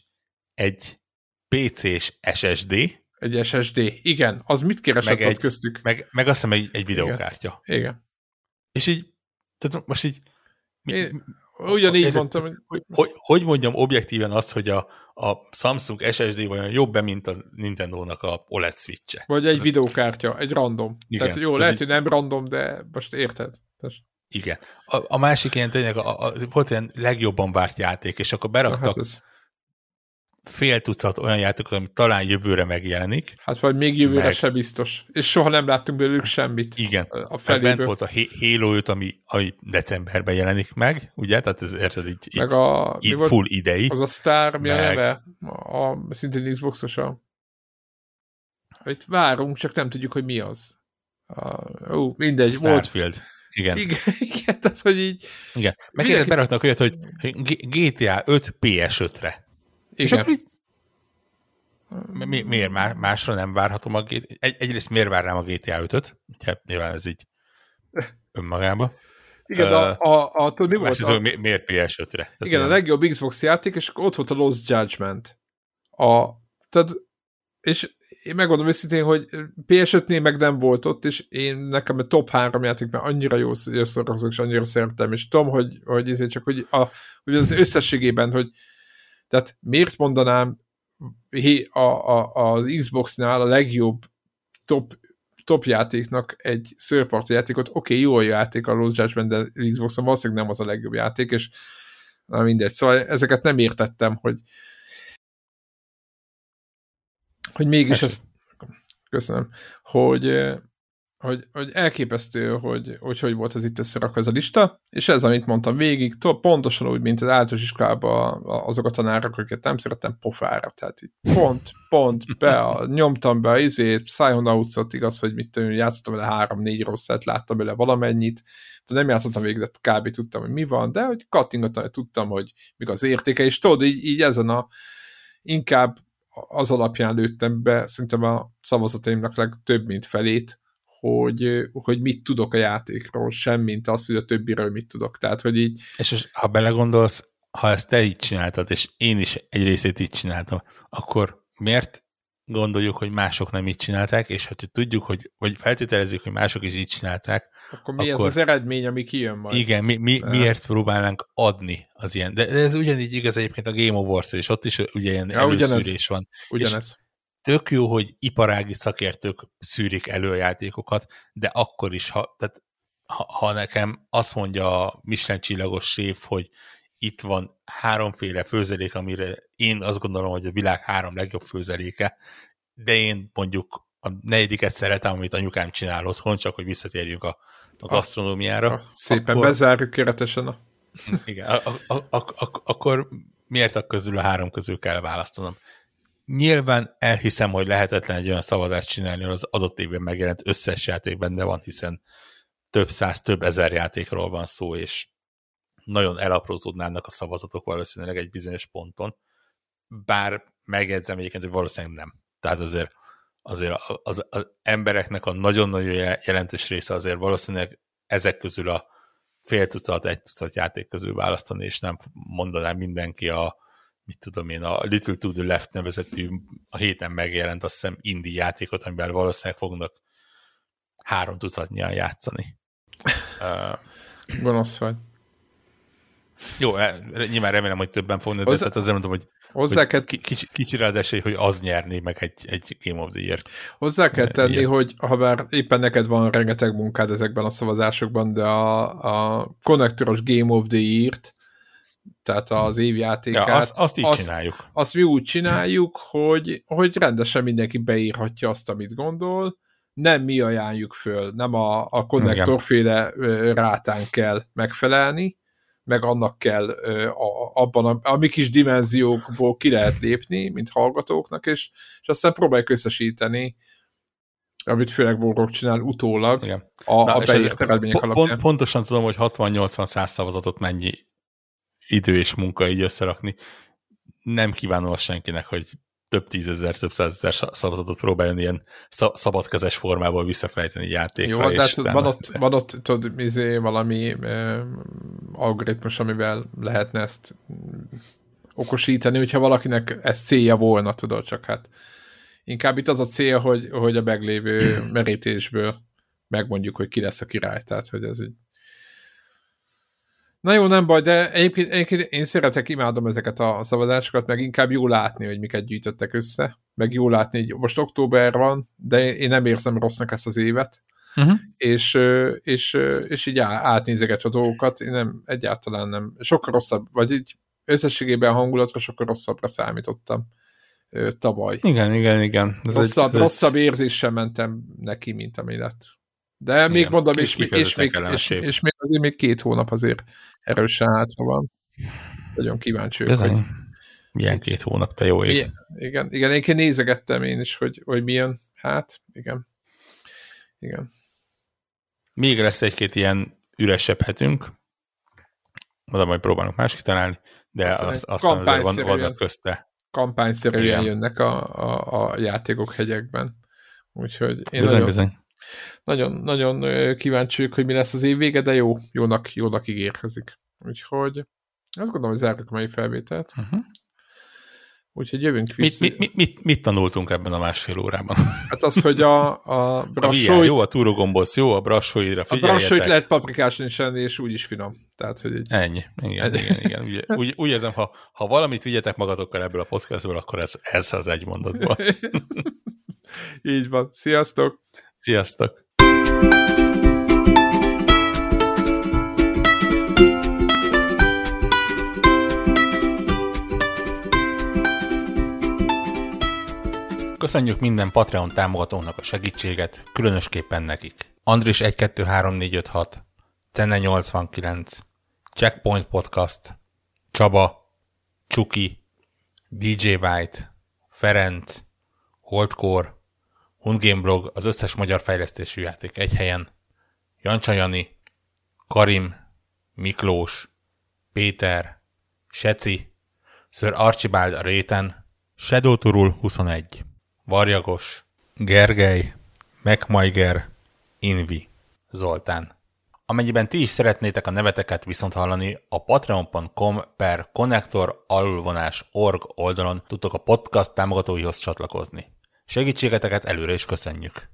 egy PC-s SSD, egy SSD. Igen, az mit keresett meg ott egy, köztük? Meg, meg azt hiszem egy, egy videokártya. Igen. Igen. És így, tehát most így... Mi, Én ugyanígy ez, mondtam. Hogy, hogy, hogy mondjam objektíven azt, hogy a, a Samsung SSD vajon jobb-e, mint a Nintendo-nak a OLED Switch-e? Vagy egy videókártya, egy random. Igen, tehát jó, tehát lehet, így, hogy nem random, de most érted. Tehát... Igen. A, a másik ilyen tényleg, a, a, volt ilyen legjobban várt játék, és akkor beraktak hát ez fél tucat olyan játékot, ami talán jövőre megjelenik. Hát vagy még jövőre meg... se biztos. És soha nem láttunk belőlük semmit. Igen. A feléből. Bent volt a Halo 5, ami, ami decemberben jelenik meg, ugye? Tehát ez érted így, meg így, a, így full volt? idei. Az a Star, mi meg... a neve? A, a szintén Xboxos a... Itt várunk, csak nem tudjuk, hogy mi az. A, ó, mindegy. Starfield. Volt, igen. Igen, igen, tehát, hogy így... Igen. Meg mindenki... beraknak olyat, hogy GTA 5 PS5-re. És akkor így, mi, miért másra nem várhatom a GTA? Egy, egyrészt miért várnám a GTA 5-öt? Ugye, nyilván ez így önmagába. Igen, a, a, a, a, mi volt a, mi, miért PS5-re? Igen, ilyen. a legjobb Xbox játék, és ott volt a Lost Judgment. A, tehát, és én megmondom őszintén, hogy PS5-nél meg nem volt ott, és én nekem a top 3 játék, mert annyira jó szórakozok, és annyira szeretem, és tudom, hogy, hogy ezért csak, hogy, a, hogy az összességében, hogy tehát miért mondanám a, a, az Xbox-nál a legjobb top, top játéknak egy szörparti játékot, oké, okay, jó a játék a Lost Judgment, de Xbox-on valószínűleg nem az a legjobb játék, és na mindegy. Szóval ezeket nem értettem, hogy hogy mégis ezt köszönöm, hogy hogy, hogy elképesztő, hogy, hogy hogy volt az itt összerakva ez a lista, és ez, amit mondtam végig, pontosan úgy, mint az általános iskolában azok a tanárok, akiket nem szerettem pofára, tehát így pont, pont, be, a, nyomtam be a izét, Sion Outsot, igaz, hogy mit tudom, játszottam vele három-négy rosszat, láttam bele valamennyit, de nem játszottam végig, de kb. tudtam, hogy mi van, de hogy kattingattam, tudtam, hogy mik az értéke, és tudod, így, így ezen a inkább az alapján lőttem be, szerintem a szavazataimnak legtöbb, mint felét, hogy, hogy mit tudok a játékról, sem, mint az, hogy a többiről mit tudok. Tehát, hogy így... És, és ha belegondolsz, ha ezt te így csináltad, és én is egy részét így csináltam, akkor miért gondoljuk, hogy mások nem így csinálták, és ha tudjuk, hogy, vagy feltételezzük, hogy mások is így csinálták, akkor mi akkor, ez az eredmény, ami kijön majd? Igen, mi, mi, miért próbálnánk adni az ilyen, de, de ez ugyanígy igaz egyébként a Game of Wars-ra, és ott is ugye ilyen ja, előszűrés ugyanez, van. Ugyanez. És tök jó, hogy iparági szakértők szűrik elő a játékokat, de akkor is, ha, tehát, ha, ha nekem azt mondja a Michelin csillagos séf, hogy itt van háromféle főzelék, amire én azt gondolom, hogy a világ három legjobb főzeléke, de én mondjuk a negyediket szeretem, amit anyukám csinál otthon, csak hogy visszatérjünk a, a gasztronómiára. A, szépen akkor, bezárjuk keretesen a... Igen, a, a, a, a, akkor miért a közül a három közül kell választanom? Nyilván elhiszem, hogy lehetetlen egy olyan szavazást csinálni, hogy az adott évben megjelent összes játék benne van, hiszen több száz, több ezer játékról van szó, és nagyon elaprózódnának a szavazatok valószínűleg egy bizonyos ponton, bár megjegyzem egyébként, hogy valószínűleg nem. Tehát azért, azért az, az, az embereknek a nagyon-nagyon jelentős része azért valószínűleg ezek közül a fél tucat, egy tucat játék közül választani, és nem mondanám mindenki a, mit tudom én, a Little to the Left nevezetű a héten megjelent, azt hiszem, indie játékot, amiben valószínűleg fognak három tucatnyian játszani. Gonosz vagy. Jó, e, nyilván remélem, hogy többen fognak, de tehát azért mondom, hogy, hozzá hogy kell... kicsi, kicsi az esély, hogy az nyerné meg egy, egy Game of the Year. Hozzá kell tenni, Ilyen. hogy ha bár éppen neked van rengeteg munkád ezekben a szavazásokban, de a, a konnektoros Game of the Year-t tehát az évjátékát. Ja, azt, azt így azt, csináljuk. Azt mi úgy csináljuk, hogy, hogy rendesen mindenki beírhatja azt, amit gondol, nem mi ajánljuk föl, nem a, a konnektorféle rátán kell megfelelni, meg annak kell a, abban a, a mi kis dimenziókból ki lehet lépni, mint hallgatóknak, és, és aztán próbáljuk összesíteni, amit főleg Warrock csinál utólag Igen. a, Na, a beírt eredmények alapján. Pont, pontosan tudom, hogy 60-80-100 szavazatot mennyi idő és munka így összerakni. Nem kívánom azt senkinek, hogy több tízezer, több százezer szavazatot próbáljon ilyen szabadkezes formából visszafejteni játékra. Jó, de hát van ott, van ott tudod, izé, valami eh, algoritmus, amivel lehetne ezt okosítani, hogyha valakinek ez célja volna, tudod, csak hát inkább itt az a cél, hogy, hogy a meglévő merítésből megmondjuk, hogy ki lesz a király, tehát hogy ez egy Na jó, nem baj, de egyébként, egyébként én szeretek, imádom ezeket a szavazásokat, meg inkább jó látni, hogy miket gyűjtöttek össze, meg jó látni, hogy most október van, de én nem érzem rossznak ezt az évet, uh-huh. és, és, és így átnézegetve a dolgokat, én nem, egyáltalán nem, sokkal rosszabb, vagy így összességében a hangulatra sokkal rosszabbra számítottam tavaly. Igen, igen, igen. Ez rosszabb, egy, ez rosszabb érzéssel mentem neki, mint ami lett. De Igen, még mondom, és, és, és, még, és, és még azért még két hónap azért erősen hátra van. Nagyon kíváncsi vagyok. Hogy... Milyen két hónap, te jó ég. Igen, igen, igen, én nézegettem én is, hogy, hogy milyen. Hát, igen. Igen. Még lesz egy-két ilyen üresebb hetünk, oda majd próbálunk más kitalálni, de aztán, az, aztán azért van, vannak közte. Kampányszerűen jönnek a, a, a játékok hegyekben. Úgyhogy én bizony, nagyon, bizony. Nagyon, nagyon kíváncsi hogy mi lesz az év vége, de jó, jónak, jónak ígérkezik. Úgyhogy azt gondolom, hogy zárjuk a mai felvételt. Uh-huh. Úgyhogy jövünk vissza. Mit, mit, mit, mit tanultunk ebben a másfél órában? Hát az, hogy a, a brassóit... Jó, a túrogombosz jó, a brassóira figyeljetek. A brassóit lehet paprikáson is enni, és úgy is finom. Tehát, hogy így... Ennyi. Igen, Ennyi. igen, igen. Úgy, úgy, úgy érzem, ha, ha valamit vigyetek magatokkal ebből a podcastból, akkor ez, ez az egy mondatból. így van. Sziasztok! Sziasztok! Köszönjük minden Patreon támogatónak a segítséget, különösképpen nekik. Andris 123456, Cenne 89, Checkpoint Podcast, Csaba, Csuki, DJ White, Ferenc, Holdcore, Hundgame Blog, az összes magyar fejlesztésű játék egy helyen, Jancsa Karim, Miklós, Péter, Seci, Sir Archibald a réten, Shadow Turul 21, Varjagos, Gergely, MacMaiger, Invi, Zoltán. Amennyiben ti is szeretnétek a neveteket viszont hallani, a patreon.com per connector alulvonás org oldalon tudtok a podcast támogatóihoz csatlakozni. Segítségeteket előre is köszönjük!